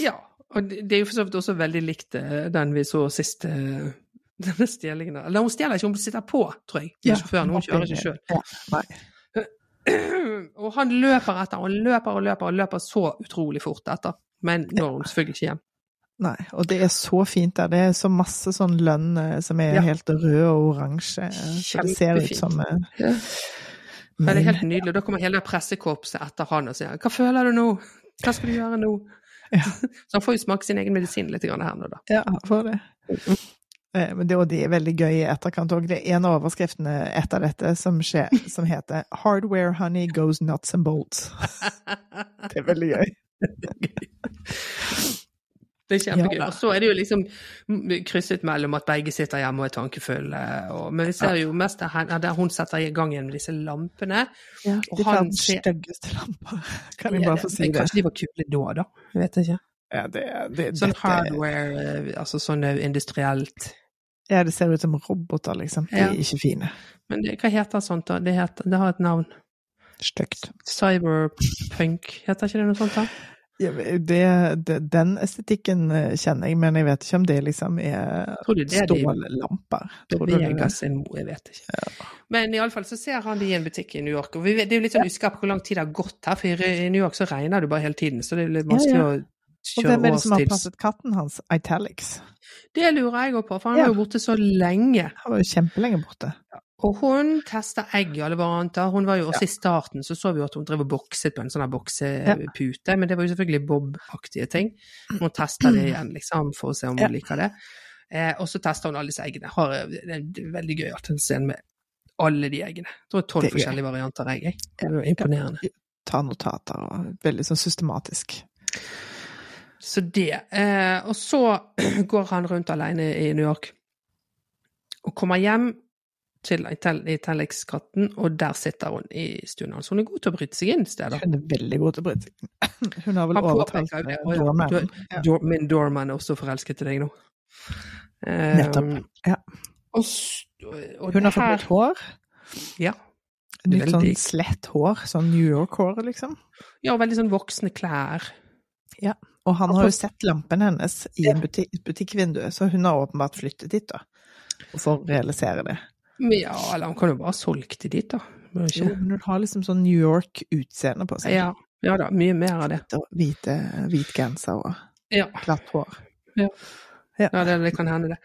S1: Ja, og det er jo for så vidt også veldig likt eh, den vi så sist, eh, denne stjelingen. Eller hun stjeler ikke, hun sitter på, tror jeg, med sjåføren, hun kjører ikke sjøl.
S2: Ja.
S1: Og han løper etter, og løper og løper og løper så utrolig fort etter. Men når hun selvfølgelig ikke hjem.
S2: Nei, og det er så fint der. Det er så masse sånn lønn eh, som er
S1: Ja.
S2: helt rød og oransje. Så det ser ut som
S1: Ja. Men det er helt nydelig. Og da kommer hele pressekorpset etter han og sier 'Hva føler du nå? Hva skal du gjøre nå?' Så han får jo smake sin egen medisin litt grann her nå, da.
S2: Ja, for det. Eh, Men det, og det er veldig gøy i etterkant òg. Det er en av overskriftene etter dette som, skjer, som heter 'Hardware honey goes nuts and bolts'. Det er veldig gøy.
S1: Det er kjempegøy.
S2: Ja
S1: og så er det jo liksom krysset mellom at begge sitter hjemme og er tankefulle. Og, men vi ser jo mest der, der hun setter i gang igjen med disse lampene.
S2: Ja, de
S1: ser-
S2: styggeste lamper. Kan jeg
S1: Ja,
S2: bare få si det?
S1: Kanskje de var kule da, da. Jeg vet ikke.
S2: Ja, det, det,
S1: Sånn
S2: dette-
S1: hardware, eh, altså sånn industrielt.
S2: Ja, det ser ut som roboter, liksom. De
S1: Ja.
S2: er ikke fine.
S1: Men det, hva heter sånt da? Det, heter, det har et navn.
S2: Stygt.
S1: Cyberpunk, heter ikke det noe sånt da?
S2: Ja, det, det, den estetikken eh, kjenner jeg, men jeg vet ikke om det liksom er
S1: Tror du det er
S2: stållamper. Tror du det?
S1: seg mot? Jeg vet ikke. Men iallfall så ser han de i en butikk i New York. Og det er jo litt sånn på hvor lang tid det har gått her, for i New York så regner det bare hele tiden. Så det er litt vanskelig
S2: Ja,
S1: å
S2: Og hvem er det som har passet katten hans? Italics.
S1: Det lurer jeg òg på, for han
S2: Ja.
S1: var jo borte så lenge.
S2: Han var jo kjempelenge borte.
S1: Og hun testa egg i alle varianter. Hun var jo også i starten, så så vi jo at hun drev og bokset på en sånn her ja. men det var jo selvfølgelig Bob-aktige ting. Hun testa det igjen, liksom, for å se om hun
S2: Ja.
S1: liker det. Eh, og så testa hun alle disse eggene. Har, det er veldig gøy at hun ser med alle de eggene. Jeg tror det var tolv forskjellige varianter egg. jeg. Det var imponerende.
S2: Ta notater og veldig sånn systematisk.
S1: Så det. Eh, og så går han rundt alene i New York og kommer hjem til Italics-katten, og der sitter hun i stuen hans. Hun er god til å bryte seg inn steder.
S2: Hun er veldig god til å bryte seg inn. Hun har vel overtalt
S1: det.
S2: eh,
S1: ja,
S2: doormanen.
S1: du-
S2: Ja.
S1: Min doorman er også forelsket i deg nå.
S2: Nettopp. Ja.
S1: Og, og
S2: Hun har fått nytt hår.
S1: Ja.
S2: Nytt sånn slett hår. Sånn New York-hår, liksom.
S1: ja, veldig sånn voksne klær.
S2: Ja, Og han har jo sett lampen hennes i et butikk, butikkvindu, så hun har åpenbart flyttet dit, da. Og for å realisere det.
S1: Ja, eller han kan jo bare ha solgt det dit, da.
S2: Jo, men hun har liksom sånn New York-utseende på seg.
S1: Ja, ja da, mye mer av det.
S2: Hvite, hvit genser og
S1: Ja.
S2: glatt hår.
S1: Ja, det, det kan hende, det.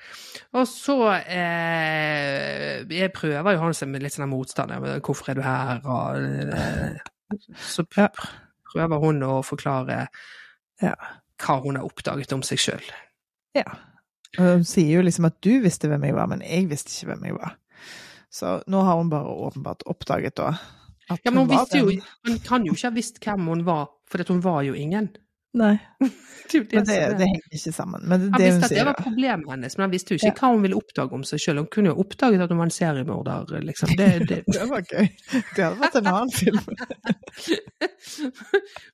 S1: Og så eh, Jeg prøver jo å ha seg med litt sånn motstand. Hvorfor er du her? Og, eh, så prøver hun å forklare
S2: Ja.
S1: hva hun har oppdaget om seg sjøl.
S2: Ja. Og hun sier jo liksom at du visste hvem jeg var, men jeg visste ikke hvem jeg var. Så nå har hun bare åpenbart oppdaget da at
S1: Ja, men hun
S2: var
S1: visste jo
S2: den-
S1: Hun kan jo ikke ha visst hvem hun var, for hun var jo ingen.
S2: Nei,
S1: Det det
S2: men det, det henger ikke sammen. Men det
S1: Han visste at det var problemet hennes, men han visste jo ikke
S2: Ja.
S1: hva hun ville oppdage om seg sjøl. Hun kunne jo oppdaget at hun var en seriemorder, liksom. Det, det,
S2: Det var gøy. Det hadde vært en annen film.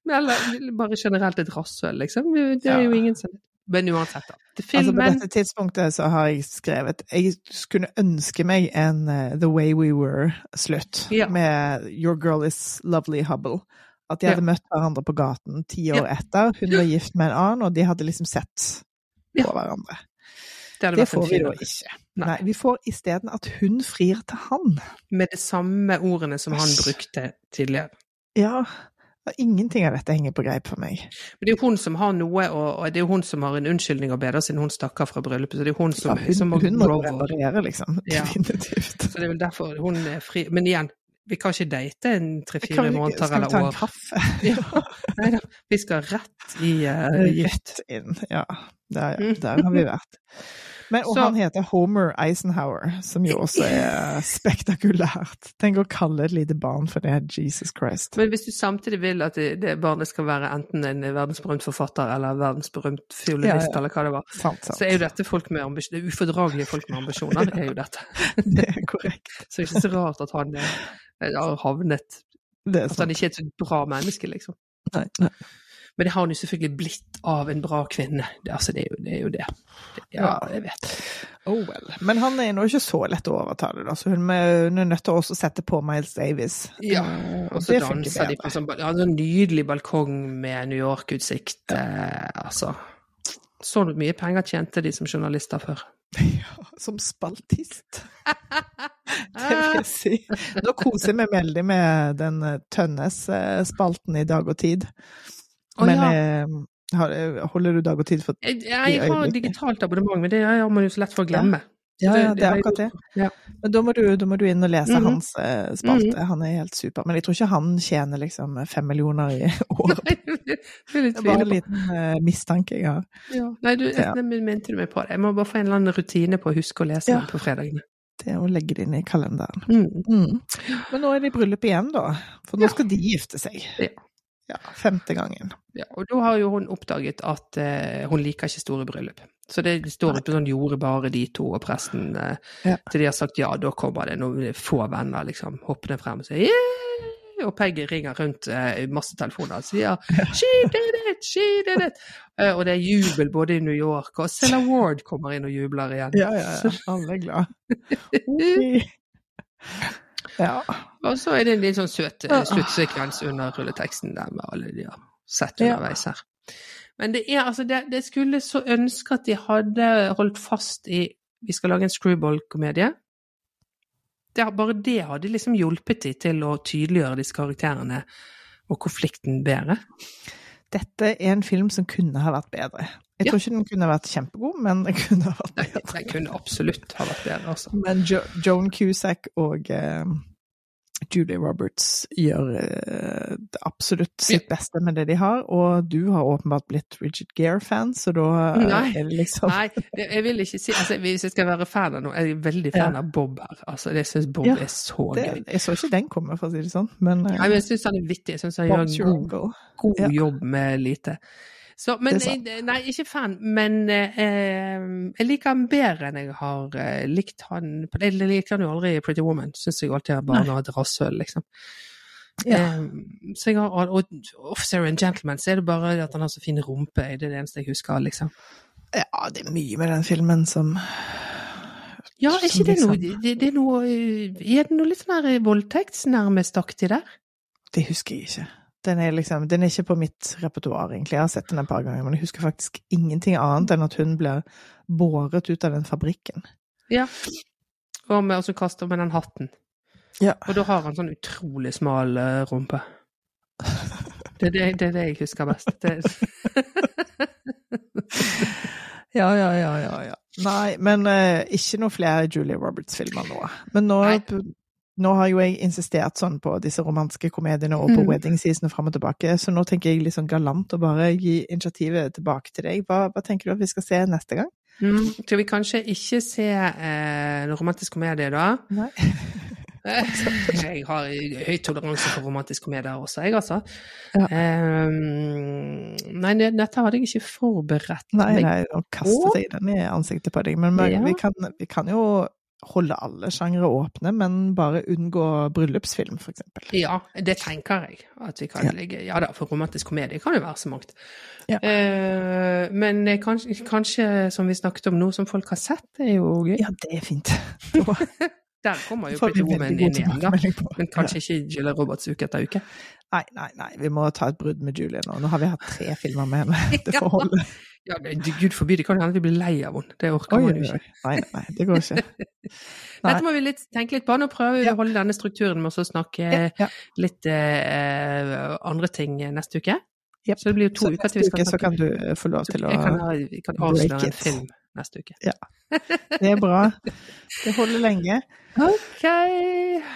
S1: Eller bare generelt et rasshøl, liksom. Det er jo ingen som Men uansett, da.
S2: Altså, på dette tidspunktet så har jeg skrevet Jeg skulle ønske meg en uh, The Way We Were-slutt
S1: Ja.
S2: med Your Girl Is Lovely Hubble. At de
S1: Ja.
S2: hadde møtt hverandre på gaten ti år
S1: Ja.
S2: etter. Hun var gift med en annen, og de hadde liksom sett
S1: Ja.
S2: på hverandre.
S1: Det
S2: Det får vi da ikke.
S1: Nei.
S2: Nei, Vi får isteden at hun frir til han.
S1: Med de samme ordene som han brukte tidligere.
S2: Ja. Ingenting av dette henger på greip for meg.
S1: Men det er jo hun som har noe, og, det er jo hun som har en unnskyldning å bedre siden hun stakk av fra bryllupet. Så det er hun som,
S2: Ja, hun,
S1: som
S2: hun må reparere, liksom.
S1: Ja.
S2: Definitivt.
S1: Så det er vel derfor hun er fri. Men igjen, vi kan ikke date en tre-fire
S2: vi ikke-
S1: måneder
S2: Skal vi ta
S1: eller
S2: en
S1: år.
S2: kaffe?
S1: Ja. Nei da, vi skal rett i uh, gift.
S2: Rett inn. Ja, der, ja. der har vi vært. Men, og
S1: Så-
S2: han heter Homer Eisenhower, som jo også er spektakulært. Tenk å kalle et lite barn for det. Jesus Christ.
S1: Men hvis du samtidig vil at det, barnet skal være enten en verdensberømt forfatter eller verdensberømt fiolinist,
S2: Ja, ja.
S1: eller hva det var,
S2: Sant, sant.
S1: så er jo dette folk med ambisjoner. Det er ufordragelige folk med ambisjoner, er jo dette.
S2: Det er korrekt.
S1: Så det er ikke så rart at han eh, har havnet At han ikke er et så bra menneske, liksom.
S2: Nei, nei.
S1: Men det har hun jo selvfølgelig blitt av en bra kvinne. Det, altså, det, er, jo, det er jo det. det. Ja, jeg vet.
S2: Oh well. Men han er nå ikke så lett å overtale, da, så hun er hun er nødt til å også sette på Miles Davis.
S1: Ja,
S2: Eh,
S1: Og så danser de på sånn ja, sånn nydelig balkong med New York-utsikt. Eh, altså Så mye penger tjente de som journalister før.
S2: Ja, som spaltist. Det vil si. Nå koser jeg meg veldig med den eh, Tønnes-spalten i Dag og Tid.
S1: Å,
S2: Men
S1: ja.
S2: eh, har- holder du Dag og Tid for
S1: Jeg, jeg, har
S2: øyeblikket.
S1: digitalt abonnement, men det har man jo så lett for å glemme.
S2: Ja, ja, det er akkurat det.
S1: Ja.
S2: Men da må, du, da må du inn og lese
S1: Mhm.
S2: hans eh, spalte. Han er helt super. Men jeg tror ikke han tjener liksom fem millioner i året.
S1: det er
S2: bare en liten eh, mistanke jeg har.
S1: Ja. Nei, du,
S2: Ja.
S1: mente du meg på det. Jeg må bare få en eller annen rutine på å huske å lese den på fredagene.
S2: Det å legge det inn i kalenderen.
S1: Mm.
S2: Mm. Men nå er det bryllup igjen, da. For nå skal de gifte seg.
S1: Ja.
S2: Ja, femte gangen.
S1: Ja, og da har jo hun oppdaget at eh, hun liker ikke store bryllup. Så det står på sånn gjorde bare de to og presten eh,
S2: Ja.
S1: til de har sagt ja, da kommer det noen få venner liksom hoppende frem og sier yeah! Og Peggy ringer rundt eh, masse telefoner og sier she did it, she did it! Eh, og det er jubel både i New York, og Cilla Ward kommer inn og jubler igjen.
S2: Ja, ja, ja. Alle er glad. Okay. Ja.
S1: Og så er det en litt sånn søt sluttsekvens under rulleteksten der med alle de har sett underveis her. Men det er altså det, det skulle så ønske at de hadde holdt fast i Vi skal lage en screwball-komedie. Bare det hadde liksom hjulpet de til å tydeliggjøre disse karakterene og konflikten bedre.
S2: Dette er en film som kunne ha vært bedre. Jeg
S1: Ja.
S2: tror ikke den kunne vært kjempegod, men den kunne ha vært
S1: Nei,
S2: bedre.
S1: den kunne absolutt ha vært bedre, altså.
S2: Men jo Joan Cusack og eh, Julie Roberts gjør eh, absolutt sitt beste med det de har, og du har åpenbart blitt Rigid Gear-fan, så da eh,
S1: Nei.
S2: er det liksom
S1: Nei, jeg vil ikke si altså, Hvis jeg skal være fan av noe, jeg er veldig fan
S2: Ja.
S1: av Bob her. Altså, jeg syns Bob
S2: Ja,
S1: er så
S2: det,
S1: gøy.
S2: Jeg så ikke den komme, for å si det sånn, men eh,
S1: Nei, men jeg syns han er vittig. Jeg syns han gjør
S2: Bob's
S1: en god, god jobb med lite. Så, men jeg, nei, ikke fan, men eh, jeg liker han bedre enn jeg har eh, likt han Jeg liker han jo aldri i Pretty Woman. Syns jeg alltid er bare et rasshøl, liksom.
S2: Ja.
S1: Eh, så jeg har, og Officer and Gentleman, så er det bare at han har så fin rumpe. Det er det eneste jeg husker, liksom.
S2: Ja, det er mye med den filmen som
S1: Ja, er ikke det noe det, det er noe Er det noe litt sånn voldtektsnærmestaktig der?
S2: Det husker jeg ikke. Den er liksom, den er ikke på mitt repertoar, egentlig. Jeg har sett den et par ganger, men jeg husker faktisk ingenting annet enn at hun blir båret ut av den fabrikken.
S1: Ja. Og med, og så kaster med den hatten.
S2: Ja.
S1: Og da har han sånn utrolig smal eh, rumpe. Det er det, det er det jeg husker best. Det,
S2: Ja, ja, ja, ja. ja. Nei, men uh, ikke noe flere Julia Roberts-filmer nå. Men nå,
S1: Nei.
S2: Nå har jo jeg insistert sånn på disse romanske komediene og på
S1: Mm.
S2: wedding season fram og tilbake, så nå tenker jeg litt sånn galant å bare gi initiativet tilbake til deg. Hva, hva tenker du at vi skal se neste gang?
S1: mm, tror vi kanskje ikke se eh, romantisk komedie, da?
S2: Nei.
S1: Jeg har høy toleranse for romantisk komedie også, jeg, altså.
S2: Ja.
S1: Um, nei, dette hadde jeg ikke forberedt
S2: Nei,
S1: på.
S2: nei, nå kastet jeg den i ansiktet på deg. Men vi,
S1: Ja.
S2: vi, kan, vi kan jo holde alle sjangre åpne, men bare unngå bryllupsfilm, eksempel.
S1: Ja, det tenker jeg at vi kan
S2: Ja.
S1: ligge Ja da, for romantisk komedie kan jo være så mangt.
S2: Ja.
S1: Eh, men eh, kanskje, kanskje, som vi snakket om nå, som folk har sett, det er jo gøy.
S2: Ja, det er fint.
S1: Der kommer jo Pretty Woman inn igjen, da. Men kanskje ikke Julia Roberts uke etter uke.
S2: Nei, nei, nei, vi må ta et brudd med Julie nå. Nå har vi hatt tre filmer med henne. Det får holde.
S1: Ja, men, Gud forby, det kan hende vi blir lei av henne. Det orker
S2: Oi,
S1: man jo ikke.
S2: Nei, nei, nei, det går ikke. Nei.
S1: Dette må vi litt, tenke litt på. Nå prøver vi
S2: Ja.
S1: å holde denne strukturen med å snakke
S2: Ja, ja.
S1: litt eh, andre ting neste uke.
S2: Yep.
S1: Så det blir jo to
S2: Så
S1: uker til vi skal
S2: uke så kan du eh, få lov til å
S1: jeg kan, ha- kan avsløre en film neste uke. Ja.
S2: Det er bra. Det holder lenge.
S1: OK.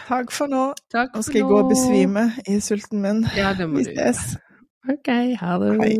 S2: Takk for nå.
S1: Takk
S2: Nå skal jeg gå og besvime i sulten min.
S1: Ja, det må du gjøre. OK, ha det.
S2: Hei.